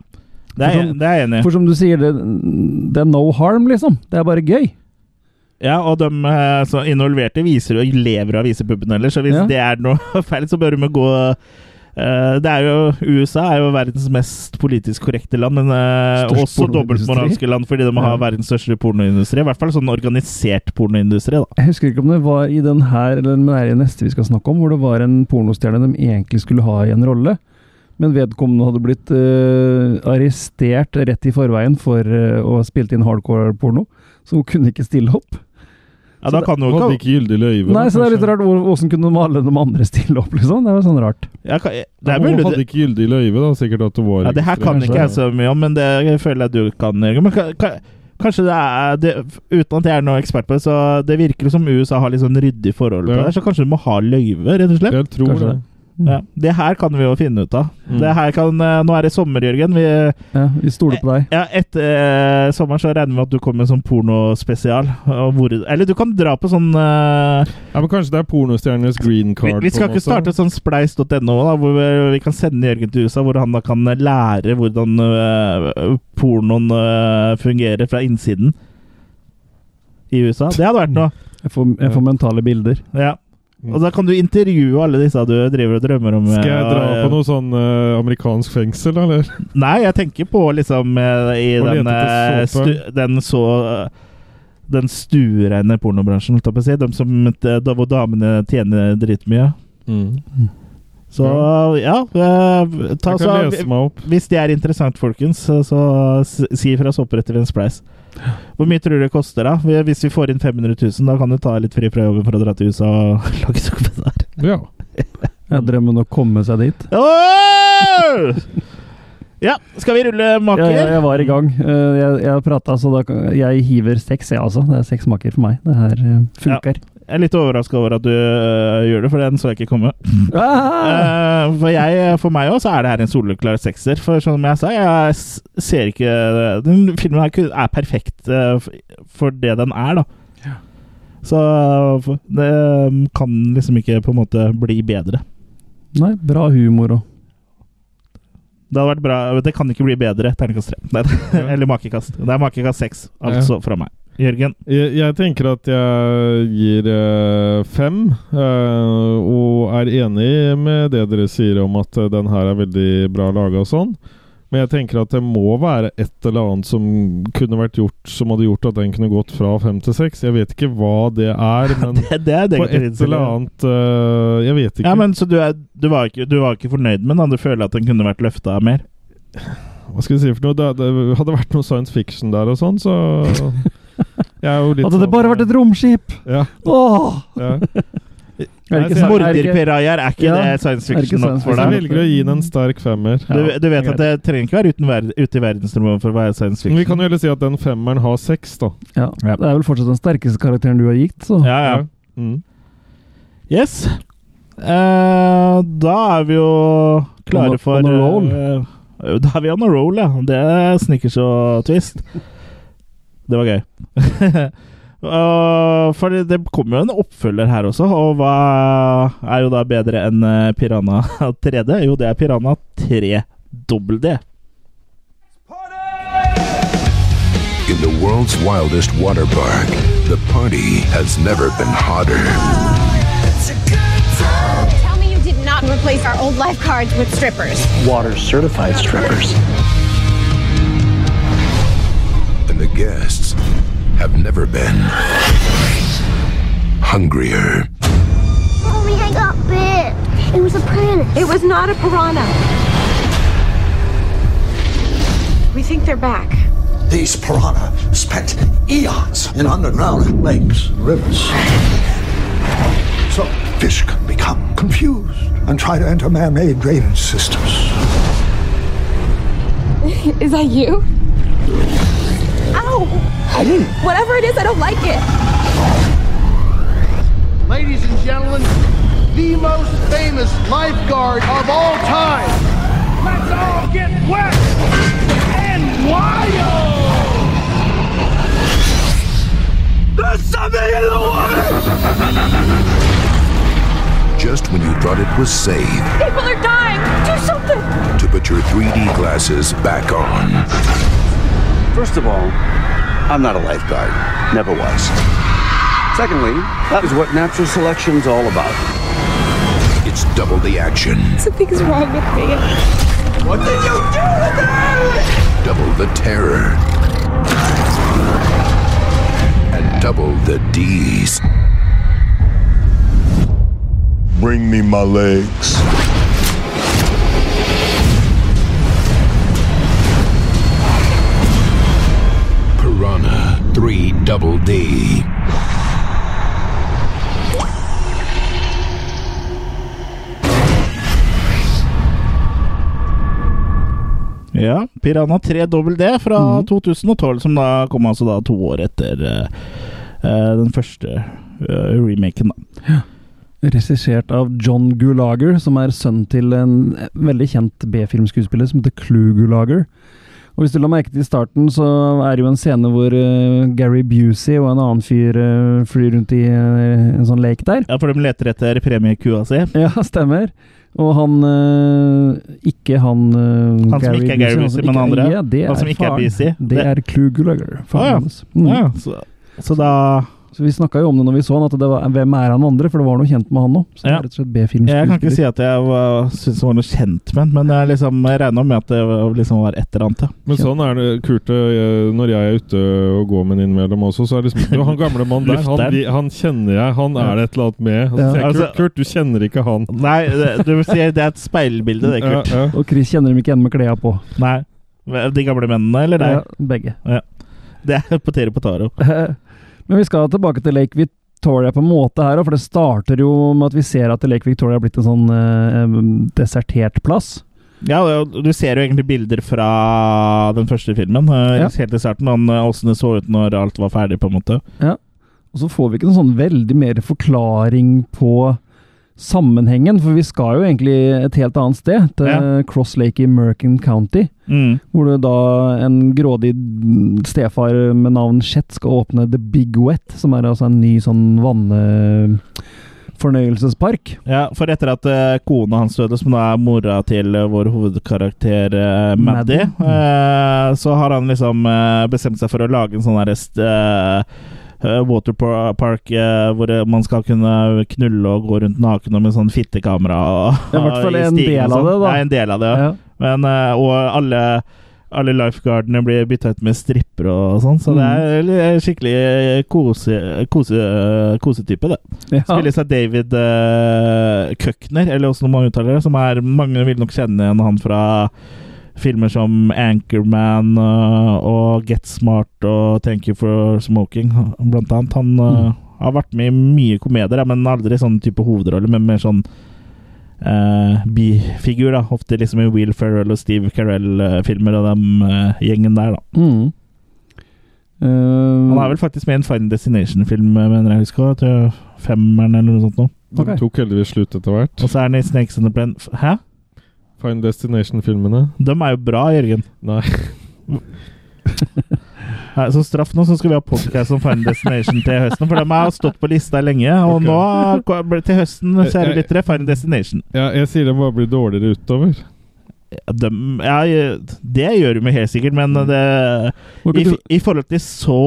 Det er, som- det er jeg enig i. For som du sier, det, det er no harm, liksom. Det er bare gøy. Ja, og de eh, så involverte viser jo lever av å vise puppene ellers, så hvis Ja. det er noe feil, så bør de gå det er jo, USA er jo verdens mest politisk korrekte land, men eh, Størst også dobbeltmoralske land fordi de har Ja. verdens største pornoindustri. I hvert fall sånn organisert pornoindustri. da. Jeg husker ikke om det var i den her, eller den er i neste vi skal snakke om, hvor det var en pornostjerne de egentlig skulle ha i en rolle. Men vedkommende hadde blitt uh, arrestert rett i forveien for uh, å ha spilt inn hardcore-porno, så hun kunne ikke stille opp. Ja, da kan du ikke jo hadde ikke gyldig løyve. Nei, så det er litt rart. hvor- Hvordan kunne de alle de andre stille opp, liksom? Det var sånn rart. ja, kan- Det er mulig hadde ikke gyldig løyve, da. Sikkert at det var ja, det her kan ikke jeg så mye om, men det føler jeg du kan, Jørgen. Men kan, kan, kanskje det er det, Uten at jeg er noen ekspert på det, så det virker som USA har litt sånn ryddig forhold på Ja. det, så kanskje du må ha løyve, rett og slett? Jeg tror Kanskje det. Det. Ja, det her kan vi jo finne ut av. Mm. Det her kan, eh, nå er det sommer, Jørgen. Vi, Ja, vi stoler på deg. ja, etter eh, sommeren så regner vi med at du kommer med sånn pornospesial. og hvor- Eller du kan dra på sånn eh, Ja, men Kanskje det er pornostjernenes green card? vi skal på ikke måte? starte sånn spleis.no, hvor vi, vi kan sende Jørgen til USA, hvor han da kan lære hvordan eh, pornoen eh, fungerer fra innsiden i USA. Det hadde vært noe. Jeg får, jeg får mentale bilder. Ja. Og da kan du intervjue alle disse du driver og drømmer om. Skal jeg dra eh, på noe sånn uh, amerikansk fengsel, eller? Nei, jeg tenker på liksom eh, i den, såpe. stu, den så Den stuereine pornobransjen, holdt jeg på å si. De som, da, hvor damene tjener dritmye. Mm. Så ja, ta, så. Hvis det er interessant, folkens, så, så si ifra så oppretter vi en spleis. Hvor mye tror du det koster, da? Hvis vi får inn 500 000, da kan du ta litt fri fra jobben for å dra til USA og lage dokumentar. Ja. Jeg drømmer om å komme seg dit. Åh! Ja, skal vi rulle maker? Ja, jeg, jeg var i gang. Eh, Jeg, jeg prata, så da Jeg hiver seks, jeg altså. Det er seks maker for meg. Det her funker. funker. Jeg er litt overraska over at du øh, gjør det, for den så jeg ikke komme. Ah! Uh, for, jeg, for meg òg er det her en soleklar sekser. For som jeg sa, jeg ser ikke Den filmen her er perfekt uh, for det den er, da. Så f- det um, kan liksom ikke på en måte bli bedre. Nei, bra humor òg. Det hadde vært bra Det kan ikke bli bedre. Terningkast tre. Eller makekast. Det er makekast seks, altså, fra meg. Jørgen? Jeg, jeg tenker at jeg gir eh, fem, eh, og er enig med det dere sier om at eh, den her er veldig bra laga og sånn. Men jeg tenker at det må være et eller annet som kunne vært gjort som hadde gjort at den kunne gått fra fem til seks. Jeg vet ikke hva det er, men Det, det er det på et eller annet uh, Jeg vet ikke. Ja, men Så du, er, du, var ikke, du var ikke fornøyd med den? Du føler at den kunne vært løfta mer? Hva skal vi si for noe? Det, det hadde vært noe science fiction der og sånn, så Jeg er jo litt Hadde det bare vært et romskip! Ja. Åh! Ja. Er det ikke er ikke- Morderpirajaer, er ikke Ja, det science fiction nok for deg? Jeg velger å gi den en sterk femmer. Du, du vet at det trenger ikke være uten ver ute i verdensrommet for å være science Men vi kan jo heller si at den femmeren har seks, da. Ja, Det er vel fortsatt den sterkeste karakteren du har gitt, så Ja, ja. Mm. Yes. Uh, da er vi jo klare for on a roll. eh, da er vi on a roll, ja. Det snikker Snickers og Twist. Det var gøy. Uh, for det, kommer jo en oppfølger her også, og hva er jo da bedre enn eh, Piranha 3D? Jo, det er Piranha 3 dobbel D. In the world's wildest water park, the party has never been hotter. Tell me you did not replace our old lifeguards with strippers. Water certified strippers. Guests have never been hungrier. Mommy, I got bit. It was a piranha. It was not a piranha. We think they're back. These piranha spent eons in underground lakes and rivers. So fish can become confused and try to enter man-made drainage systems. Is that you? Ow! I didn't. Whatever it is, I don't like it. Ladies and gentlemen, the most famous lifeguard of all time. Let's all get wet and wild! There's something in the water! Just when you thought it was safe People are dying. Do something. to put your 3D glasses back on, First of all, I'm not a lifeguard. Never was. Secondly, that is what natural selection's all about. it's double the action, Something's wrong with me. What did you do with that? double the terror, and double the D's. Bring me my legs. 3 Double D. Ja, Piranha 3 dobbel D fra 2012, som da kom altså da to år etter eh, eh, den første uh, remaken, da. Ja. Regissert av John Gulager, som er sønn til en veldig kjent B-filmskuespiller som heter Clue Gulager. Og hvis du la merke til i starten, så er det jo en scene hvor uh, Gary Busey og en annen fyr uh, flyr rundt i uh, en sånn lek der. Ja, for de leter etter premiekua si. Ja, stemmer. Og han Ikke han Han som ikke er Gary Busey, men andre? Ja, det Han som ikke er faren. Busey? Det Det- er Clue Gulager. Å ja. Mm. ja så, så da Så vi snakka jo om det når vi så han, at det var, hvem er han andre? For det var noe kjent med han òg. Ja. Jeg kan ikke si at jeg var- syntes det var noe kjent med han, men jeg, liksom, jeg regner med at det var- liksom var et eller annet. ja. Men sånn er det, Kurt, eh, når jeg er ute og går med en innimellom også, så er det liksom Han gamle mannen der, han, han kjenner jeg, han er det et eller annet med. Altså, Ja. jeg, Kurt, Kurt, du kjenner ikke han. Nei, det, du sier det er et speilbilde, det, Kurt. Ja, ja. Og Chris kjenner dem ikke igjen med klærne på. Nei. De gamle mennene, eller Ja, begge. Ja. Det er på Tere på Potaro. Men vi skal tilbake til Lake Victoria på en måte her, for det starter jo med at vi ser at Lake Victoria er blitt en sånn eh, desertert plass. Ja, du ser jo egentlig bilder fra den første filmen. eh, Ja. Helt i starten, åssen det så ut når alt var ferdig, på en måte. Ja. Og så får vi ikke noen sånn veldig mer forklaring på sammenhengen, for vi skal jo egentlig et helt annet sted, til Ja. Cross Lake i Merkin County. Mm. Hvor det da en grådig stefar med navn Chet skal åpne The Big Wet, som er altså en ny sånn vann... Fornøyelsespark. Ja, for etter at uh, kona hans døde, som da er mora til uh, vår hovedkarakter uh, Maddy, Maddie. eh, så har han liksom eh, bestemt seg for å lage en sånn derre waterpark eh, hvor eh, man skal kunne knulle og gå rundt naken og med sånn fittekamera. Det er i hvert fall en del av sånn. det, da. Ja, en del av det, ja. Men, eh, og alle alle lifeguardene blir bytta ut med strippere og sånn, så det Mm. er li- skikkelig kose, kose, kosetype, det. Ja. Spilles av David uh, Køkner, eller hvordan man uttaler det, som er Mange vil nok kjenne igjen han fra filmer som Anchorman uh, og Get Smart og Thank You for Smoking, blant annet. Han uh, Mm. har vært med i mye komedier, ja, men aldri sånn type hovedrolle, men mer sånn uh, bifigur, da. Ofte liksom i Will Ferrell og Steve Carell-filmer og den uh, gjengen der, da. Mm. Uh, Han er vel faktisk med i en Fine Destination-film, mener jeg husker. Jeg tror Femmeren eller noe sånt noe. Den tok heldigvis slutt etter hvert. Og så er han i Snakes on the Plan Hæ? Fine Destination-filmene. De er jo bra, Jørgen. Nei. Nei, så straff nå, så skal vi ha podcast om Final Destination til høsten. For de har stått på lista lenge, og okay. nå til høsten, kjære lyttere, Final Destination. Ja, jeg sier det bare blir dårligere utover. De, ja, det gjør de helt sikkert, men det i, I forhold til så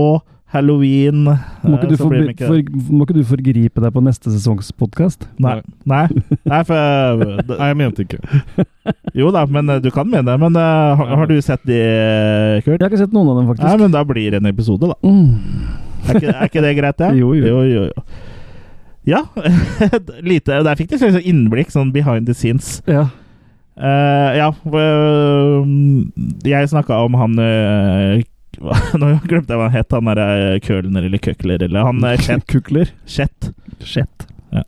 Halloween Må ikke, eh, blir forbi, ikke for, må ikke du forgripe deg på neste sesongs podkast? Nei. Nei, Nei for det, Nei, jeg mente ikke. Jo da, men eh, du kan mene det. Men uh, har, har du sett de, Kurt? Jeg har ikke sett noen av dem, faktisk. Nei, men da blir det en episode, da. Mm. Er ikke, er ikke det greit, det? Jo, jo. jo, jo, jo. Ja. Lite Der fikk de sånn innblikk, sånn behind the scenes. Ja. Uh, ja. øh, jeg snakka om han øh, Nå glemte jeg hva han het. Han derre Kølner eller Køkler eller Han eh, Kukler. Chet. Chet. Ja.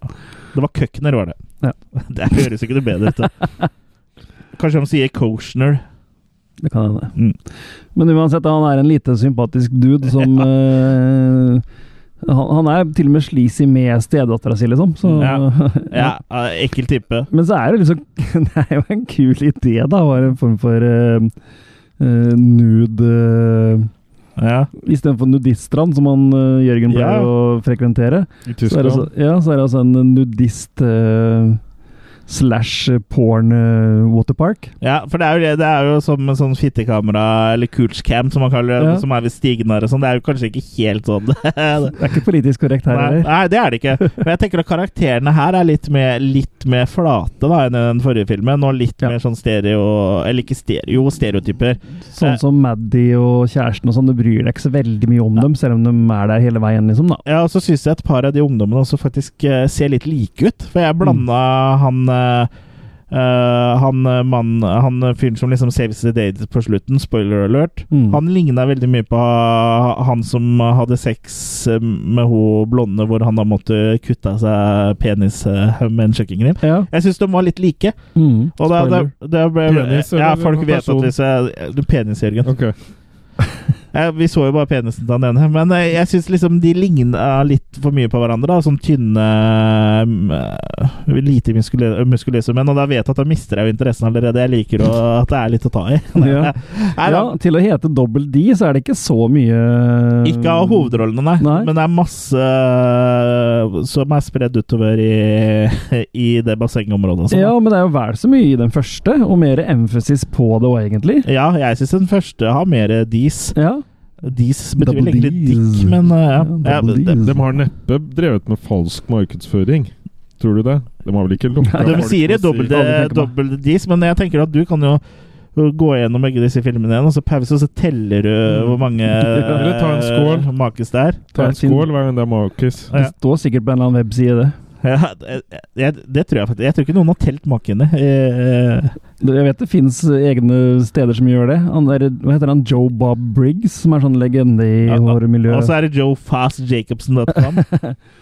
Det var Køkner, var det. Ja. Det høres ikke noe bedre ut. Kanskje de sier Koshner. Det kan hende. Mm. Men uansett, han er en lite sympatisk dude som eh, han, han er til og med sleazy med stedattera si, liksom. Så, Ja. Ja, eh, ekkel type. Men så er det liksom Det er jo en kul idé, da. Være en form for uh, nude uh, Ja. Istedenfor nudiststrand, som han uh, Jørgen pleier Ja. å frekventere. I Så er det, altså, ja, så er det altså en nudist eh, slash porn eh, waterpark. Ja, for det er jo, det, det er jo som en sånn fittekamera, eller coochcam, som man kaller det, Ja. som er ved stigen der og sånn. Det er jo kanskje ikke helt sånn. Det er ikke politisk korrekt her heller. nei, det er det ikke. Men jeg tenker at karakterene her er litt mer, litt mer flate da enn i den forrige filmen. Og litt Ja. mer sånn stereo Eller ikke stereo, jo, stereotyper. Sånn som Maddy og kjæresten og sånn, du bryr deg ikke så veldig mye om dem, selv om de er der hele veien, liksom, da. Ja, og så syns jeg et par av de ungdommene også faktisk eh, ser litt like ut. For jeg blanda han eh, han eh, mann Han fyren som liksom saves the date på slutten, spoiler alert, Mm. han ligna veldig mye på han som hadde sex med hun blonde, hvor han da måtte kutte av seg penis med en kjøkkenkniv. Ja. Jeg syns de var litt like. Mm. Og da, da, da ble, Penis, ja, folk vet person? at hvis jeg penis, Jørgen. Ok. Ja, vi så jo bare penisen til han ene, men eh, jeg syns liksom de ligna litt for mye på hverandre. da Sånn tynne, lite muskuløse, muskuløse menn. Og da vet jeg at da mister jeg jo interessen allerede. Jeg liker å, at det er litt å ta i. Ja. Ja, til å hete Double D, så er det ikke så mye ikke av hovedrollene, nei. Nei. Men det er masse eh, som er spredd utover i, i det bassengområdet. og sånn. Ja, men det er jo vel så mye i den første, og mer emphasis på det òg, egentlig. Ja, jeg syns den første har mer dis. Ja. Dis betyr vel egentlig dick, men uh, ja. Ja, ja double. De har neppe drevet med falsk markedsføring. Tror du det? De har vel ikke lukka De sier dobbel dis, men jeg tenker at du kan jo gå gjennom begge disse filmene igjen, og så pause, og så teller du hvor mange Eller ta en skål. eh, makis det er. Ta en skål hver gang det er makis. Det står sikkert på en eller annen webside, det. Ja, det, det, det tror jeg faktisk. Jeg tror ikke noen har telt makene. Eh, Jeg vet det fins egne steder som gjør det. Han er, hva heter han? Joe Bob Briggs, som er sånn legende i horrormiljøet. Og så er det joefastjacobsen.com.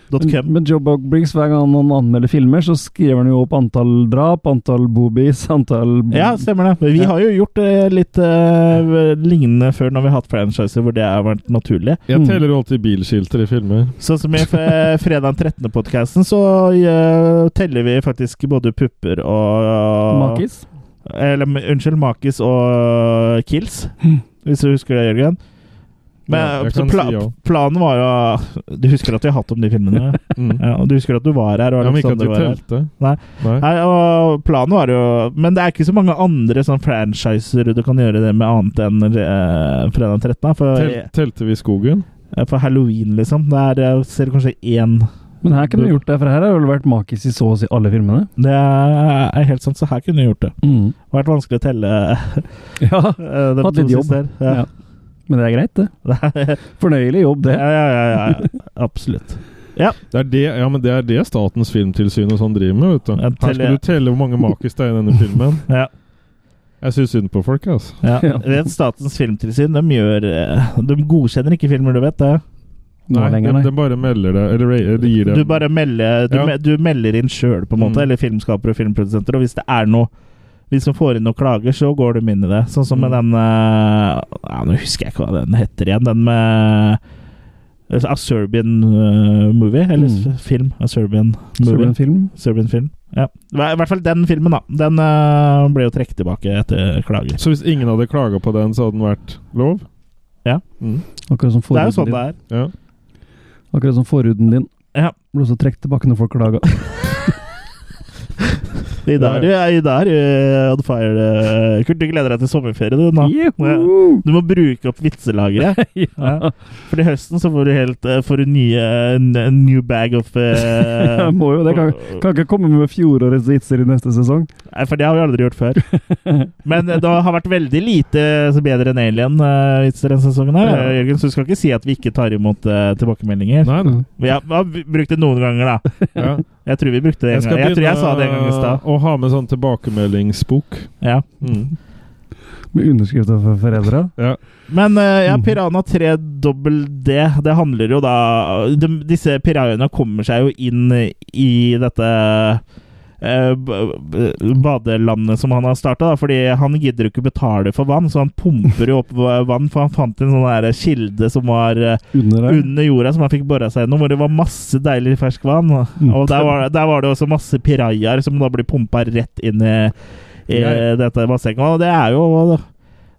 Men, men Joe Bob Briggs, hver gang han anmelder filmer, så skriver han jo opp antall drap, antall boobies, antall Ja, stemmer det. Vi har jo gjort det litt uh, lignende før når vi har hatt franchiser hvor det har vært naturlig. Jeg teller jo alltid bilskilter i filmer. Sånn som i fredag 13.-podkasten, så uh, teller vi faktisk både pupper og Makis. Eller unnskyld, makis og kills, hvis du husker det, Jørgen. Men Ja, kan pla si ja. planen var jo Du husker at vi har hatt om de filmene? Mm. ja, og du husker at du var her? Ja, men ikke at du vi telte. Nei. Nei. Nei, og planen var jo Men det er ikke så mange andre sånn franchiser du kan gjøre det med annet enn uh, fredag 13. For, Tel telte vi skogen? for halloween, liksom. Der ser du kanskje én Men her kunne du gjort det, for her har det vel vært makis i så å si alle filmene. Det er helt sant, så her kunne du gjort det. Mm. Vært vanskelig å telle Ja, eh, de hatt litt jobb. Ja. Ja. Men det er greit, det. Fornøyelig jobb, det. Ja, ja, ja, ja. Absolutt. Ja. Det er det, ja, men det er det Statens filmtilsyn og sånn driver med. vet du. Her skal du telle hvor mange makis det er i denne filmen. Ja. Jeg syns synd på folk, altså. Ja. Statens filmtilsyn de gjør eh, De godkjenner ikke filmer, du vet det? Nå Nei, lenger, de, nei. de bare melder det, eller, ra- gir det Du bare melder Du, Ja. me- du melder inn sjøl, på en måte, Mm. eller filmskapere og filmprodusenter. Og hvis det er noe Hvis du får inn noen klager, så går du inn i det. Sånn som med Mm. den uh, ja, Nå husker jeg ikke hva den heter igjen. Den med A Serbian uh, movie, eller Mm. film. A Serbian movie. Serbian film. Serbian film. Ja. I hvert fall den filmen, da. Den uh, ble jo trukket tilbake etter klager. Så hvis ingen hadde klaga på den, så hadde den vært lov? Ja. Mm. Akkurat som Det er jo sånn det er. Ja. Akkurat som forhuden din. Ja. Ble også trukket tilbake når folk klaga. I dag er der er on fire. Uh, Kurt, du gleder deg til sommerferie, du nå. Ja. Du må bruke opp vitselageret. ja. For i høsten så får du helt uh, Får du nye en, en new bag of uh, må jo det. Kan, kan ikke komme med fjorårets vitser i neste sesong. Nei, for det har vi aldri gjort før. Men det har vært veldig lite bedre enn Alien-vitser denne sesongen. her Ja. Jørgen, Så du skal ikke si at vi ikke tar imot tilbakemeldinger. Nei, nei. Vi har, vi har brukt det noen ganger, da. Ja. Jeg tror vi brukte det en Jeg gang. Jeg tror jeg sa det en gang i stad. å ha med sånn tilbakemeldingsbok. Ja. Mm. Med underskrifter for foreldra. Ja. Men eh, ja, Piranha 3 dobbel D, det handler jo da de, Disse pirajaene kommer seg jo inn i dette badelandet som han har starta, fordi han gidder jo ikke betale for vann, så han pumper jo opp vann, for han fant en sånn kilde som var eh, Under under jorda, som han fikk bora seg gjennom, hvor det var masse deilig ferskvann. Mm. Og der var, der var det også masse pirajaer som da blir pumpa rett inn i, i dette bassenget. Og det er jo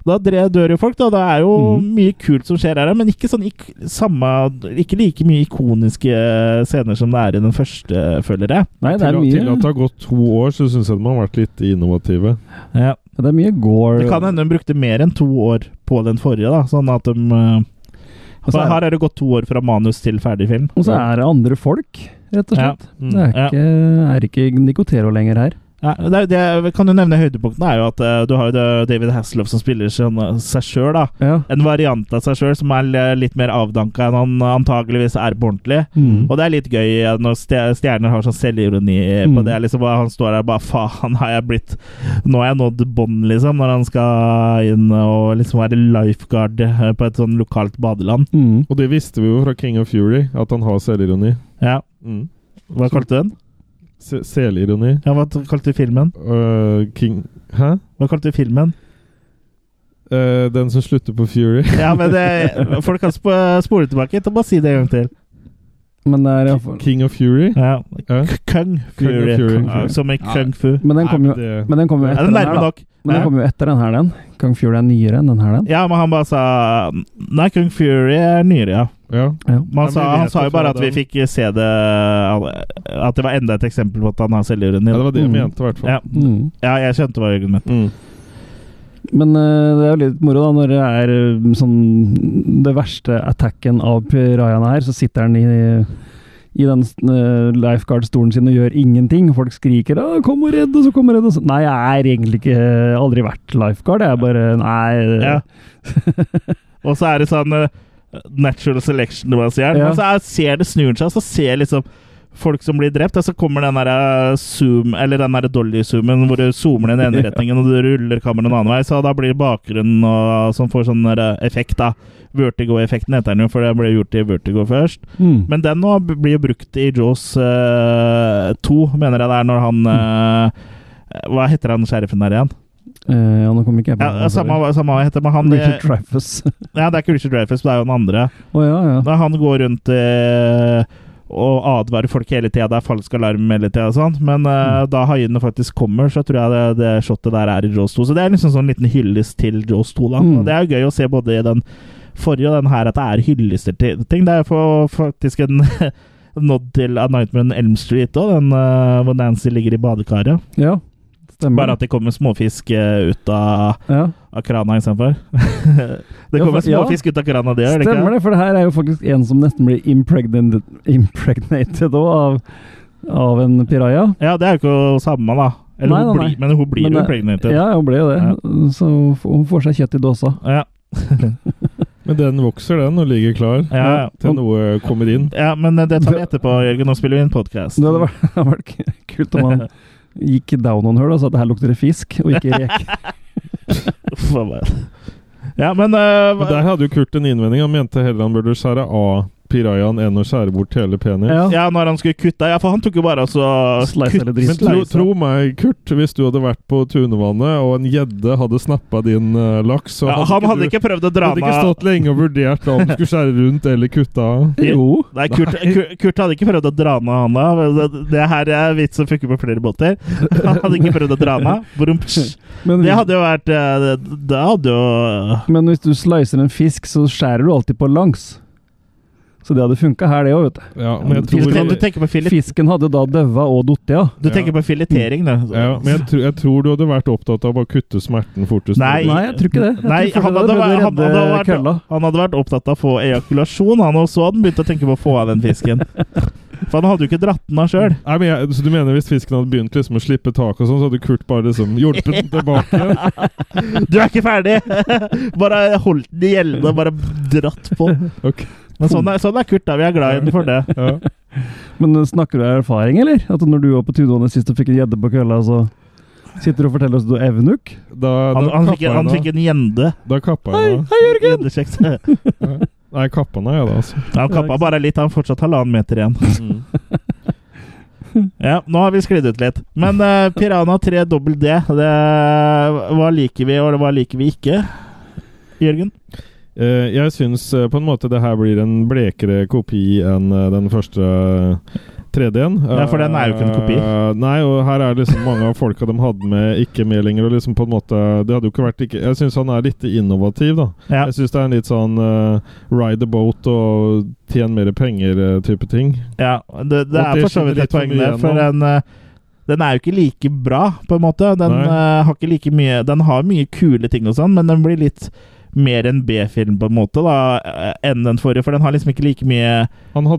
Da dør jo folk, da. Det er jo Mm. mye kult som skjer her, men ikke sånn ik samme Ikke like mye ikoniske scener som det er i den første, føler jeg. Nei, det er Til, til at det har gått to år, så syns jeg de har vært litt innovative. Ja. det er mye gore. Det kan hende de brukte mer enn to år på den forrige, da. Sånn at de så er- Her er det gått to år fra manus til ferdig film. Og så er det andre folk, rett og Ja. slett. Mm. Det er Ja. ikke, er ikke Nicotero lenger her. Ja, det, det kan du nevne høydepunktene, er jo at uh, du har jo David Hasselhoff som spiller seg sjøl. Ja. En variant av seg sjøl som er litt mer avdanka enn han antageligvis er på ordentlig. Mm. Og det er litt gøy eh, når stjerner har sånn selvironi på Mm. det. liksom Han står der bare Faen, har jeg blitt Nå har jeg nådd bånd, liksom, når han skal inn og liksom være lifeguard eh, på et sånn lokalt badeland. Mm. Og det visste vi jo fra King of Fury, at han har selvironi. Ja. Mm. Hva kalte du den? Se selironi. Ja, hva kalte du filmen? Uh, King Hæ? Hva kalte du filmen? Uh, den som slutter på Fury. Ja, men det, folk kan sp spole tilbake. Ta bare si det en gang til. Men det er iallfall King of Fury? Ja. Kung Fury. Fury. Ja, som i Kung Fu. Men den kom jo, men den kom jo etter den er her, da. nok. Men den kom jo etter den her, den. Kung Fury er nyere enn den her, den. Ja, men han bare sa Nei, Kung Fury er nyere, ja. Ja. Ja. Han, sa, han sa jo bare at vi fikk se det At det var enda et eksempel på at han har selvironi. ja, det var det jeg Mm. mente, i hvert fall. Ja. Mm. ja, jeg skjønte hva Jørgen mente. Mm. Men uh, det er jo litt moro da, når det er eh, sånn Det verste attacken av pirajaene her, så sitter han i i den uh, lifeguard-stolen sin og gjør ingenting. Folk skriker 'kom og redd', og så kommer redd. Og så. Nei, jeg er egentlig ikke aldri vært lifeguard. Jeg er bare Nei. Ja. Og så er det sånn natural selection, hva sier han. Ja. Men så jeg ser det snur seg, så ser liksom folk som blir drept, og så kommer den der zoom, eller den der dolly-zoomen hvor du zoomer den ene retningen og du ruller kameraet en annen vei, så da blir bakgrunnen og, som får sånn der effekt, da. Vertigo-effekten heter den jo, for det ble gjort i Vertigo først. Mm. Men den nå blir jo brukt i Jaws eh, 2, mener jeg det er, når han uh, Hva heter han sheriffen der igjen? Eh, ja, nå kommer ikke jeg på Ja, samme, samme hva heter men han Richard Dreyfus. Ja, det er ikke Richard Dreyfus, det er jo den andre. Å ja, ja. Da han går rundt eh, og advarer folk hele tida. Det er falsk alarm hele tida og sånn. Men eh, Mm. da haiene faktisk kommer, så tror jeg det, det shotet der er i Jaws 2. Så det er liksom sånn liten hyllest til Jaws 2, da. Mm. Og det er jo gøy å se både i den forrige og den her at det er hyllester til ting. Det er jo faktisk en nådd til A Nightmare on Elm Street òg, den eh, hvor Nancy ligger i badekaret. ja. Stemmer. Bare at det kommer småfisk eh, ut av, ja. av krana istedenfor. det Ja, kommer ja. småfisk ut av krana, det gjør det ikke? Stemmer det, for det her er jo faktisk en som nesten blir impregnated, impregnated også av, av en piraya. Ja, det er jo ikke samme, da. Eller Nei, hun nei, nei. men hun blir Men jo impregnated. Ja, hun blir jo det. Så hun får seg kjøtt i dåsa. Ja. Men den vokser, den, og ligger klar Ja, ja. til noe kommer inn. ja, men det tar vi etterpå, Jørgen. Nå spiller vi inn podkast. Det hadde vært, det kult om han gikk down on her og sa at det her lukter det fisk, og ikke rek. Ja, men, uh, Men der hadde jo Kurt en innvending. Han mente heller han burde skjære av pirajaen enn å skjære bort hele penis. ja. når han skulle kutte Ja, for han tok jo bare altså så Slice kutt. Men tro, tro meg, Kurt, hvis du hadde vært på Tunevannet og en gjedde hadde snappa din uh, laks så Ja, han hadde du- ikke prøvd å dra hadde ikke stått lenge og vurdert om du skulle skjære rundt eller kutte av. Jo. Nei, Kurt, Kurt, Kurt hadde ikke prøvd å dra med han da. Det, det her er vits som funker på flere båter. Han hadde ikke prøvd å dra psj. Men, Det hadde jo vært Det det hadde jo men hvis du slicer en fisk, så skjærer du alltid på langs. Så det hadde funka her, det òg, vet du. Ja, men jeg Fisken, tror, Du tenker på filet fisken hadde da daua og datt, ja. Du tenker på filetering, da. ja, men jeg, tror- jeg tror du hadde vært opptatt av å kutte smerten fortest Nei. mulig. Nei, jeg tror ikke det. Nei, tror han det hadde, vært, han, hadde vært, han hadde vært opptatt av å få ejakulasjon, han, også. hadde han begynt å tenke på å få av den fisken. For han hadde jo ikke dratt den av sjøl. Men så du mener hvis fisken hadde begynt liksom å slippe tak og sånn, så hadde Kurt bare liksom hjulpet den tilbake? Du er ikke ferdig! Bare holdt den i gjelde og bare dratt på. Ok. Men sånn er, sånn er Kurt, da. Vi er glad i den for det. Ja. Men eh, snakker du av erfaring, eller? At når du var på Tudvannet sist og fikk en gjedde på kølla, så sitter du og forteller oss at du er evnuk? Da, Han, da han, han, fikk, jeg han fikk en gjende. Da kappa jeg den av. Hei, Jørgen! Nei, kappa nå jeg da, altså. Han kappa bare litt, han fortsatt halvannen meter igjen. Ja, nå har vi sklidd ut litt. Men uh, Piranha 3 dobbel D, det, hva liker vi, og hva liker vi ikke? Jørgen? Eh, jeg syns eh, på en måte det her blir en blekere kopi enn eh, den første 3D-en. Ja, for den er jo ikke en kopi. Nei, og her er liksom mange av folka de hadde med, ikke med lenger. Og liksom på en måte Det hadde jo ikke vært ikke, Jeg syns han er litt innovativ, da. Ja. Jeg syns det er en litt sånn uh, ride the boat og tjene mer penger-type ting. Ja, det, det er for så vidt et poeng der, for en den eh, den er jo ikke like bra, på en måte. Den eh, har ikke like mye Den har mye kule ting og sånn, men den blir litt mer en B-film, på en måte, da, eh, enn den forrige. For den har liksom ikke like mye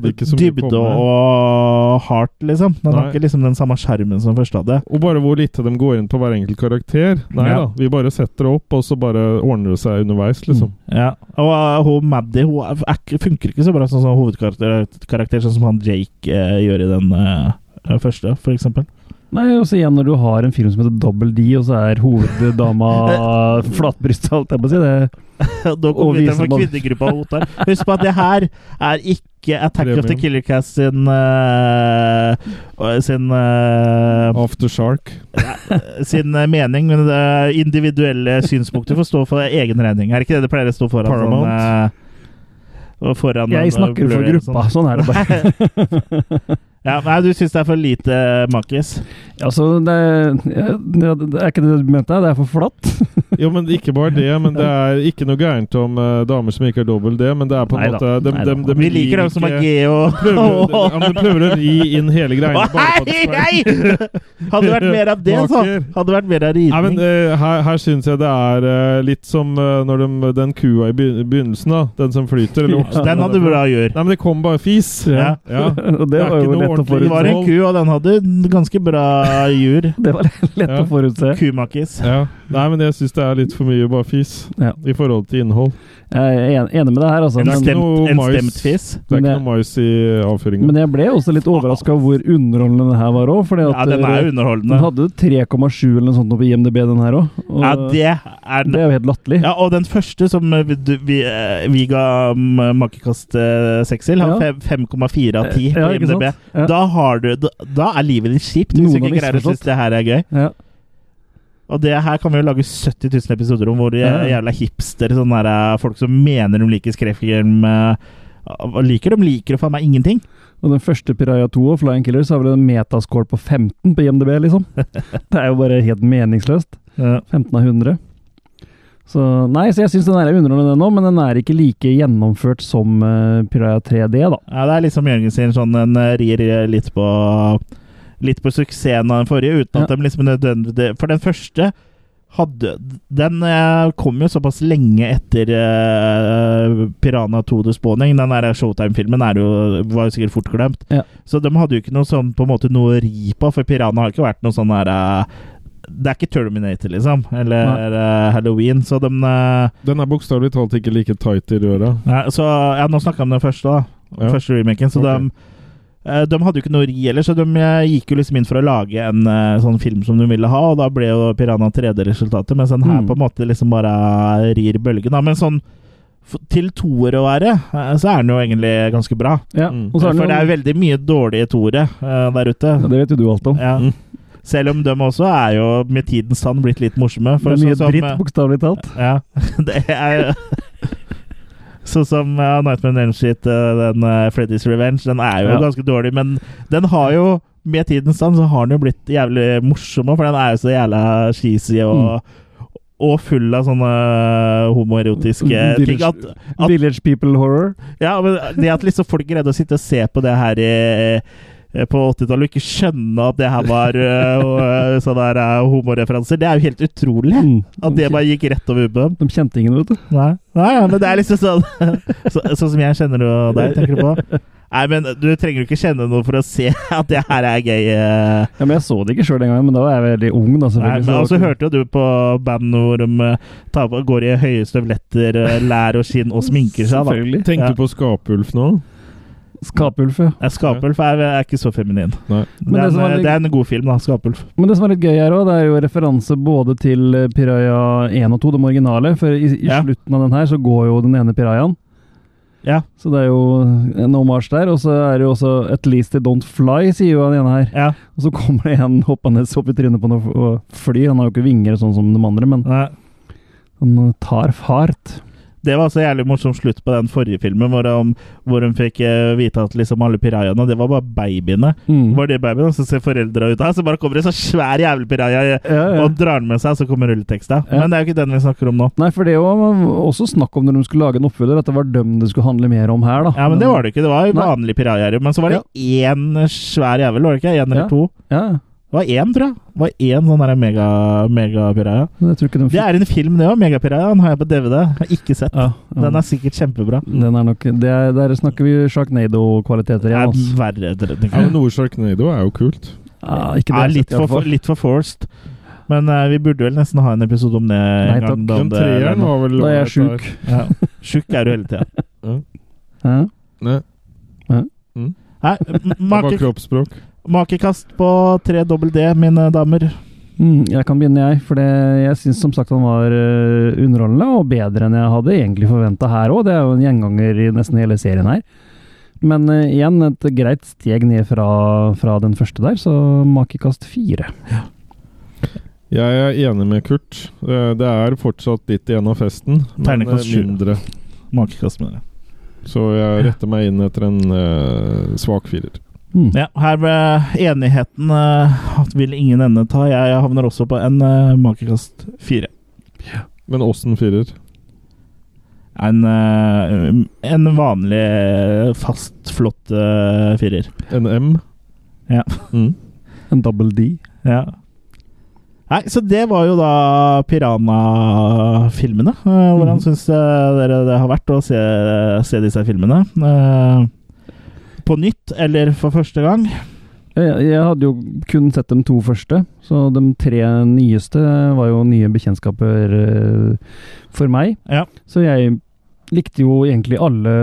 ikke så dybde og heart, liksom. Den har ikke liksom den samme skjermen som første hadde. Og bare hvor lite de går inn på hver enkelt karakter. Nei Ja. da, vi bare setter det opp, og så bare ordner det seg underveis, liksom. Ja, og uh, hun Maddy hun er, er, funker ikke så bra som sånn hovedkarakter, karakter, sånn som han Jake uh, gjør i den uh, første, for eksempel. Nei, og så igjen når du har en film som heter Double D, og så er hoveddama flatbrysta, alt jeg må si. Det, Da Og kommer vi til viser for man- kvinnegruppa Otar. Husk på at det her er ikke Attack of the Killer Cast sin uh, sin uh, After Shark. sin eh, mening, men det individuelle synspunkter får stå for egen regning. Er det ikke det det pleier å stå foran? Paramount. Sånn, uh, og jeg snakker for gruppa, sånn. sånn er det bare. ja, nei, du syns det er for lite makis? Altså, det, ja, det, det er ikke det du mente? Det er for flatt? Jo, men ikke bare det. Men det er ikke noe gærent om uh, damer som ikke er dobbel D, men det er på en måte de, de, de, Vi liker dem som er G og prøver, de, prøver å ri inn hele greiene. Nei, nei! Hadde vært mer av det, så. Hadde vært mer av ridning. Nei, men eh, Her, her syns jeg det er uh, litt som når de, den kua i begynnelsen, da. Den som flyter. Eller ja, Den hadde bra gjør. Nei, men det kom bare fis. Ja. Ja. Og Det det er var jo lett å å Det var en ku, og den hadde ganske bra jur. Det var lett Ja. å forutse. Kumakis. Ja. Nei, men jeg syns det er litt for mye bare fis Ja. i forhold til innhold. Jeg er enig med deg her, altså. En stemt, en stemt fis. Det er ikke noe mais i avføringa. men jeg ble også litt overraska hvor underholdende det her var òg. Ja, den er underholdende. Den hadde 3,7 eller noe sånt på IMDb, den her òg. Ja, det er det er jo helt latterlig. Ja, og den første som eh, vi, du- vi, eh, vi ga mm, makekast eh, seks til, har 5,4 av 10 på IMDb. Ja. Da, har du, da, er livet ditt kjipt hvis Noen du ikke greier å synes det her er gøy. Ja. Og det her kan vi jo lage 70 000 episoder om, hvor jævla hipster, sånne der, eh, folk som mener de liker skrekkfilm eh, liker de? Liker og faen meg ingenting. Og den første Piraya 2 og Flying Killers har vel en metascore på 15 på IMDb, liksom. det er jo bare helt meningsløst. 15 av 100. Så nei, så jeg syns den er underholdende nå, men den er ikke like gjennomført som uh, Piraya 3D, da. Ja, det er liksom Jørgen sin sånn Den eh, rir litt på Litt på suksessen av den forrige, uten at Ja. de liksom nødvendig For den første hadde Den eh, kom jo såpass lenge etter eh, Piranha 2 The Spawning. Den der Showtime-filmen var jo sikkert fort glemt. Ja. Så de hadde jo ikke noe sånn på en måte noe å ri på, for Piranha har ikke vært noe sånn der eh, Det er ikke Terminator, liksom. Eller uh, Halloween. Så de uh, Den er bokstavelig talt ikke like tight i røra. Nei, så ja, Nå snakka jeg om den første, da. Ja. Første remaken. Så okay. de, uh, de hadde jo ikke noe ri heller, så de eh, gikk jo liksom inn for å lage en sånn film som de ville ha, og da ble jo Piranha 3D-resultatet, mens den her Mm. på en måte liksom bare rir bølgen. Da. Men sånn til toer å være, så er den jo egentlig ganske bra. Ja, Mm. og så er For det er veldig mye dårlige toere der ute. ja, Det vet jo du alt om. Ja. Mm. Selv om de også er jo med tidens tann blitt litt morsomme. Det er mye sånn som, dritt, eh, bokstavelig talt. ja, det er jo Sånn som uh, Nightmare on Elm eh, den uh, Freddy's Revenge, den er jo Ja. ganske dårlig, men den har jo med tidens tann så har den jo blitt jævlig morsom, for den er jo så jævla cheesy og, og full av sånne homoerotiske ting. Village, At, at, Village People Horror. ja, men det at liksom folk greide å sitte og se på det her i eh, på 80-tallet og ikke skjønne at det her var uh, sånne der, eh, homoreferanser, det er jo helt utrolig. Mm. At det bare gikk rett over på dem. De kjente ingen, vet du. Nei, Nei ja, men det er liksom sånn så, Sånn som jeg kjenner jo deg, tenker du på? Nei, men du trenger jo ikke kjenne noe for å se at det her er gay. eh. Ja, men Jeg så det ikke sjøl den gangen, men da var jeg veldig ung. da selvfølgelig. Nei, men også hørte jo du på band hvor de eh, tar går i høye støvletter, eh, lær og skinn og sminker seg. da. Selvfølgelig. Tenkte Ja. du på Skapulf nå? Skapulf, ja. Ja, Skapulf er, er ikke så feminin. Nei. Det er, det en, litt- det er en god film, da. Skapulf. Men det som er litt gøy her òg, det er jo referanse både til eh, Piraya 1 og 2, de originale. For i, i Ja. slutten av den her så går jo den ene pirajaen. Ja. Så det er jo en omarsj der. Og så er det jo også 'At least they don't fly', sier jo han ene her. ja. Og så kommer det en hoppende opp i trynet på noe og flyr. Han har jo ikke vinger sånn som de andre, men Nei. han tar fart. Det var så jævlig morsom slutt på den forrige filmen, hvor de, hvor hun fikk eh, vite at liksom alle pirajaene, det var bare babyene. Mm. Var det babyene, så ser foreldra ut her, så bare kommer det så svær jævlig piraja Ja, ja. og drar den med seg, så kommer rulleteksta. Ja. Men det er jo ikke den vi snakker om nå. Nei, for det var også snakk om når de skulle lage en oppfølger, at det var dem det skulle handle mer om her, da. Ja, men det var det ikke. Det var jo vanlige pirajaer. Men så var det én svær jævel, var det ikke? Én eller to? Ja, Det var én, tror jeg. Det var én sånn der mega- megapiraja. men jeg de det er en film, det òg. Megapiraja. Den har jeg på DVD. Har ikke sett. ja, ja. Den er sikkert kjempebra. Den er nok det er, Der snakker vi Sharknado-kvaliteter Det igjen. er Altså. verre. det, dere- Ja, noe Sharknado er jo kult. Ja, ikke det Ja, litt, for, for, litt for forced. Men uh, vi burde vel nesten ha en episode om det. en Nei, gang takk. da om Den det- treeren var vel Da er jeg sjuk. Ja. Sjuk er du hele tida. Ja. Nei, Nei, det var kroppsspråk. Makekast på 3 dobbel D, mine damer. Mm, jeg kan begynne, jeg. For det, jeg syns som sagt han var eh, underholdende, og bedre enn jeg hadde egentlig forventa her òg. Det er jo en gjenganger i nesten hele serien her. Men uh, igjen, et greit steg ned fra, fra den første der, så makekast fire. Jeg er enig med Kurt. Eh, Det er fortsatt litt igjen av festen, men mindre. Makekast, mener jeg. Så jeg retter meg inn etter en uh, svak firer. Mm. Ja, her med enigheten at vil ingen ende ta. Jeg, havner også på en uh, makekast fire. Men åssen firer? En, eh, en vanlig eh, fast, flott eh, firer. En M? Ja. Mm. En double D. Ja. Nei, så det var jo da Piranha-filmene. Eh, hvordan mm. syns eh, dere det har vært å se, se disse filmene? På nytt, eller for første gang? Jeg, jeg hadde jo kun sett de to første, så de tre nyeste var jo nye bekjentskaper eh, for meg. Ja. Så jeg likte jo egentlig alle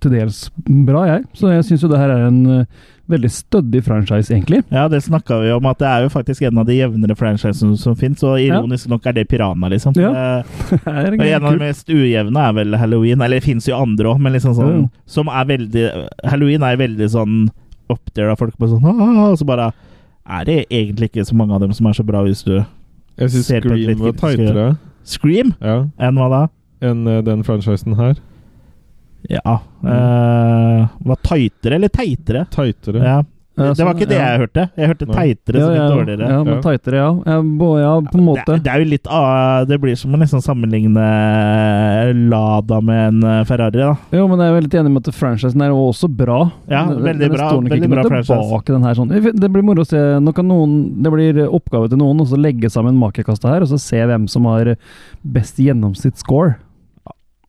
til dels bra, jeg. Så jeg syns jo det her er en eh, veldig stødig franchise, egentlig. Ja, det snakka vi om, at det er jo faktisk en av de jevnere franchisene som fins, og ironisk nok er det Piranha, liksom. Ja. Eh, Det er en av de mest ujevne er vel Halloween. Eller det fins jo andre òg, men liksom sånn Ja. Som er veldig Halloween er veldig sånn up there, av folk bare sånn Og så bare er det egentlig ikke så mange av dem som er så bra, hvis du Jeg syns på Scream var tightere Scream? ja, Enn hva da? enn eh, den franchisen her. Ja Uh, Var tightere eller teitere? Tightere. Ja. Det var ikke det ja. jeg hørte. Jeg hørte teitere Ja, som litt dårligere. Ja, men Ja. tightere, ja. Ja, ja, på en måte. Det, det er jo litt ah, Det blir som å nesten sammenligne Lada med en eh, Ferrari, da. Jo, men jeg er veldig enig med at franchisen er jo også bra. Ja, veldig den bra, veldig bra franchise. den her sånn. Det blir moro å se. Nå kan noen, det blir oppgave til noen å legge sammen makekastet her, og så se hvem som har best gjennomsnittsscore.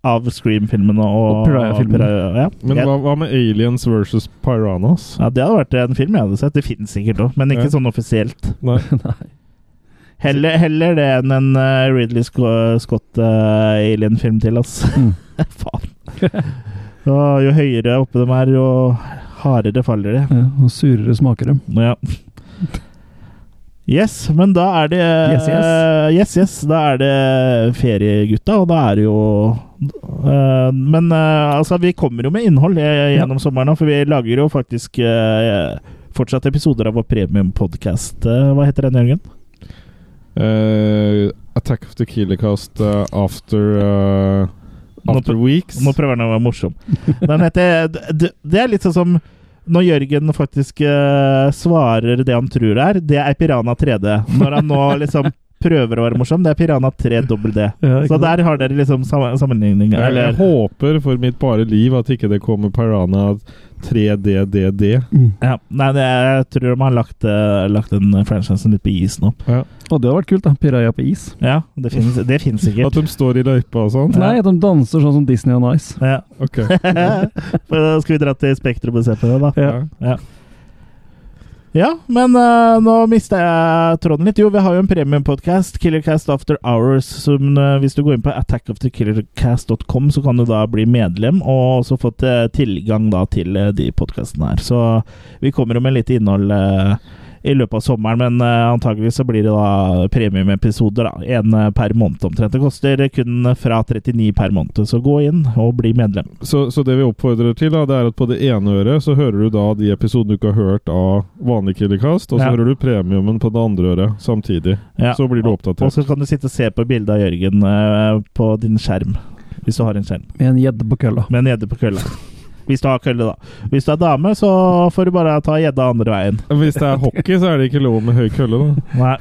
Av Scream-filmene og, Og Piraya-filmene. Piraya, ja. Men hva, hva med Aliens versus Piranhas? Ja, Det hadde vært en film jeg hadde sett. Det finnes sikkert òg, men ikke Ja. sånn offisielt. Nei. Nei. Heller, heller det enn en uh, Ridley Scott-alien-film til, ass. Mm. Faen. Og jo høyere oppe de er, jo hardere faller de. Ja, og surere smaker de. Ja. Yes, men da er det Yes, yes. yes, yes, Da er det feriegutta, og da er det jo uh, Men uh, altså, vi kommer jo med innhold eh, gjennom sommeren for vi lager jo faktisk uh, fortsatt episoder av vår premiumpodkast. Uh, hva heter den, Jørgen? Eh, Attack of the Killercast uh, after uh, Nå After pr- Weeks. Nå prøver han å være morsom. Den heter Det, det er litt sånn som når Jørgen faktisk uh, svarer det han tror det er, det er Piranha 3D. Når han nå liksom prøver å være morsom, det er Piranha 3 dobbel D. Ja, Så der har dere liksom sam sammenligning. Jeg, jeg håper for mitt bare liv at ikke det kommer Piranha 3DDD. ja, Nei, det, jeg tror de har lagt, eh, lagt den franchisen litt på is nå. Ja. Og det hadde vært kult, da. Piraja på is. Ja, det finnes, det finnes At de står i løypa og sånn. Nei, at de danser sånn som Disney on Ice. Ja. Ok. Da skal vi dra til Spektrum og se på det, da. Ja. Ja. Ja, men uh, nå mista jeg tråden litt. Jo, vi har jo en premiumpodkast, Killercast After Hours, som uh, hvis du går inn på attackofthekillercast.com, så kan du da bli medlem, og også få uh, tilgang da til eh, de podkastene her. Så vi kommer jo med litt innhold i løpet av sommeren, men uh, antageligvis så blir det da premiumepisoder, da. Én per måned omtrent. Det koster kun fra 39 per måned, så gå inn og bli medlem. Så, så det vi oppfordrer til, da, det er at på det ene øret så hører du da de episodene du ikke har hørt av vanlig Killercast, og så Ja. hører du premiumen på det andre øret samtidig. Ja. Så blir du Og så kan du sitte og se på bildet av Jørgen uh, på din skjerm. Hvis du har en skjerm. Med en gjedde på kølla. Med en gjedde på kølla. Hvis du har kølle, da. Hvis du er dame, så får du bare ta gjedda andre veien. Hvis det er hockey, så er det ikke lov med høy kølle, da. Nei.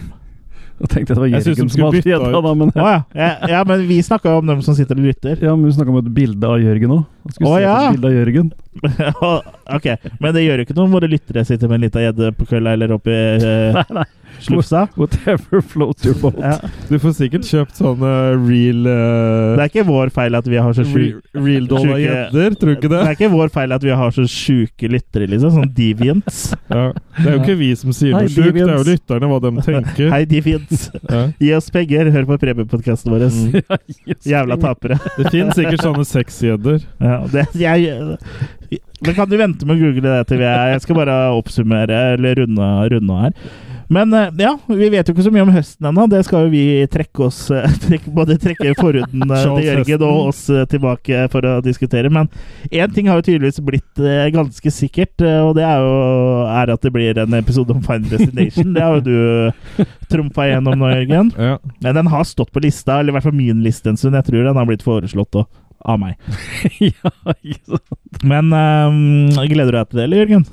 Jeg tenkte det var Jørgen som skulle hadde gjedda, da, men Å ja. ja. Men vi snakka om dem som sitter og lytter. Ja, men vi snakka om et bilde av Jørgen òg. Å, ja. et bilde av Jørgen. ok, men det gjør jo ikke noe om våre lyttere sitter med en lita gjedde på kølla eller oppi uh, Nei, nei. Slufsa. Whatever floats your boat. Ja. Du får sikkert kjøpt sånne real uh, Det er ikke vår feil at vi har så sjuke Real dolla jenter, tror du ikke Det det? er ikke vår feil at vi har så sjuke lyttere, liksom. Sånn deviants. Ja. Det er jo ikke vi som sier Hei, noe sjukt, det er jo lytterne hva de tenker. Hei, deviants. Ja. Gi oss penger. Hør på premiepodkasten vår. Mm. Jævla tapere. Det finnes sikkert sånne sexgjedder. Ja, det, jeg, men kan du vente med å google det til vi er Jeg skal bare oppsummere, eller runde, runde her. Men eh, ja, vi vet jo ikke så mye om høsten ennå. Det skal jo vi trekke oss eh, trekke, Både trekke forhuden eh, til Jørgen og oss tilbake for å diskutere. Men én ting har jo tydeligvis blitt ganske sikkert, og det er jo er at det blir en episode om Final Destination. Det har jo du trumfa igjennom nå, Jørgen. Ja. Men den har stått på lista, eller i hvert fall min liste en stund. Jeg tror den har blitt foreslått òg av meg. ja, ikke sant. Men um, gleder du deg til det, eller, Jørgen?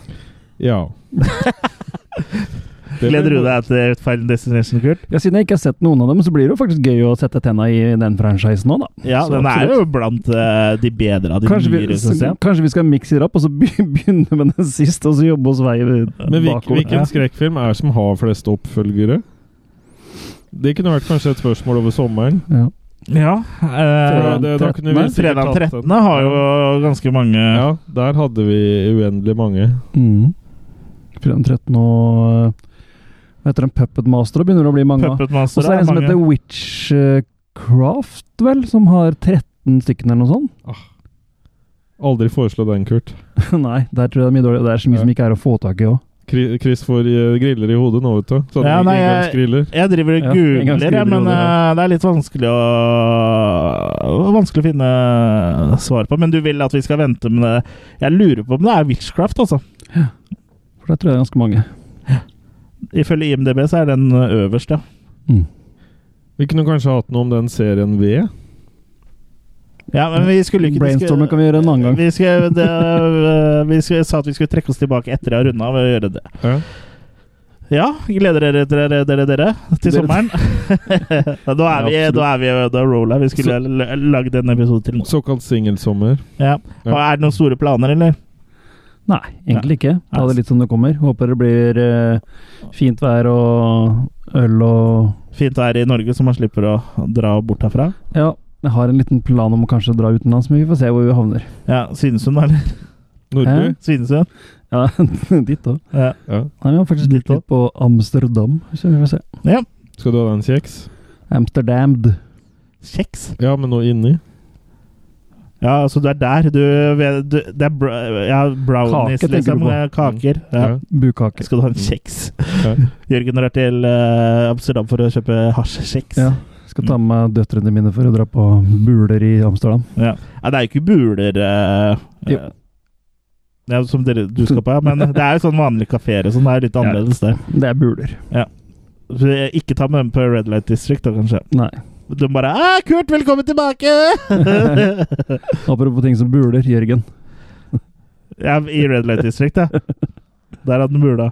ja. Gleder du deg til Final Destination, Kurt? Ja, Siden jeg ikke har sett noen av dem, så blir det jo faktisk gøy å sette tenna i den franchisen òg, da. Ja, Så den er absolutt. jo blant uh, de bedre av de Kanskje vi, nyere, synes jeg. kanskje vi skal mikse det opp, og så be- begynne med den siste, og så jobbe oss vei Men hvilken, bakover. hvilken skrekkfilm er det som har flest oppfølgere? Det kunne vært kanskje et spørsmål over sommeren. Ja. Ja. Eh, det- da kunne vi fredag 13. har jo ganske mange Ja, der hadde vi uendelig mange. Mm. Fredag 13 og Hva heter den? Puppet Master? Det begynner å bli mange av. Master Og så er det en som heter Witchcraft, vel? Som har 13 stykker eller noe sånt. Aldri foreslå den, Kurt. Nei, der tror jeg det er mye dårlig. Det er så mye som ikke er å få tak i òg. Chris får eh, griller i hodet nå, vet du. Sånne Ja, nei, jeg, jeg driver og Ja, googler, ja, men og det, det er litt vanskelig å Vanskelig å finne svar på. Men du vil at vi skal vente med det? Jeg lurer på om det er Witchcraft, altså. For det tror jeg det er ganske mange. Ifølge IMDb så er den øverst, ja. Vi kunne kanskje hatt noe om den serien V. Ja, men vi skulle ikke Brainstormer kan vi gjøre en annen gang. Vi, skulle, det, øh, vi skulle, sa at vi skulle trekke oss tilbake etter jeg har runda av å gjøre det. Ja. Ja, gleder dere dere, dere, dere til Dere- sommeren? da er vi Ja, da er vi da roller. Vi skulle lagd en episode til nå. Såkalt singelsommer. Ja. Og er det noen store planer, eller? Nei, egentlig ikke. Ta det litt som det kommer. Håper det blir eh, fint vær og øl og Fint vær i Norge, så man slipper å dra bort herfra. Ja, jeg har en liten plan om å kanskje dra utenlands, men vi får se hvor vi havner. Ja, Svinesund, eller? Nordby? Svinesund? Ja, dit òg. Ja. Ja. Nei, vi har faktisk litt, litt på Amsterdam, så vi får se. ja. Skal du ha deg en kjeks? Amsterdamd. Kjeks? Ja, men noe inni. Ja, altså du er der. Du, du Det er bra, ja, brownies, Kake, liksom. Kaker. Ja. Ja. Bukake. Skal du ha en kjeks? Ja. Jørgen drar til eh, Amsterdam for å kjøpe hasjkjeks. Ja. Skal ta med døtrene mine for å dra på buler i Amsterdam. Ja. Ja, det er jo ikke buler uh, Jo. ja, som dere, du skal på, ja. Men det er jo sånn vanlige kafeer og sånn. Det er litt annerledes, det. Det er buler. Så ikke ta med dem på Red Light District, da, kanskje. Nei. De bare 'Æ, 'Kurt, velkommen tilbake!' Apropos ting som buler, Jørgen. ja, I Red Light District, ja. Der hadde den bula.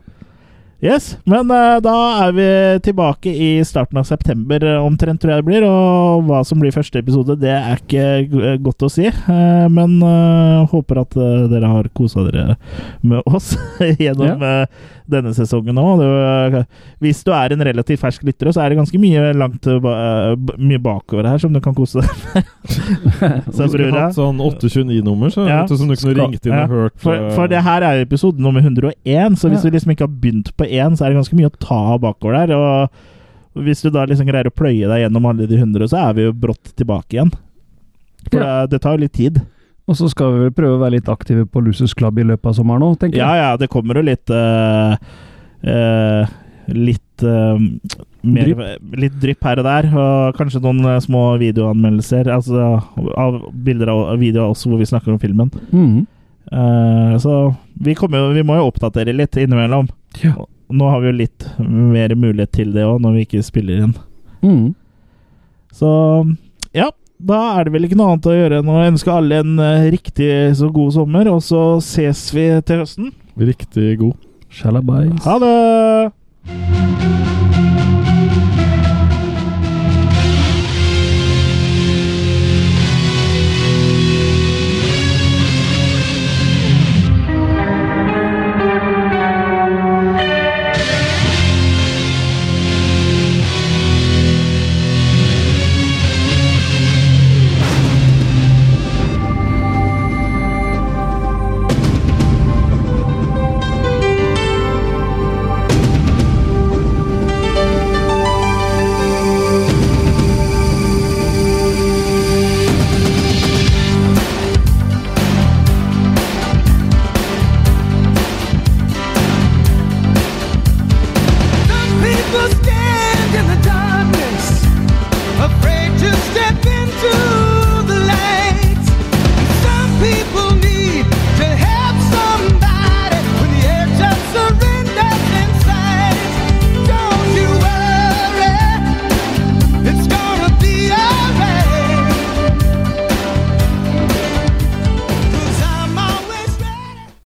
Yes, men eh, da er vi tilbake i starten av september eh, omtrent, tror jeg det blir. Og hva som blir første episode, det er ikke godt å si. Eh, men eh, håper at eh, dere har kosa dere med oss gjennom eh, denne sesongen òg. Hvis du er en relativt fersk lytter, så er det ganske mye langt eh, eh, mye bakover her som du kan kose deg med. Vi Så skulle brura. hatt sånn 829-nummer, så Ja. som du kunne ringt inn og hørt. For, eh, for det her er jo episode nummer 101, så hvis Ja. du liksom ikke har begynt på én, så er det ganske mye å ta bakover der. Og hvis du da liksom greier å pløye deg gjennom alle de 100, så er vi jo brått tilbake igjen. For Ja. det, det tar jo litt tid. Og så skal vi vel prøve å være litt aktive på Lusus Club i løpet av sommeren òg, tenker jeg. ja, ja, det kommer jo litt uh, uh, Litt uh, mer, Litt drypp her og der. Og kanskje noen små videoanmeldelser. Altså av bilder av videoer også hvor vi snakker om filmen. Mm. Så vi, kommer, jo- vi må jo oppdatere litt innimellom. Ja. Nå har vi jo litt mer mulighet til det òg, når vi ikke spiller inn. Mm. Så ja, da er det vel ikke noe annet å gjøre enn å ønske alle en eh, riktig så god sommer, og så ses vi til høsten. Riktig god. Shalabais. Ha det!